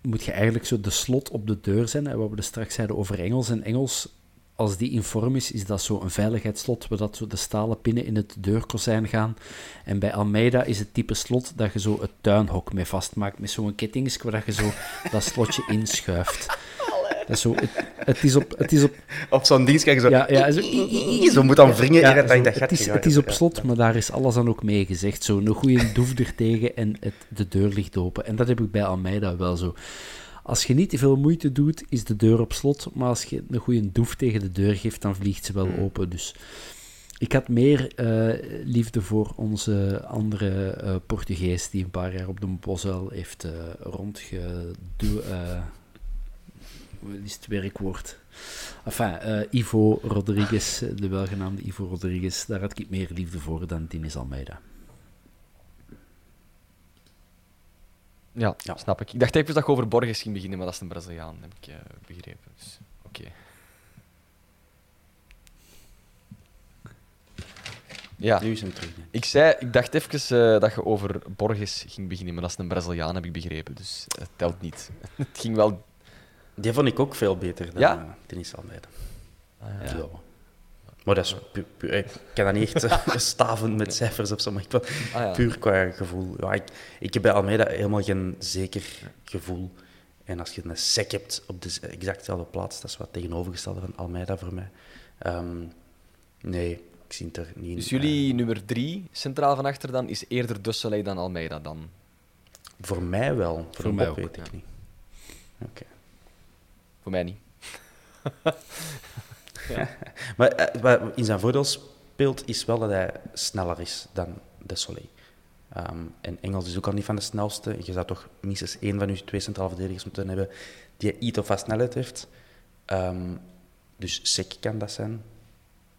moet je eigenlijk zo de slot op de deur zijn. hè, Wat we er straks zeiden over Engels. En Engels, als die in vorm is, is dat zo een veiligheidsslot, waar dat zo de stalen pinnen in het deurkozijn gaan. En bij Almeida is het type slot dat je zo het tuinhok mee vastmaakt, met zo'n kettingske waar dat je zo dat slotje inschuift. Is zo, het, het is op... Het is op Op zo'n dienst krijg je zo... ja, ja, zo, Zo moet dan wringen ja, eer dat zo, het, is, gegaan het is op slot, maar daar is alles dan ook mee gezegd. Zo, een goede doef er tegen en het, de deur ligt open. En dat heb ik bij Almeida wel zo. Als je niet te veel moeite doet, is de deur op slot. Maar als je een goede doef tegen de deur geeft, dan vliegt ze wel Hmm. open. Dus ik had meer eh, liefde voor onze andere eh, Portugees die een paar jaar op de Bosuil heeft uh, rondgedoe... eh, is het werkwoord? Enfin, uh, Ivo Rodriguez, de welgenaamde Ivo Rodriguez, daar had ik meer liefde voor dan Dinis Almeida. Ja, ja, snap ik. Ik dacht even dat je over Borges ging beginnen, maar dat is een Braziliaan, heb ik uh, begrepen. Dus, Oké. Okay. Ja. Nu is hem terug. Ik, zei, ik dacht even uh, dat je over Borges ging beginnen, maar dat is een Braziliaan, heb ik begrepen. Dus het telt niet. het ging wel die vond ik ook veel beter dan ja? Dennis Almeida. Ah, ja. ja. Maar dat is pu pu ik kan dat niet echt staven met cijfers of zo, maar ik wil, ah, ja. puur qua gevoel. Ja, ik, ik heb bij Almeida helemaal geen zeker gevoel. En als je een sec hebt op de exact dezelfde plaats, dat is wat tegenovergestelde van Almeida voor mij. Um, nee, ik zie het er niet in. Dus jullie uh, nummer drie, centraal van achter dan, is eerder De Soleil dan Almeida dan? Voor mij wel. Voor, voor mij ook, weet ik ja. niet. Oké. Okay. Voor mij niet. ja. maar wat in zijn voordeel speelt, is wel dat hij sneller is dan De Soleil. Ehm, en Engels is ook al niet van de snelste. Je zou toch minstens één van je twee centrale verdedigers moeten hebben die iets of wat snelheid heeft. Ehm, dus Sek kan dat zijn,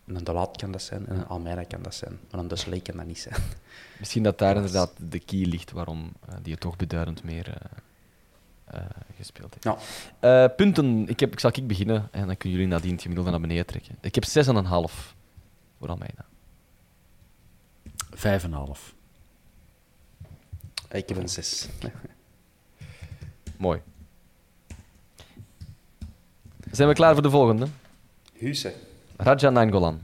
een De Laat kan dat zijn en een Almeida kan dat zijn. Maar een Desley kan dat niet zijn. Misschien dat daar inderdaad de key ligt waarom uh, die toch beduidend meer uh, gespeeld heeft. Ja. punten, ik, heb, ik zal ik beginnen en dan kunnen jullie nadien het gemiddelde naar beneden trekken. Ik heb 6,5 voor Almeida. 5,5. Ik heb een 6. Mooi. Zijn we klaar voor de volgende? Huse. Raja Nangolan.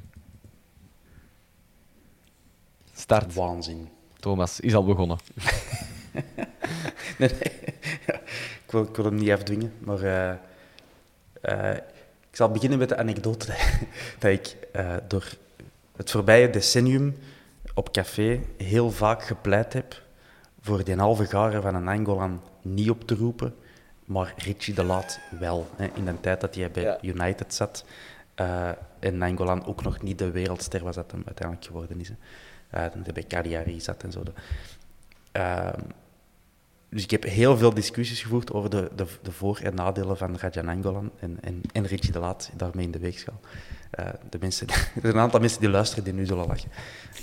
Start. Waanzin. Thomas is al begonnen. nee, nee. Ja, ik, wil, ik, wil, hem niet afdwingen, maar uh, uh, ik zal beginnen met de anekdote dat ik uh, door het voorbije decennium op café heel vaak gepleit heb voor die halve garen van een Angolan niet op te roepen, maar Richie de Laat wel. Hè, in de tijd dat hij bij ja. United zat en Angolan ook nog niet de wereldster was dat hem uiteindelijk geworden is. Hè. Uh, dat hij bij Cagliari zat en zo. Dus ik heb heel veel discussies gevoerd over de, de, de voor- en nadelen van Rajan Angolan en, en, en Richie de Laat daarmee in de weegschaal. Uh, de mensen, er zijn een aantal mensen die luisteren die nu zullen lachen.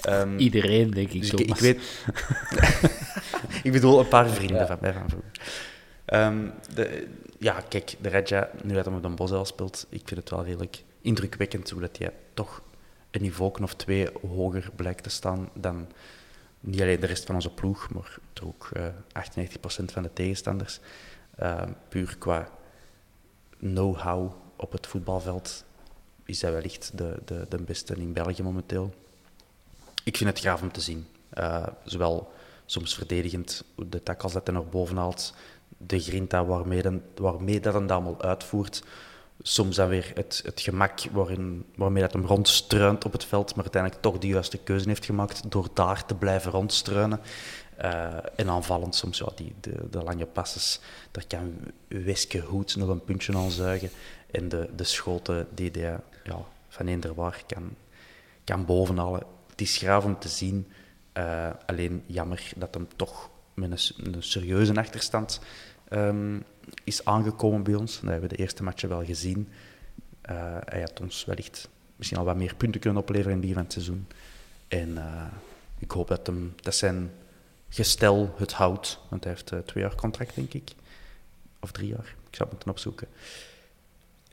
Um, Iedereen, denk ik. Dus ik, ik, weet. ik bedoel een paar vrienden ja. van mij van vroeger. Um, de, ja, kijk, de Raja, nu dat hij op de Bosel speelt, ik vind het wel redelijk indrukwekkend hoe dat hij toch een niveau of twee hoger blijkt te staan dan niet alleen de rest van onze ploeg, maar ook uh, 98% van de tegenstanders. Uh, puur qua know-how op het voetbalveld is hij wellicht de, de, de beste in België momenteel. Ik vind het gaaf om te zien. Uh, zowel soms verdedigend, de tackles dat hij naar boven haalt, de grinta waarmee, dan, waarmee dat hij dat allemaal uitvoert. Soms dan weer het, het gemak waarin, waarmee dat hem rondstruint op het veld, maar uiteindelijk toch de juiste keuze heeft gemaakt door daar te blijven rondstruinen. Uh, en aanvallend soms, ja, die, de, de lange passes, daar kan Weske Hoed nog een puntje aan zuigen. En de, de schoten die hij ja, van eender waar kan, kan bovenhalen. Het is graaf om te zien. Uh, alleen jammer dat hem toch met een, een serieuze achterstand um, is aangekomen bij ons. Dat hebben we de eerste matchen wel gezien. Uh, hij had ons wellicht misschien al wat meer punten kunnen opleveren in begin van het seizoen. En uh, ik hoop dat, hem, dat zijn gestel het houdt. Want hij heeft uh, twee jaar contract, denk ik. Of drie jaar. Ik zou het moeten opzoeken.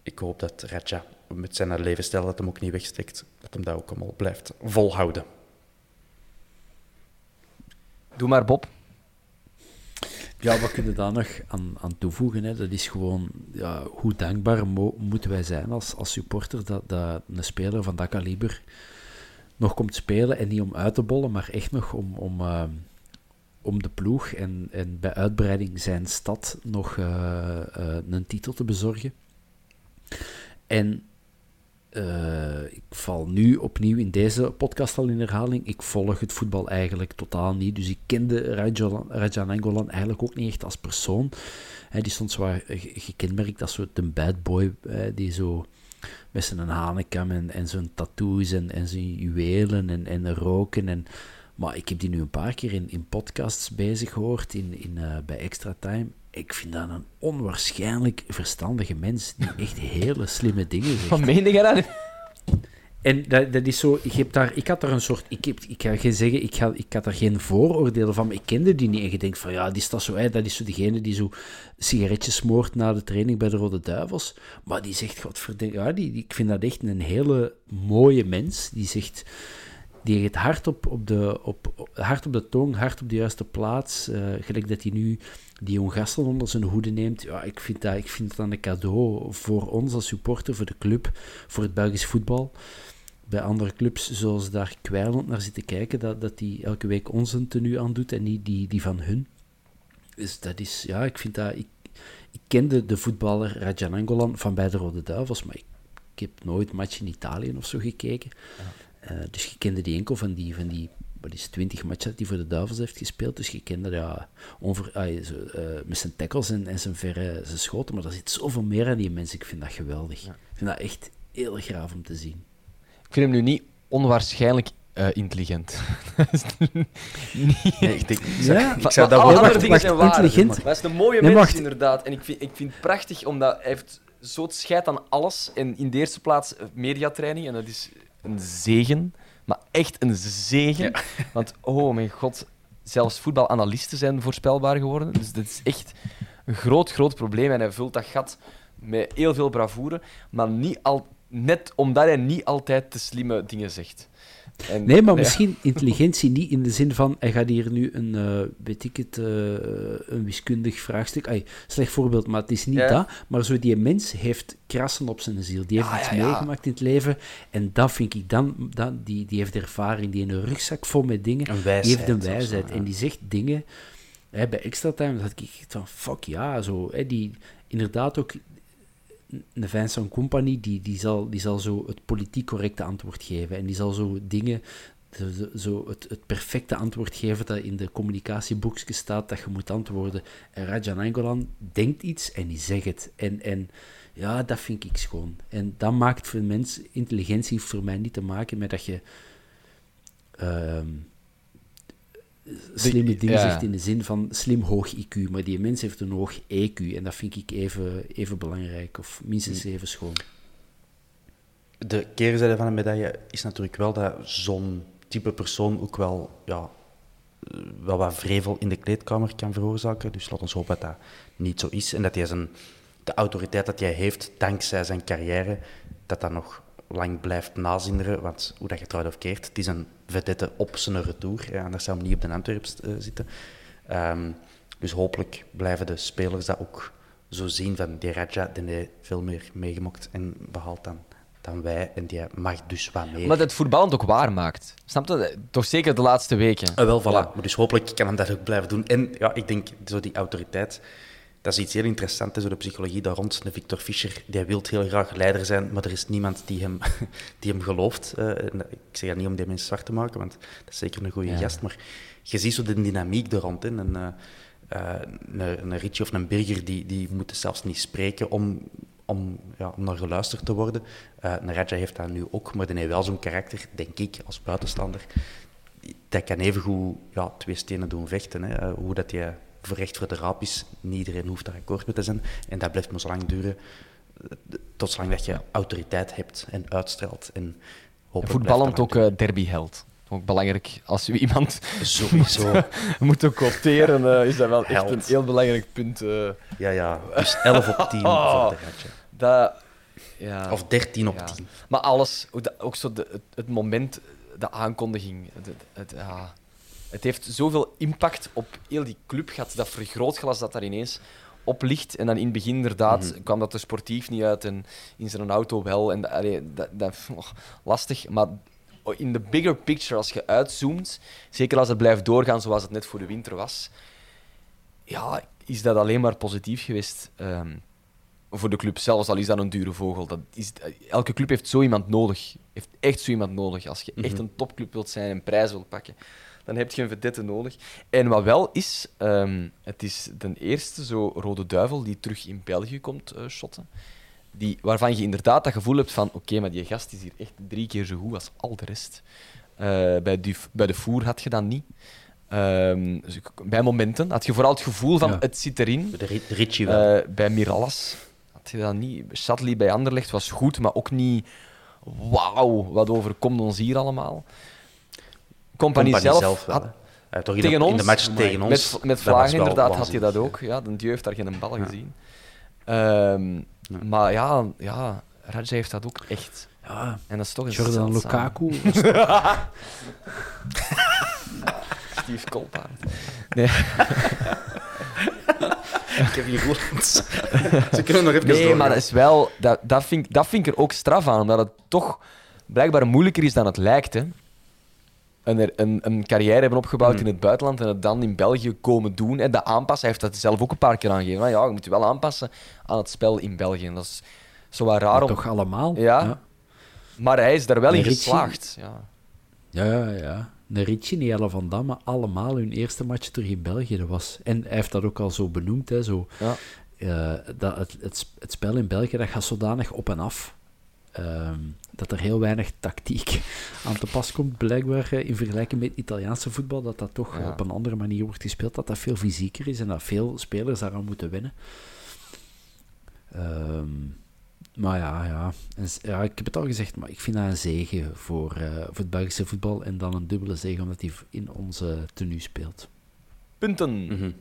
Ik hoop dat Raja met zijn levensstijl dat hem ook niet wegsteekt, dat hem dat ook allemaal blijft volhouden. Doe maar, Bob. Ja, wat kunnen daar nog aan, aan toevoegen? Hè? Dat is gewoon, ja, hoe dankbaar mo moeten wij zijn als, als supporter dat, dat een speler van dat kaliber nog komt spelen. En niet om uit te bollen, maar echt nog om, om, uh, om de ploeg en, en bij uitbreiding zijn stad nog uh, uh, een titel te bezorgen. En uh, ik val nu opnieuw in deze podcast al in herhaling. Ik volg het voetbal eigenlijk totaal niet. Dus ik kende Rajan Angolan eigenlijk ook niet echt als persoon. Die stond zwaar gekenmerkt als een bad boy die zo met zijn hanenkam en, en zijn tattoos en, en zijn juwelen en, en roken. En, maar ik heb die nu een paar keer in, in podcasts bezig gehoord, in, in, uh, bij Extra Time ik vind dat een onwaarschijnlijk verstandige mens die echt hele slimme dingen zegt. Wat meen je? En dat, dat is zo, ik, heb daar, ik had daar een soort, ik, heb, ik ga geen zeggen, ik, ga, ik had daar geen vooroordelen van, maar ik kende die niet. En je denkt van, ja, die staat zo, hè, dat is zo degene die zo sigaretjes smoort na de training bij de Rode Duivels. Maar die zegt, godverdomme, ja, die, die, ik vind dat echt een hele mooie mens. Die zegt, die heeft hard op, op, de, op, op, hard op de tong, hard op de juiste plaats. Uh, gelijk dat hij nu die jong gasten onder zijn hoede neemt. Ja, ik vind, dat, ik vind dat een cadeau voor ons als supporter, voor de club, voor het Belgisch voetbal. Bij andere clubs, zoals daar kwijlend naar zitten kijken, dat, dat die elke week ons een tenue aandoet en niet die, die van hun. Dus dat is, ja, ik vind dat... Ik, ik kende de voetballer Rajan Angolan van bij de Rode Duivels, maar ik, ik heb nooit match in Italië of zo gekeken. Ja. Uh, dus je kende die enkel van die, van die wat is 20 matchen dat hij voor de Duivels heeft gespeeld. Dus je kende ja, over, ah, zo, uh, met zijn tackles en, en zijn verre zijn schoten. Maar er zit zoveel meer aan die mensen. Ik vind dat geweldig. Ja. Ik vind dat echt heel graaf om te zien. Ik vind hem nu niet onwaarschijnlijk eh, intelligent. Nee, ik denk, Ja, ik zou Maar dat alle wel... wacht, andere dingen wacht, zijn waar. intelligent. Maar hij is een mooie Nee, mens, wacht. inderdaad. En ik vind, ik vind het prachtig, omdat hij heeft zo het scheid aan alles. En in de eerste plaats eh, mediatraining. En dat is een zegen. Maar echt een zegen. Want, oh mijn god, zelfs voetbalanalisten zijn voorspelbaar geworden. Dus dat is echt een groot, groot probleem. En hij vult dat gat met heel veel bravoure. Maar niet al, net omdat hij niet altijd de slimme dingen zegt. En, Nee, maar ja. misschien intelligentie niet in de zin van hij gaat hier nu een, eh, weet ik het, eh, een wiskundig vraagstuk. Slecht voorbeeld, maar het is niet Ja. dat. Maar zo die mens heeft krassen op zijn ziel. Die heeft Ja, iets meegemaakt in het leven. En dat vind ik dan, dat, die, die heeft ervaring, die heeft een rugzak vol met dingen. Een die wijsheid. heeft een zo, wijsheid. En die zegt dingen. Hè, bij extra time dat ik echt van fuck ja, zo. Hè, die inderdaad ook. Een Vincent Company, die, die, zal, die zal zo het politiek correcte antwoord geven. En die zal zo dingen, zo, het, het perfecte antwoord geven dat in de communicatieboekjes staat dat je moet antwoorden. En Rajan Angolan denkt iets en die zegt het. En, en ja, dat vind ik schoon. En dat maakt voor mensen, intelligentie voor mij niet te maken met dat je ehm, slimme dingen ja. zegt in de zin van slim hoog IQ, maar die mens heeft een hoog EQ en dat vind ik even, even belangrijk of minstens even schoon. De keerzijde van de medaille is natuurlijk wel dat zo'n type persoon ook wel, ja, eh, wel wat vrevel in de kleedkamer kan veroorzaken. Dus laat ons hopen dat dat niet zo is. En dat hij zijn, de autoriteit dat hij heeft, dankzij zijn carrière, dat dat nog lang blijft nazinderen. Want hoe dat je trouwt of keert, het is een vedette op zijn retour. Ja, anders zou hij niet op de Antwerps eh, zitten. Ehm, dus hopelijk blijven de spelers dat ook zo zien van die Raja, die heeft veel meer meegemokt en behaald dan, dan wij. En die mag dus wat meer. Omdat het voetballend ook waar maakt. Snap je? Toch zeker de laatste weken. Ah, wel, voilà. Ja. Maar dus hopelijk kan hem dat ook blijven doen. En ja, ik denk, zo die autoriteit, dat is iets heel interessants, de psychologie daar rond. De Victor Fischer, die wil heel graag leider zijn, maar er is niemand die hem, die hem gelooft. Eh, en ik zeg dat niet om die mensen zwart te maken, want dat is zeker een goede Ja. gast, maar je ziet zo de dynamiek er rond. Hè. En, eh, eh, een, een Ritchie of een Birger, die, die moeten zelfs niet spreken om, om, ja, om naar geluisterd te worden. Eh een Raja heeft dat nu ook, maar die heeft wel zo'n karakter, denk ik, als buitenstander, dat kan evengoed ja, twee stenen doen vechten. Hè. Eh, Hoe dat je voor recht voor de raap is, niet iedereen hoeft daar akkoord mee te zijn. En dat blijft maar zo lang duren, eh, tot zolang dat je autoriteit hebt en uitstraalt. En voetballend ook dat eh, derbyheld. Ook belangrijk. Als u iemand. Sowieso. moet quoteren, eh, is dat wel echt Held. een heel belangrijk punt. eh. Ja, ja. Dus 11 op 10 Oh. voor de Raja. dat, ja. Of 13 op Ja. 10. Maar alles, ook, dat- ook zo de, het, het moment, de aankondiging. Het, het- ja. Het heeft zoveel impact op heel die club gehad. Dat vergrootglas dat daar ineens op ligt. En dan in het begin inderdaad kwam dat er sportief niet uit en in zijn auto wel. En, allee, dat, dat, oh, lastig. Maar in de bigger picture, als je uitzoomt, zeker als het blijft doorgaan zoals het net voor de winter was, ja, is dat alleen maar positief geweest. ehm, voor de club zelfs, al is dat een dure vogel. Dat is, elke club heeft zo iemand nodig. Heeft echt zo iemand nodig. Als je echt een topclub wilt zijn en prijs wilt pakken, dan heb je een vedette nodig. En wat wel is, ehm, het is de eerste zo rode duivel die terug in België komt eh, shotten. Die, waarvan je inderdaad dat gevoel hebt van oké, maar die gast is hier echt drie keer zo goed als al de rest. Eh, bij, die, bij de voer had je dat niet. Ehm, dus ik- bij momenten had je vooral het gevoel van Ja. het zit erin. De Ri- Ritchie wel. Eh, bij Mirallas had je dat niet. Shadley bij Anderlecht was goed, maar ook niet. Wauw, wat overkomt ons hier allemaal? Compagnie, Compagnie zelf, wel, had, hè. Toch in, tegen de, ons, in de match tegen ons. met, met inderdaad had je dat ook. Ja, de Dieu heeft daar geen bal gezien. Ehm, Maar ja, ja, Raja heeft dat ook echt. Ja, En dat is toch een Jordan zeldzaam. Lukaku. Steve Kolpaard. Nee, Kevin Roelands. Ze kunnen nog even nee doorgaan. maar dat is wel... Dat, dat, vind, ik- dat vind ik er ook straf aan, omdat het toch blijkbaar moeilijker is dan het lijkt. Hè. Een, een, een carrière hebben opgebouwd in het buitenland en het dan in België komen doen. En de aanpassen, hij heeft dat zelf ook een paar keer aangegeven. van, Ja, je moet je wel aanpassen aan het spel in België. En dat is zo wat raar om... Toch allemaal? Ja. ja. Maar hij is daar wel in Ritchie- geslaagd. Ja. Ja, ja, ja. De Ritchie en Jelle van Damme, allemaal hun eerste match terug in België. Dat was. En hij heeft dat ook al zo benoemd. Hè, zo, Ja. eh, dat het, het, het spel in België dat gaat zodanig op en af. Ehm, dat er heel weinig tactiek aan te pas komt, blijkbaar eh, in vergelijking met Italiaanse voetbal, dat dat toch Ja. op een andere manier wordt gespeeld, dat dat veel fysieker is en dat veel spelers daaraan moeten wennen. Ehm, maar ja, ja. En ja, ik heb het al gezegd, maar ik vind dat een zegen voor, eh, voor het Belgische voetbal en dan een dubbele zegen omdat hij in onze tenue speelt. Punten. Mhm.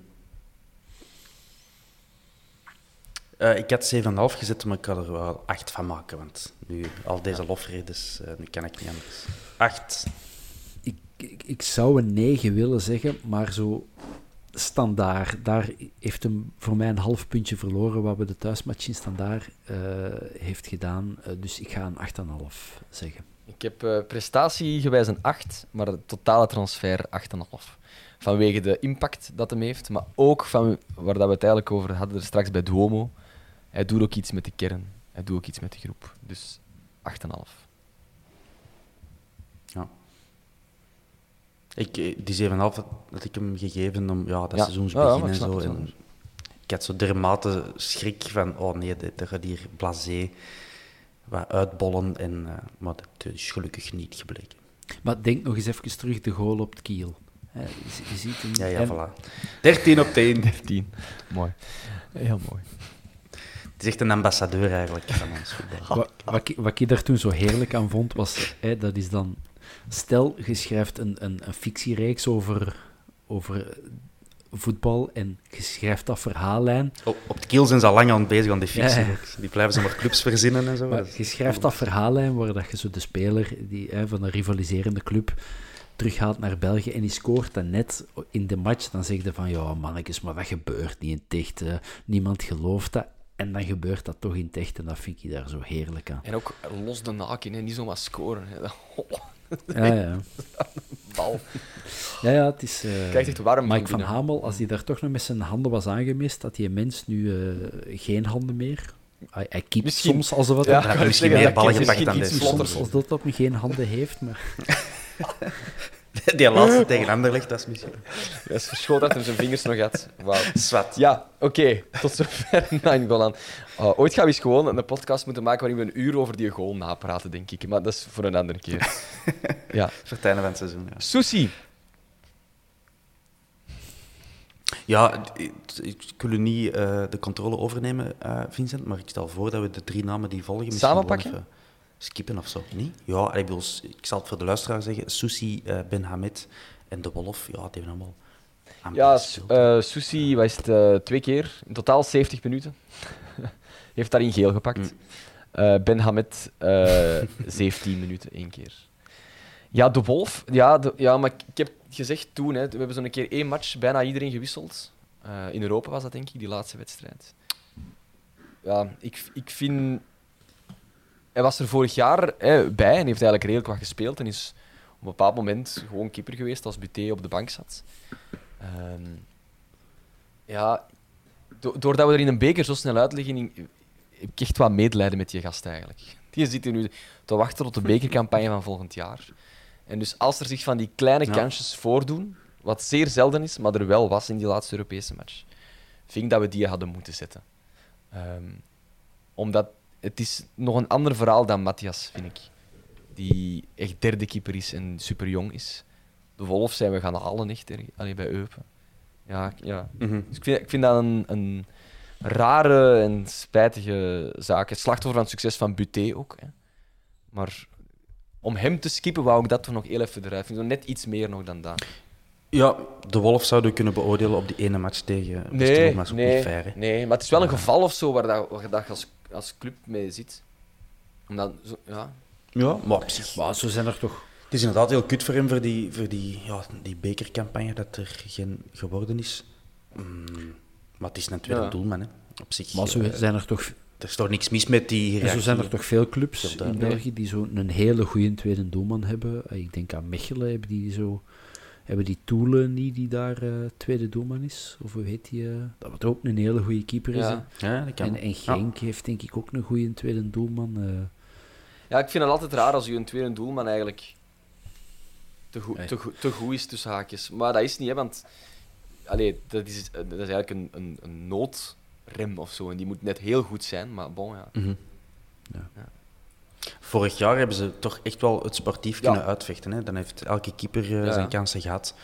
Eh, ik had 7,5 gezet, maar ik kan er wel 8 van maken. Want nu al deze lofredes, eh nu kan ik niet anders. 8. Ik, ik, ik zou een 9 willen zeggen, maar zo standaard. Daar heeft hem voor mij een half puntje verloren wat we de thuismatch in standaard eh, heeft gedaan. Dus ik ga een 8,5 zeggen. Ik heb eh, prestatiegewijs een 8, maar de totale transfer 8,5. Vanwege de impact dat hem heeft, maar ook van waar dat we het eigenlijk over hadden er straks bij Duomo. Hij doet ook iets met de kern. Hij doet ook iets met de groep. Dus 8,5. Ik, eh, die 7,5 had had ik hem gegeven om ja, dat Ja. seizoensbegin Ja, ja, en zo. En ik had zo dermate schrik van, oh nee, dit- dat gaat hier blasé wat uitbollen. En, eh, maar dat is gelukkig niet gebleken. Maar denk nog eens even terug de goal op het kiel. Je, je ziet hem, Ja, ja, en- voilà. 13 op 10. 13. Mooi. Heel mooi. Het is echt een ambassadeur eigenlijk van ons voetbal. Wat, wat, ik, wat ik daar toen zo heerlijk aan vond, was... Hè, dat is dan... Stel, je schrijft een, een, een fictiereeks over, over voetbal en je schrijft dat verhaallijn. Op, op het kiel zijn ze al lang aan bezig aan die fictie. Ja. Die blijven ze maar clubs verzinnen en zo. Maar je schrijft dat verhaallijn waar dat je zo de speler die, hè, van een rivaliserende club terughaalt naar België en die scoort dan net in de match. Dan zeg je van, ja mannetjes, maar dat gebeurt niet in het echt. hè. Niemand gelooft dat. En dan gebeurt dat toch in het echt en dat vind ik daar zo heerlijk aan. En ook los de naken, hè. niet zomaar scoren. Hè. Ja, ja. Bal. Ja, ja, het is... Krijgt echt warm Mike van. Hamel, als hij daar toch nog met zijn handen was aangemist, had die mens nu eh, geen handen meer. Hij, hij keept soms Ja, op- hij ik heeft misschien meer ballen gepakt dan dit. vlotter. soms als dat op geen handen heeft, maar... Die laatste tegen Anderlecht, dat is misschien... Hij is verschoten dat hij zijn vingers nog had. Wauw. Zwat. Ja, oké. Tot zover mijn Golan. Uh, ooit gaan we eens gewoon een podcast moeten maken waarin we een uur over die goal napraten, denk ik. Maar dat is voor een andere keer. ja. Voor het einde van het seizoen, ja. Sushi. Ja, ik, ik wil u niet eh, de controle overnemen, eh, Vincent, maar ik stel voor dat we de drie namen die volgen misschien Samenpakken? Skippen of zo. Niet? Ja, ik, bedoel, ik zal het voor de luisteraar zeggen. Susi, eh, Ben Hamed en De Wolf, ja, die hebben allemaal Ja, uh, Susi wat is het, eh, twee keer. In totaal 70 minuten. Heeft daarin geel gepakt. Mm. Ben Hamed eh 17 minuten, één keer. Ja, de Wolf. Ja, de- ja maar ik, heb gezegd toen, hè, we hebben zo'n keer één match bijna iedereen gewisseld. In Europa was dat, denk ik, die laatste wedstrijd. Ja, ik, ik vind... Hij was er vorig jaar hè, bij en heeft eigenlijk redelijk wat gespeeld. En is op een bepaald moment gewoon keeper geweest als Buté op de bank zat. Ehm, ja, do- doordat we er in een beker zo snel uit liggen, in- heb ik echt wat medelijden met die gast eigenlijk. Die zitten nu te wachten tot de bekercampagne van volgend jaar. En dus als er zich van die kleine Ja. kansjes voordoen, wat zeer zelden is, maar er wel was in die laatste Europese match, vind ik dat we die hadden moeten zetten. Ehm, omdat het is nog een ander verhaal dan Matthias, vind ik. Die echt derde keeper is en super jong is. De Wolf zijn we gaan halen echt er- allee, bij Eupen. Ja, ja. Mhm. Dus ik, vind, ik vind dat een, een rare en spijtige zaak. Het slachtoffer van het succes van Buté ook. Hè. Maar om hem te skippen, wou ik dat toch nog heel even eruit. Ik vind zo net iets meer nog dan dat. Ja, De Wolf zouden we kunnen beoordelen op die ene match tegen Nee, maar dat is ook nee, niet fair. hè. nee, maar het is wel een geval of zo waar, dat, waar dat als, als club mee zit. Omdat, zo, ja, Ja, maar. Maar zo zijn er toch... Het is inderdaad heel kut voor hem, voor die, voor die, ja, die bekercampagne, dat er geen geworden is. Mm, maar het is een tweede Ja. doelman, hè. Op zich. Maar zo eh, zijn er toch... er is toch niks mis met die En zo zijn er toch veel clubs in. België die zo een hele goede tweede doelman hebben. Eh, Ik denk aan Mechelen, die zo... Hebben die Toelen niet, die daar eh, tweede doelman is? Of hoe heet die? eh, dat wat ook een hele goede keeper is. Ja. Ja, dat kan. En, en Genk heeft denk ik ook een goede tweede doelman. eh. ja, ik vind het altijd raar als je een tweede doelman eigenlijk te, goed Nee. te, goed- te goed is tussen haakjes. Maar dat is niet, hè, want allee, dat, is, dat is eigenlijk een, een, een noodrem of zo. En die moet net heel goed zijn, maar bon, ja. Mhm. Vorig jaar hebben ze toch echt wel het sportief kunnen uitvechten. Hè? Dan heeft elke keeper eh, zijn kansen gehad.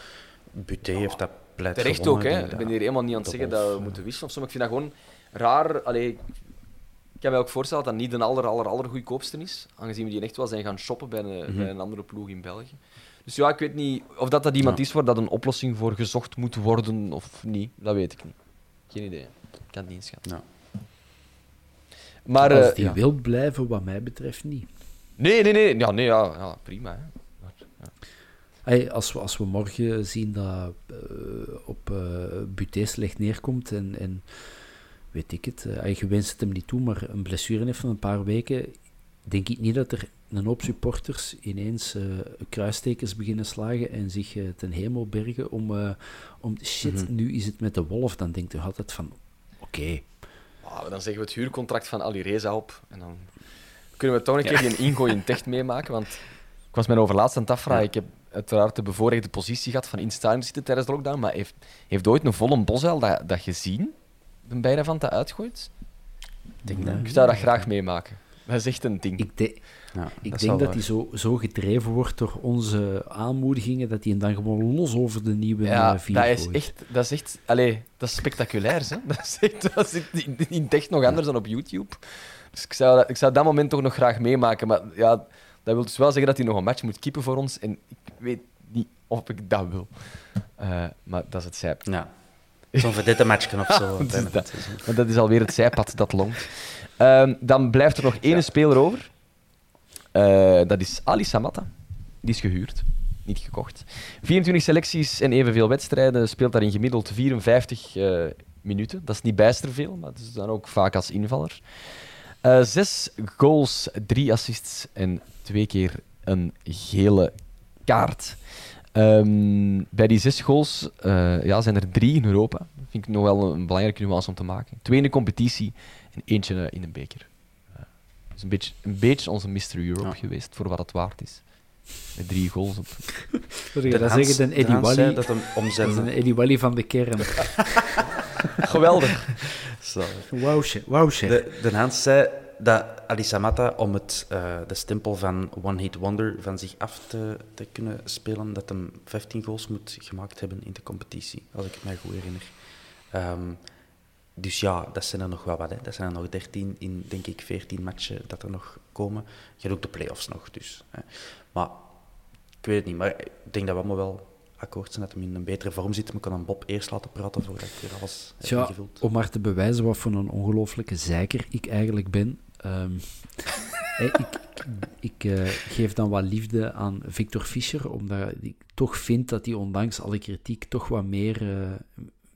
Buté heeft dat pleit Terecht gewonnen. ook, hè. Ik ben hier helemaal niet aan het zeggen dat we moeten wisselen of zo, maar ik vind dat gewoon raar. Allee, ik kan me ook voorstellen dat dat niet de aller, aller, aller goedkoopste is, aangezien we die echt wel zijn gaan shoppen bij een, Mhm. bij een andere ploeg in België. Dus ja, ik weet niet of dat, dat iemand Ja. is waar dat een oplossing voor gezocht moet worden of niet. Dat weet ik niet. Geen idee. Ik kan het niet inschatten. Ja. Maar, Als eh, die ja. wil blijven, wat mij betreft niet. Nee, nee, nee. Ja, nee ja, ja, prima. Hè. Maar, ja. Hey, als, we, als we morgen zien dat eh, op eh Buté slecht neerkomt en, en weet ik het, eh, je wenst het hem niet toe, maar een blessure heeft van een paar weken, denk ik niet dat er een hoop supporters ineens kruistekens beginnen slagen en zich ten hemel bergen om, om shit, Mhm. nu is het met de wolf. Dan denkt je altijd van, oké, Ah, dan zeggen we het huurcontract van Ali Reza op. En dan kunnen we toch een keer die ingooi in Techt meemaken. Want ik was mijn overlaatst aan het afvragen. Ik heb uiteraard de bevoorrechte positie gehad van in stadion zitten tijdens de lockdown. Maar heeft, heeft ooit een volle bosuil dat, dat gezien? De bijna van te uitgooit? denk dat. Ik zou dat graag meemaken. Dat is echt een ding. ik, de- Ja, ik dat denk dat hij zo, zo gedreven wordt door onze aanmoedigingen, dat hij hem dan gewoon los over de nieuwe ja, vier dat is echt, dat is echt, allee, dat is spectaculair. Hè? Dat is echt, dat zit in, in Techt nog anders dan op YouTube. Dus ik zou, dat, ik zou dat moment toch nog graag meemaken. Maar ja, dat wil dus wel zeggen dat hij nog een match moet keepen voor ons. En ik weet niet of ik dat wil. Eh, maar dat is het zijp. Ja. Zo'n verdette matchje of zo. het is dat? dat is alweer het zijpad dat longt. Ehm, dan blijft er nog één speler over. Eh, dat is Ali Samatta. Die is gehuurd, niet gekocht. 24 selecties en evenveel wedstrijden. Speelt daarin gemiddeld 54 eh, minuten. Dat is niet bijster veel, maar het is dan ook vaak als invaller. Eh, zes goals, drie assists en twee keer een gele kaart. Ehm, bij die zes goals ja, zijn er drie in Europa. Dat vind ik nog wel een belangrijke nuance om te maken. Twee in de competitie en eentje in een beker. Dus een beetje, een beetje onze Mr. Europe Ja. geweest, voor wat het waard is. Met drie goals op. De dat Hans- zeggen, de Eddie Wally, dat hem is een Eddie Wally van de kern. Geweldig. Wauwsje. De, de Hans zei dat Ali Samatta, om het, eh, de stempel van One Hit Wonder van zich af te, te kunnen spelen, dat hem 15 goals moet gemaakt hebben in de competitie, als ik het mij goed herinner. Ehm, dus ja, dat zijn er nog wel wat. Hè. Dat zijn er nog 13 in, denk ik, 14 matchen dat er nog komen. Je hebt ook de play-offs nog, dus. Hè. Maar ik weet het niet, maar ik denk dat we allemaal wel akkoord zijn dat hij in een betere vorm zit. Maar ik kan aan Bob eerst laten praten voordat ik weer alles heb Tja, ingevuld. om maar te bewijzen wat voor een ongelofelijke zeiker ik eigenlijk ben. ehm, ik ik eh, geef dan wat liefde aan Victor Fischer, omdat ik toch vind dat hij ondanks alle kritiek toch wat meer, eh,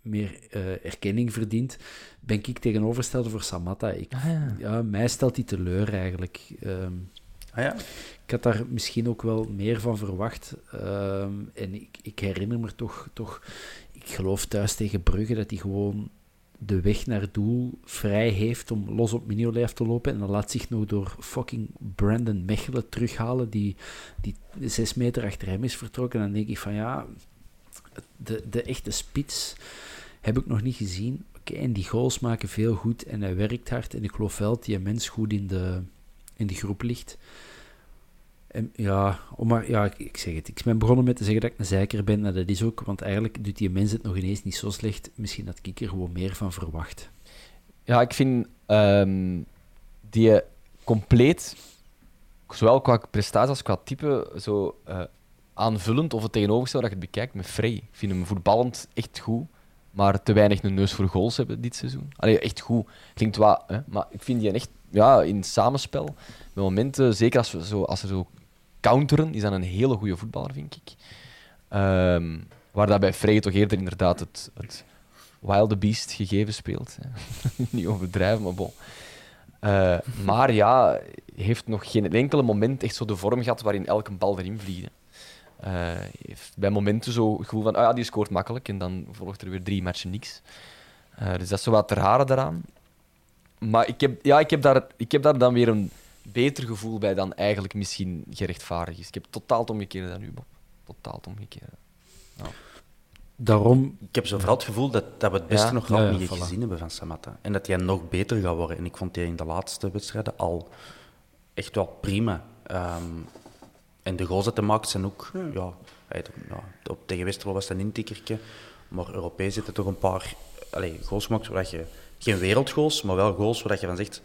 meer eh, erkenning verdient. Ben ik tegenovergestelde voor Samatta. Ik, ja. mij stelt hij teleur eigenlijk. Ehm, Ah ja, ik had daar misschien ook wel meer van verwacht. Ehm, en ik, ik herinner me toch, toch, ik geloof thuis tegen Brugge dat hij gewoon de weg naar doel vrij heeft om los op Mignolet te lopen. En dan laat zich nog door fucking Brandon Mechelen terughalen, die, die zes meter achter hem is vertrokken. En dan denk ik van ja, de, de echte spits heb ik nog niet gezien. Oké, en die goals maken veel goed en hij werkt hard. En ik geloof wel dat die mens goed in de, in de groep ligt. En ja, om maar, ja ik, zeg het. Ik ben begonnen met te zeggen dat ik een zeiker ben. En dat is ook, want eigenlijk doet die mens het nog ineens niet zo slecht. Misschien had ik er gewoon meer van verwacht. Ja, ik vind ehm, die compleet, zowel qua prestatie als qua type, zo eh, aanvullend of het tegenovergestelde dat je het bekijkt met Frey. Ik vind hem voetballend echt goed, maar te weinig een neus voor goals hebben dit seizoen. Allee, echt goed. Klinkt wat, hè? maar ik vind die echt ja, in samenspel, met momenten, zeker als, we zo, als er zo counteren, is dat een hele goede voetballer, vind ik. Ehm, waar dat Frey toch eerder inderdaad het, het wilde beast gegeven speelt. Niet overdrijven, maar bon. Eh, maar ja, heeft nog geen enkele moment echt zo de vorm gehad waarin elke bal erin vliegde. Eh, heeft bij momenten zo het gevoel van, ah ja, die scoort makkelijk en dan volgt er weer drie matchen niks. Eh, dus dat is zo wat ter haren daaraan. Maar ik heb, ja, ik, heb daar, ik heb daar dan weer een beter gevoel bij dan eigenlijk misschien gerechtvaardigd is. Ik heb totaal het omgekeerde dan u, Bob. Totaal het omgekeerde. Daarom, Ik heb zo vooral het gevoel dat, dat we het beste Ja? nog ja, niet voilà. gezien hebben van Samatta. En dat hij nog beter gaat worden. En ik vond hij in de laatste wedstrijden al echt wel prima. Ehm, en de goals dat hij maakt zijn ook... Ja, op, tegen Westerlo was het een intikkertje. Maar Europees zitten toch een paar goals gemaakt waar je... Geen wereldgoals, maar wel goals waar je van zegt...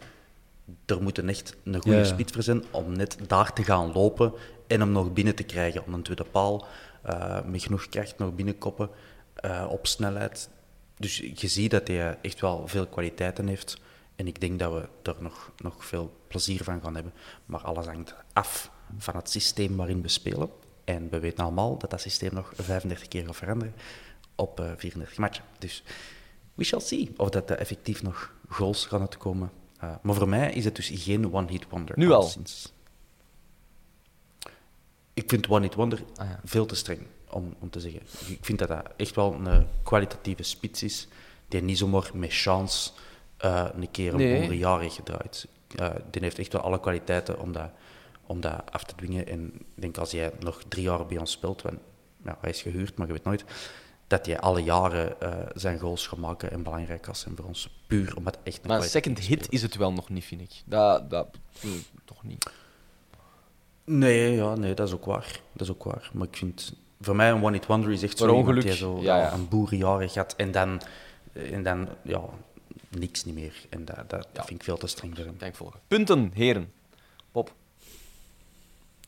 Er moet een echt een goede Ja, voor zijn om net daar te gaan lopen en hem nog binnen te krijgen. Om een tweede paal eh, met genoeg kracht nog binnenkoppen eh, op snelheid. Dus je ziet dat hij echt wel veel kwaliteiten heeft. En ik denk dat we er nog, nog veel plezier van gaan hebben. Maar alles hangt af van het systeem waarin we spelen. En we weten allemaal dat dat systeem nog 35 keer gaat veranderen op eh, 34 matchen. Dus we shall see of dat er effectief nog goals gaan uitkomen. Eh, maar voor mij is het dus geen one-hit wonder. Nu al? alleszins. Ik vind one-hit wonder Ah, ja. veel te streng om, om te zeggen. Ik vind dat dat echt wel een kwalitatieve spits is, die niet zomaar met chance eh, een keer een Nee. heeft gedraaid. Eh, die heeft echt wel alle kwaliteiten om dat, om dat af te dwingen. En ik denk als jij nog drie jaar bij ons speelt, want ja, hij is gehuurd, maar je weet nooit, dat hij alle jaren eh, zijn goals gaat maken en belangrijk was. En voor ons puur omdat echt een Maar een second hit is het wel nog niet, vind ik. Dat, dat vind ik toch niet. Nee, ja, nee, dat is ook waar. Dat is ook waar. Maar ik vind, voor mij een one hit wonder is echt zo ongeluk, die zo ja, ja. een boerenjaren gaat en dan, en dan ja, niks niet meer. En dat, dat, dat vind ik veel te streng. Kan ik volgen. Punten, heren.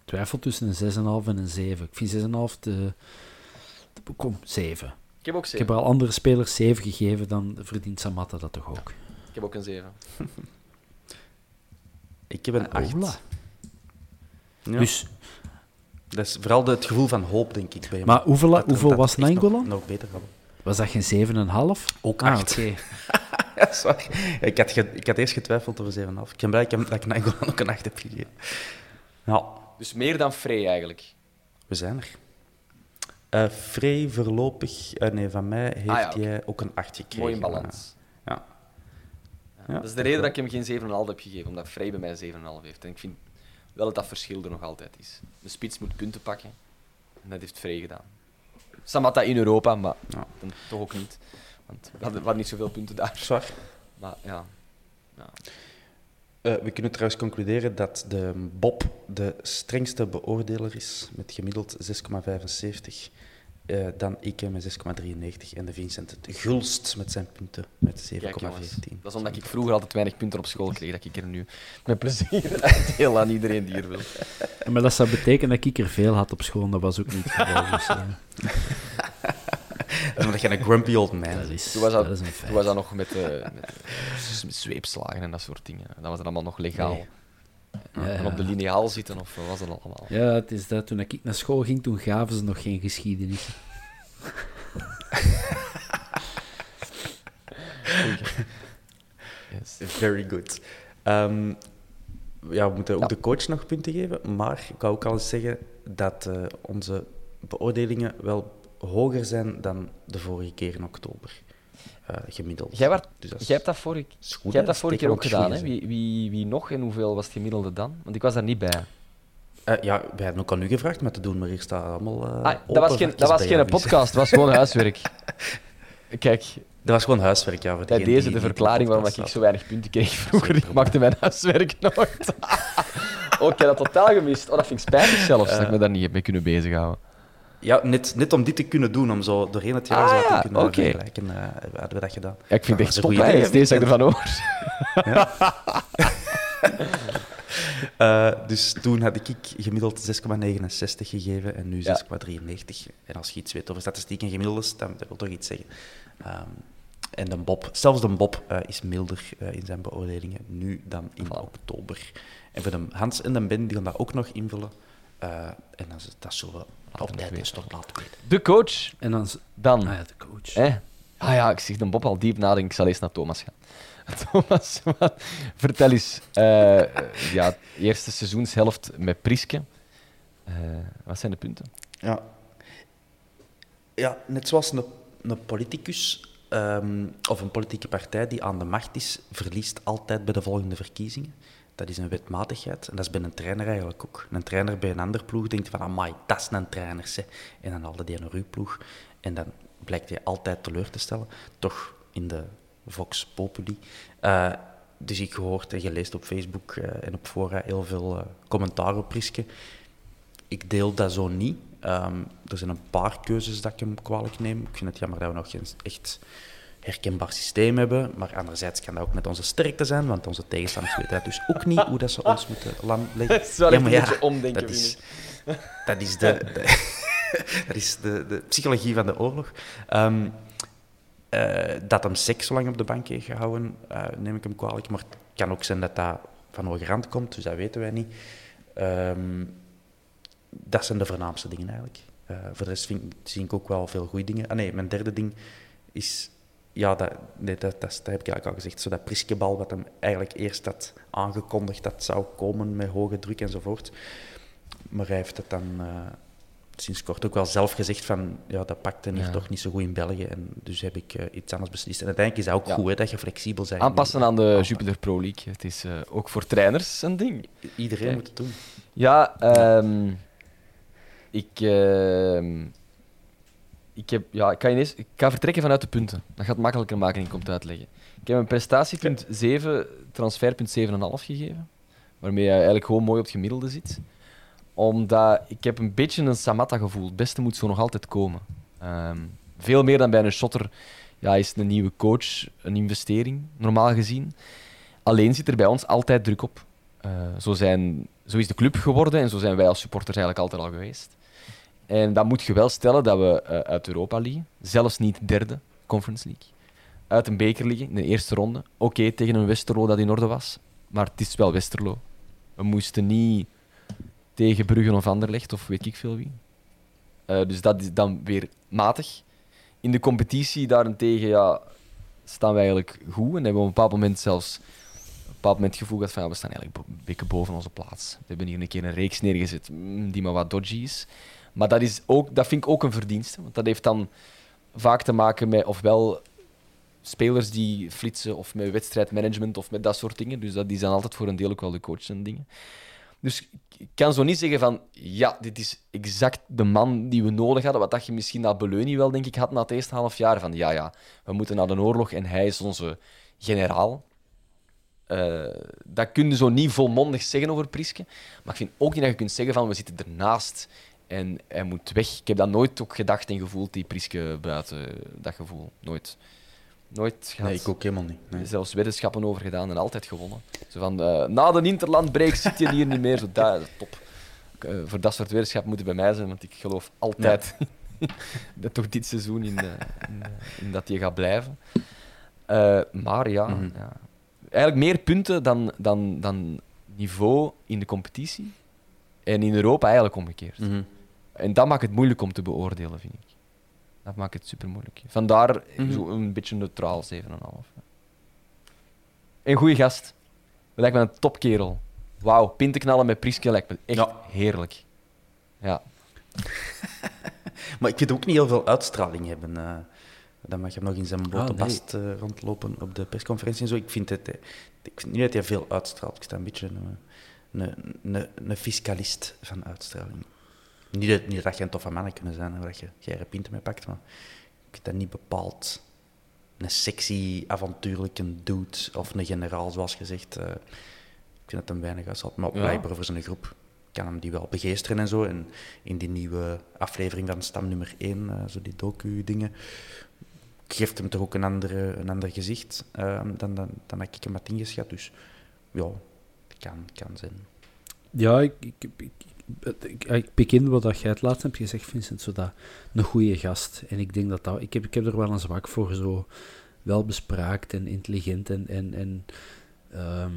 Twijfel tussen een 6,5 en een 7. Ik vind 6,5 te... te- Kom, 7. Ik heb ook Ik 7. heb al andere spelers 7 gegeven, dan verdient Samatta dat toch ook. Ik heb ook een 7. Ik heb een Ah, 8. hola. Ja, Dus, dat is vooral het gevoel van hoop, denk ik, bij maar hoeveel, Dat- hoeveel dat was echt nog-? Nog, beter gaat. Was dat geen 7,5? Ook Ah, acht. oké. Ja, sorry. Ik had, ge- ik had eerst getwijfeld over 7,5. Ik ben blij dat ik, dat ik Nainggolan ook een 8 heb gegeven. Ja, Dus meer dan Frey eigenlijk. we zijn er. Eh Frey voorlopig, eh, nee, van mij heeft Ah, ja, jij ook een 8 gekregen. Mooi in balans. Ja. Ja, dat is de reden dat ik hem geen 7,5 heb gegeven, omdat Frey bij mij 7,5 heeft. En ik vind wel dat dat verschil er nog altijd is. De spits moet punten pakken. En dat heeft Frey gedaan. Samatta in Europa, maar Ja. dan toch ook niet. Want we hadden, we hadden niet zoveel punten daar. Zwaar. Maar ja. ja. Eh, we kunnen trouwens concluderen dat de Bob de strengste beoordeler is, met gemiddeld 6,75. Eh, dan ik met 6,93 en de Vincent het gulst met zijn punten met 7,14. Kijk, jongens, dat is omdat ik vroeger altijd weinig punten op school kreeg, dat ik er nu met plezier deel aan iedereen die er wil. Ja, Maar dat zou betekenen dat ik er veel had op school, dat was ook niet het geval. Dus, eh, omdat je een grumpy old man dat, is. Toen was dat, dat is een toen was dat nog met, met z- zweepslagen en dat soort dingen. Dat was het allemaal nog legaal. Nee. Ja, En op de lineaal zitten, of wat was dat allemaal? Ja, het is dat. Toen ik naar school ging, toen gaven ze nog geen geschiedenis. Yes. Very good. Ehm, ja, we moeten ook Ja. de coach nog punten geven, maar ik wou ook al eens zeggen dat eh, onze beoordelingen wel hoger zijn dan de vorige keer in oktober. eh, gemiddeld. Jij, werd, Dus jij hebt dat vorige, goed, jij hebt dat vorige keer ook gedaan, hè? Wie, wie, wie nog en hoeveel was het gemiddelde dan? Want ik was daar niet bij. Eh, ja, wij hebben ook aan u gevraagd met te doen, maar hier staat allemaal. eh, Ah, dat was geen, dat was geen podcast, dat was gewoon huiswerk. Kijk, Dat was gewoon huiswerk, ja. Voor bij deze die de verklaring waarom ik zo weinig punten kreeg vroeger. Ik maakte mijn huiswerk nooit. oh, ik heb dat totaal gemist. Oh, dat vind ik spijtig zelfs, dat ik me daar niet mee kunnen bezighouden. Ja, net, net om dit te kunnen doen, om zo doorheen het jaar Ah, zo te kunnen oké. vergelijken, eh, hadden we dat gedaan. Ja, ik vind het echt is een dat ik ervan hoor. Eh, dus toen had ik gemiddeld 6,69 gegeven en nu Ja. 6,93. En als je iets weet over statistiek en gemiddeldes, dan dat wil toch iets zeggen. Ehm, en de Bob, zelfs de Bob eh, is milder eh, in zijn beoordelingen nu dan in oktober. En voor de Hans en de Ben die gaan dat ook nog invullen. Eh, en is- dat zullen we weten. eens toch laten weten. De coach, En dan... dan. Ah ja, de coach. Hè? Ah ja, ik zeg de Bob al diep nadenken. Ik zal eerst naar Thomas gaan. Thomas, wat- vertel eens. eh, eh, ja, eerste seizoenshelft met Priske. Eh, wat zijn de punten? Ja, ja net zoals een, een politicus ehm, of een politieke partij die aan de macht is, verliest altijd bij de volgende verkiezingen. Dat is een wetmatigheid en dat is bij een trainer eigenlijk ook. Een trainer bij een ander ploeg denkt van, amai, dat is een trainer. En dan haalde die een uw ploeg en dan blijkt hij altijd teleur te stellen. Toch in de Vox Populi. Eh, dus ik gehoord en gelezen op Facebook eh, en op fora heel veel uh, commentaar op Priske. Ik deel dat zo niet. Ehm, er zijn een paar keuzes dat ik hem kwalijk neem. Ik vind het jammer dat we nog geen echt herkenbaar systeem hebben. Maar anderzijds kan dat ook met onze sterkte zijn, want onze tegenstanders weten dus ook niet hoe dat ze ons moeten lam leggen. Dat is wel Ja, een maar ja, beetje omdenken, dat is, dat is de, de- dat is de, de psychologie van de oorlog. Ehm, eh, dat hem seks zo lang op de bank heeft gehouden, eh, neem ik hem kwalijk. Maar het kan ook zijn dat dat van hogerhand komt, dus dat weten wij niet. Ehm, dat zijn de voornaamste dingen eigenlijk. Eh, voor de rest vind, zie ik ook wel veel goede dingen. Ah nee, mijn derde ding is... Ja, dat, nee, dat, dat, dat heb ik eigenlijk al gezegd. Zo dat Priskebal, wat hem eigenlijk eerst had aangekondigd dat zou komen met hoge druk enzovoort. Maar hij heeft het dan eh, sinds kort ook wel zelf gezegd van... Ja, dat pakte hier Ja. toch niet zo goed in België. En dus heb ik eh, iets anders beslist. En uiteindelijk is dat ook Ja. goed, hè, dat je flexibel bent. Aanpassen aan de. Jupiler Pro League. Het is eh, ook voor trainers een ding. Iedereen Kijk. moet het doen. Ja, ehm, ik, ehm, ik, heb, ja, ik, kan ineens, ik ga vertrekken vanuit de punten. Dat gaat het makkelijker maken, ik kom het uitleggen. Ik heb een prestatiepunt 7, transferpunt 7,5 gegeven. Waarmee je eigenlijk gewoon mooi op het gemiddelde zit. Omdat ik heb een beetje een Samatta-gevoel. Het beste moet zo nog altijd komen. Ehm, veel meer dan bij een shotter ja, is een nieuwe coach een investering, normaal gezien. Alleen zit er bij ons altijd druk op. Eh, zo, zijn, zo is de club geworden en zo zijn wij als supporters eigenlijk altijd al geweest. En dan moet je wel stellen dat we eh, uit Europa League, zelfs niet derde Conference League, uit een beker liggen in de eerste ronde. Oké, tegen een Westerlo dat in orde was, maar het is wel Westerlo. We moesten niet tegen Bruggen of Anderlecht of weet ik veel wie. Eh, dus dat is dan weer matig. In de competitie daarentegen ja, staan we eigenlijk goed en hebben we op een bepaald moment zelfs een bepaald moment het gevoel gehad van we staan eigenlijk een beetje boven onze plaats. We hebben hier een keer een reeks neergezet mm, die maar wat dodgy is. Maar dat, is ook, dat vind ik ook een verdienste, want dat heeft dan vaak te maken met ofwel spelers die flitsen of met wedstrijdmanagement of met dat soort dingen. Dus dat die zijn altijd voor een deel ook wel de coach en dingen. Dus ik kan zo niet zeggen van ja, dit is exact de man die we nodig hadden. Wat dat je misschien dat Beleuni wel, denk ik, had na het eerste half jaar. Van ja, ja, we moeten naar de oorlog en hij is onze generaal. Eh, dat kun je zo niet volmondig zeggen over Priske. Maar ik vind ook niet dat je kunt zeggen van we zitten ernaast en hij moet weg. Ik heb dat nooit ook gedacht en gevoeld, die Priske buiten dat gevoel. Nooit. Nooit gehad. Nee, ik ook helemaal niet. Nee. Zelfs weddenschappen over gedaan en altijd gewonnen. Zo van, eh, na de interlandbreak zit je hier niet meer. Zo, top. Eh, voor dat soort weddenschappen moeten bij mij zijn, want ik geloof altijd dat toch dit seizoen in, eh, in, in dat je gaat blijven. Maar ja, Mhm. ja, eigenlijk meer punten dan, dan, dan niveau in de competitie. En in Europa eigenlijk omgekeerd. Mhm. En dat maakt het moeilijk om te beoordelen, vind ik. Dat maakt het super moeilijk. Vandaar Mhm. zo een beetje neutraal 7,5. Een goede gast. Lijkt me een topkerel. Wauw, pintenknallen met Priske lijkt me echt Ja. heerlijk. Ja. Maar ik vind ook niet heel veel uitstraling hebben. eh. dan mag je hem nog in zijn blote Ah, nee. bast eh, rondlopen op de persconferentie en zo. Ik vind, het, eh, ik vind niet dat hij veel uitstraalt. Ik sta een beetje een, een, een, een fiscalist van uitstraling. Niet dat, niet dat je een toffe man kunnen zijn, hè, waar je geire pinten mee pakt, maar ik vind dat niet bepaald een sexy, avontuurlijke dude of een generaal, zoals gezegd. eh. ik vind dat hem weinig uitstraalt. Maar Ja. blijkbaar voor zijn groep kan hem die wel begeesteren en zo. En in die nieuwe aflevering van Stam nummer 1, eh, zo die docu-dingen, geeft hem toch ook een, andere, een ander gezicht eh, dan, dan, dan dat ik hem had ingeschat. Dus ja, kan, kan zijn. Ja, ik, ik, ik, ik, ik, wat dat jij het laatst hebt gezegd, Vincent, zo dat een goede gast. En ik denk dat dat... Ik heb, ik heb er wel een zwak voor, zo wel bespraakt en intelligent en... en, en ehm,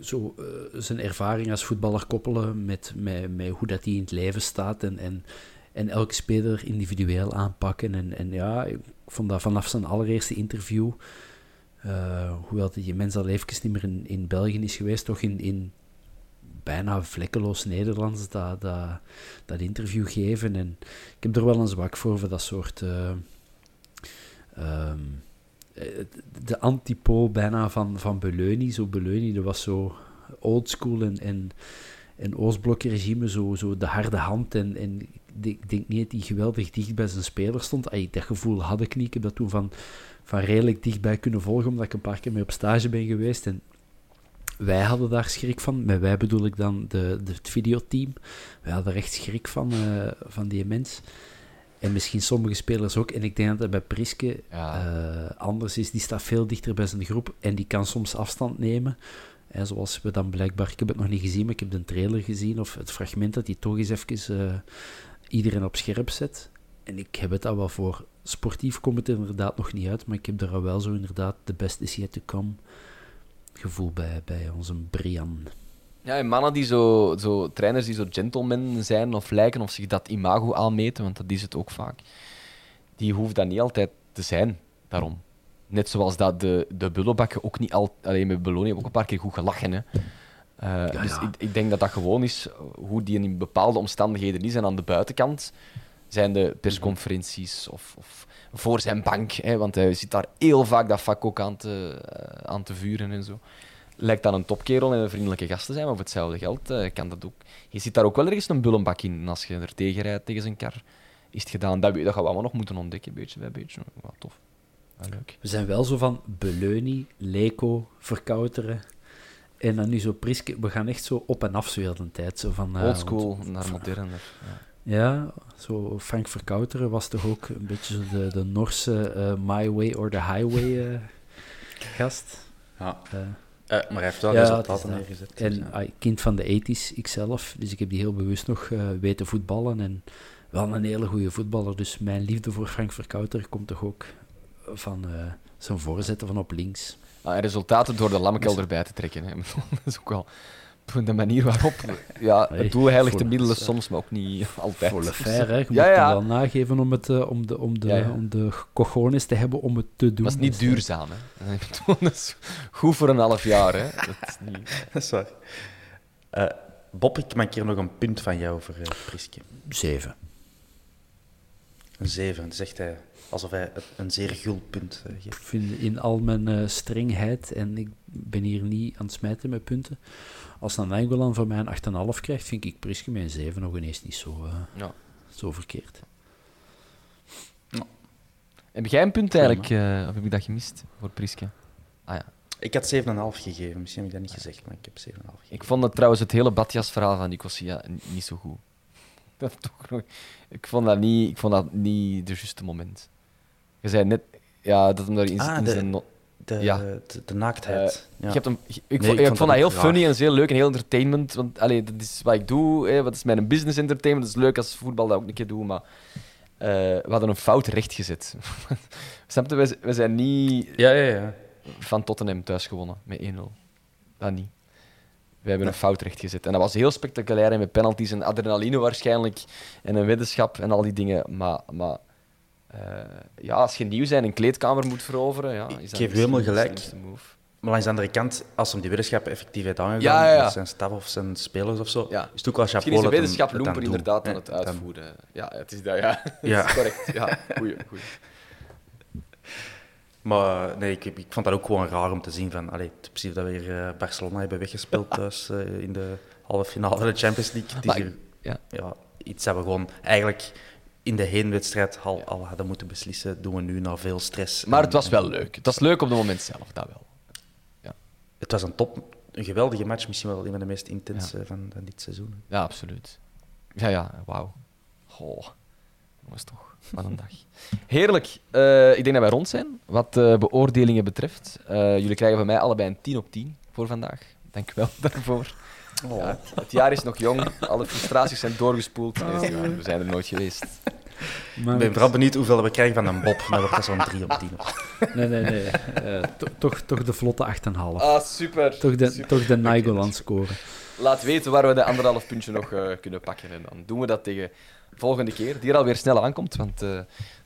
zo eh, zijn ervaring als voetballer koppelen met, met, hoe dat hij in het leven staat en, en, en elke speler individueel aanpakken. En, en ja, ik vond dat vanaf zijn allereerste interview, eh, hoewel die mens al even niet meer in, in België is geweest, toch in, in bijna vlekkeloos Nederlands dat, dat, dat interview geven. En ik heb er wel een zwak voor, voor dat soort... eh, ehm, eh, de antipool bijna van, van Beleuni. Zo Beleuni, dat was zo oldschool en, en, en Oostblok-regime, zo, zo de harde hand. En, en ik denk niet dat hij geweldig dicht bij zijn speler stond. Dat gevoel had ik niet. Ik heb dat toen van, van redelijk dichtbij kunnen volgen, omdat ik een paar keer mee op stage ben geweest. En wij hadden daar schrik van. Met wij bedoel ik dan de, de, het videoteam. Wij hadden er echt schrik van, uh, van die mens. En misschien sommige spelers ook. En ik denk dat het bij Priske Ja. eh, anders is. Die staat veel dichter bij zijn groep en die kan soms afstand nemen. En zoals we dan blijkbaar, ik heb het nog niet gezien, maar ik heb de trailer gezien, of het fragment dat hij toch eens even eh, iedereen op scherp zet. En ik heb het al wel voor. Sportief komt het er inderdaad nog niet uit, maar ik heb er al wel zo inderdaad de best is yet to come gevoel bij, bij onze Brian. Ja, en mannen die zo, zo, trainers die zo gentlemen zijn of lijken of zich dat imago aanmeten, want dat is het ook vaak, die hoeft dat niet altijd te zijn. Daarom. Net zoals dat de, de bullenbakken ook niet altijd, alleen met Beloning hebben ook een paar keer goed gelachen. Hè. Eh, dus Ik, ik denk dat dat gewoon is hoe die in bepaalde omstandigheden is. En aan de buitenkant zijn de persconferenties of, of voor zijn bank, hè, want hij zit daar heel vaak dat vak ook aan te, eh, aan te vuren en zo lijkt dan een topkerel en een vriendelijke gast te zijn, maar voor hetzelfde geld eh, kan dat ook. Je ziet daar ook wel ergens een bullenbak in. Als je er tegen rijdt tegen zijn kar, is het gedaan. Dat, dat gaan we allemaal nog moeten ontdekken, beetje bij beetje. Wat tof. Leuk. We zijn wel zo van Beleuni, Leco, Verkouteren. En dan nu zo Priske. We gaan echt zo op en af zo heel de tijd. Zo van, eh, Old school want- naar moderner. Ja. Ja, zo Frank Verkouteren was toch ook een beetje de, de Norse eh, My Way or the Highway eh, gast. Ja. Eh, maar hij heeft wel Ja, resultaten neergezet. dus, En ja. ah, kind van de 80s, ikzelf. Dus ik heb die heel bewust nog weten voetballen. En wel een hele goede voetballer. Dus mijn liefde voor Frank Verkouter komt toch ook van zijn voorzetten van op links. Ah, en resultaten door de lammekelder erbij te trekken. Hè. dat is ook wel de manier waarop. Ja, het doel heiligt de middelen soms, maar ook niet altijd. Voor hè. Je Ja, moet ja. hem wel nageven om, het, eh, om, de, om, de, Ja, ja. om de cojones te hebben om het te doen. Het is niet Dus, duurzaam. Hè. Dat is goed voor een half jaar. Hè. Dat is niet... Dat is waar. Eh, Bob, ik maak hier nog een punt van jou voor eh, Priske. Zeven. Een zeven, dat zegt hij alsof hij een zeer gul punt Ik geeft. vind in al mijn eh, strengheid, en ik ben hier niet aan het smijten met punten, als een Nainggolan voor mij een 8,5 krijgt, vind ik Priske mijn 7 nog ineens niet zo, eh, Ja. zo verkeerd. Heb jij een punt eigenlijk, eh, of heb ik dat gemist voor Priske? Ah ja. Ik had 7,5 gegeven. Misschien heb ik dat niet gezegd, maar ik heb 7,5 gegeven. Ik vond het trouwens het hele Batjas-verhaal van Nicosia niet zo goed. Dat toch nog- ik, vond dat niet, ik vond dat niet het juiste moment. Je zei net ja, dat hem daar in, Ah, in de- zijn... no- De, Ja. de, de naaktheid. ja. Ik, Nee, vond, ik dat heel raar. funny en is heel leuk en heel entertainment. Want allee, dat is wat ik doe. Hè, wat is mijn business entertainment. Dat is leuk als voetbal dat ook een keer doe. Maar eh, we hadden een fout rechtgezet. Snap je? We, we zijn niet ja, ja, ja. van Tottenham thuis gewonnen met 1-0. Dat niet. We hebben een fout rechtgezet. En dat was heel spectaculair en met penalties en adrenaline waarschijnlijk. En een weddenschap en al die dingen. Maar, maar eh, ja, als je nieuw zijn en een kleedkamer moet veroveren, ja, Ik is dat geef u misschien helemaal gelijk. Maar langs de andere kant, als hem die weddenschappen effectief heeft aangedaan, Ja, ja, ja. met zijn staf of zijn spelers of zo, is het ook wel Misschien chapeau is de wetenschap Loemper inderdaad aan het Dan- uitvoeren. Ja, het is dat, ja. Ja. Dat is correct. Ja, goeie, goeie. Maar nee, ik, ik vond dat ook gewoon raar om te zien van, allee, precies dat we hier eh, Barcelona hebben weggespeeld thuis eh, in de halve finale van de Champions League. Het is Maar hier, ik- ja. ja, iets dat we gewoon eigenlijk in de heenwedstrijd al, al hadden moeten beslissen, doen we nu na veel stress. Maar en- het was wel leuk. Het was leuk op het moment zelf, dat wel. Het was een top, een geweldige match, misschien wel een van de meest intense van, van dit seizoen. Ja, absoluut. Ja, ja, wauw. Goh, jongens toch, wat een dag. Heerlijk. Eh, ik denk dat wij rond zijn, wat eh, beoordelingen betreft. Eh, jullie krijgen van mij allebei een 10 op 10 voor vandaag. Dank u wel daarvoor. Ja, het jaar is nog jong, alle frustraties zijn doorgespoeld. Is waar, we zijn er nooit geweest. Maar Ik ben vooral benieuwd hoeveel we krijgen van een Bob. Dan wordt dat zo'n 3 op 10. Nee, nee, nee. Eh, to- toch, toch de vlotte 8,5. Ah, super. toch de, Super. toch de Oké, Nainggolan scoren. Laat weten waar we de anderhalf puntje nog eh, kunnen pakken. En dan doen we dat tegen volgende keer. Die er alweer snel aankomt, want eh,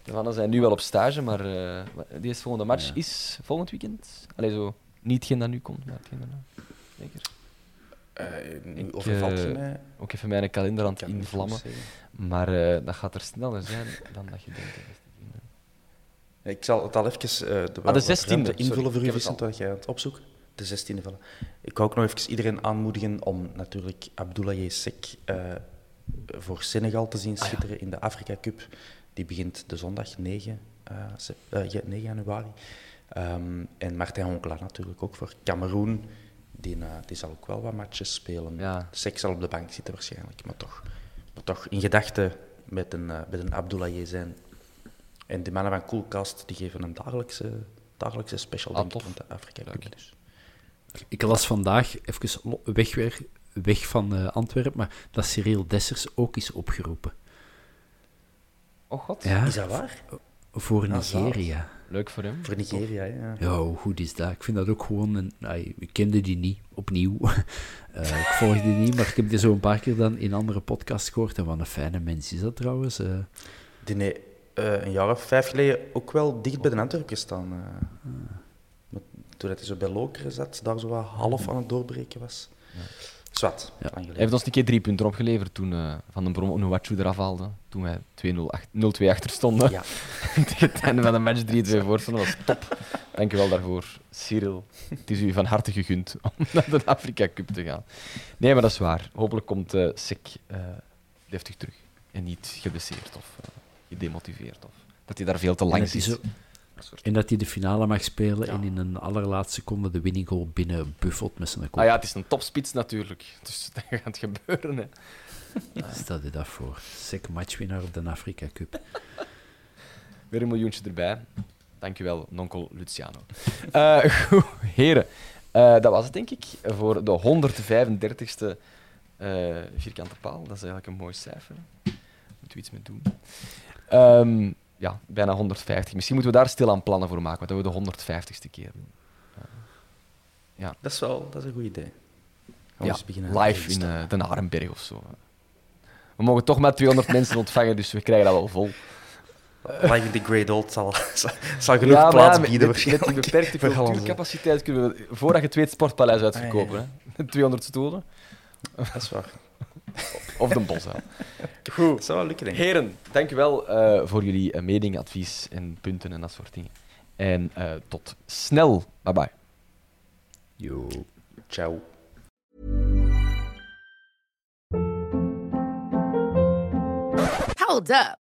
de mannen zijn nu wel op stage. Maar eh die volgende match Ja. is volgend weekend. Allee, zo niet hetgeen dat nu komt, maar hetgeen daarna. Zeker. Nu Ik, overvalt je eh, mij. Ook even mijn kalender aan het invlammen. Maar eh, dat gaat er sneller zijn dan dat je denkt. Ik zal het al even uh, de, Ah, de 16e, ruimte sorry, invullen voor u, Vincent, dat jij het opzoekt. De 16e vallen. Ik wou ook nog even iedereen aanmoedigen om natuurlijk Abdullah Sek eh voor Senegal te zien schitteren in de Afrika Cup. Die begint de zondag 9, eh, sep- eh, ja, 9 januari. Ehm, en Martin Honkla natuurlijk ook voor Cameroen. Die, eh, die zal ook wel wat matches spelen. Ja. Seks zal op de bank zitten waarschijnlijk, maar toch, maar toch in gedachten met een, eh, met een Abdoulaye zijn. En die mannen van Coolcast die geven een dagelijkse, dagelijkse special Ah, denk van de Afrika Cup. Dus. Ik las vandaag even weg, weer, weg van eh, Antwerpen, maar dat Cyril Dessers ook is opgeroepen. Oh god, Ja, Is dat waar? voor Ah. Nigeria. Leuk voor hem. Voor Nigeria, ja. Ja, hoe goed is dat? Ik vind dat ook gewoon een... ik kende die niet, opnieuw. Eh, ik volgde die niet, maar ik heb die zo een paar keer dan in andere podcasts gehoord. En wat een fijne mens is dat trouwens. eh. Die nee, eh, een jaar of vijf geleden ook wel dicht bij de Antwerpen gestaan. eh. Maar Toen hij zo bij Lokeren zat, daar zo wat half aan het doorbreken was. Zwat, Ja. Hij heeft ons een keer drie punten opgeleverd toen eh, Van den Brom Onuachu eraf haalde. Toen wij 2-0 ach- 0-2 achter stonden. Ja. Tegen het einde van de match 3-2 voor stonden. Dat was top. Dank u wel daarvoor, Cyril. Het is u van harte gegund om naar de Afrika Cup te gaan. Nee, maar dat is waar. Hopelijk komt eh Sek eh, deftig terug. En niet geblesseerd of eh, gedemotiveerd. Of dat hij daar veel te lang dat En dat hij de finale mag spelen en in een allerlaatste seconde de winning goal binnen buffelt met zijn kop. Ah ja, het is een topspits natuurlijk. Dus dat gaat gebeuren. Hè. Stel je dat voor. Sek matchwinnaar op de Afrika Cup. Weer een miljoentje erbij. Dankjewel, nonkel Luciano. Eh, goed, heren. eh, dat was het, denk ik, voor de 135ste eh, vierkante paal. Dat is eigenlijk een mooi cijfer. Moeten we iets mee doen. Ehm, ja, bijna 150. Misschien moeten we daar stil aan plannen voor maken, want dat we de 150ste keer doen. Dat is wel dat is een goed idee. Gaan Ja, beginnen live in brainstormen. eh, Den Arenberg of zo. We mogen toch maar 200 mensen ontvangen, dus we krijgen dat wel vol. Live in the Great Old zal, genoeg plaats bieden met, met die beperkte cultuurcapaciteit kunnen we, voordat je het tweede sportpaleis uitverkopen, Ah, hè? 200 stoelen. Dat is waar. Of de Boszaal. Dat Goed. zou wel lukken, denk ik. Heren, dank u wel eh, voor jullie uh, mening, advies en punten en dat soort dingen. En eh, tot snel. Bye bye. Yo. Ciao. Hold up.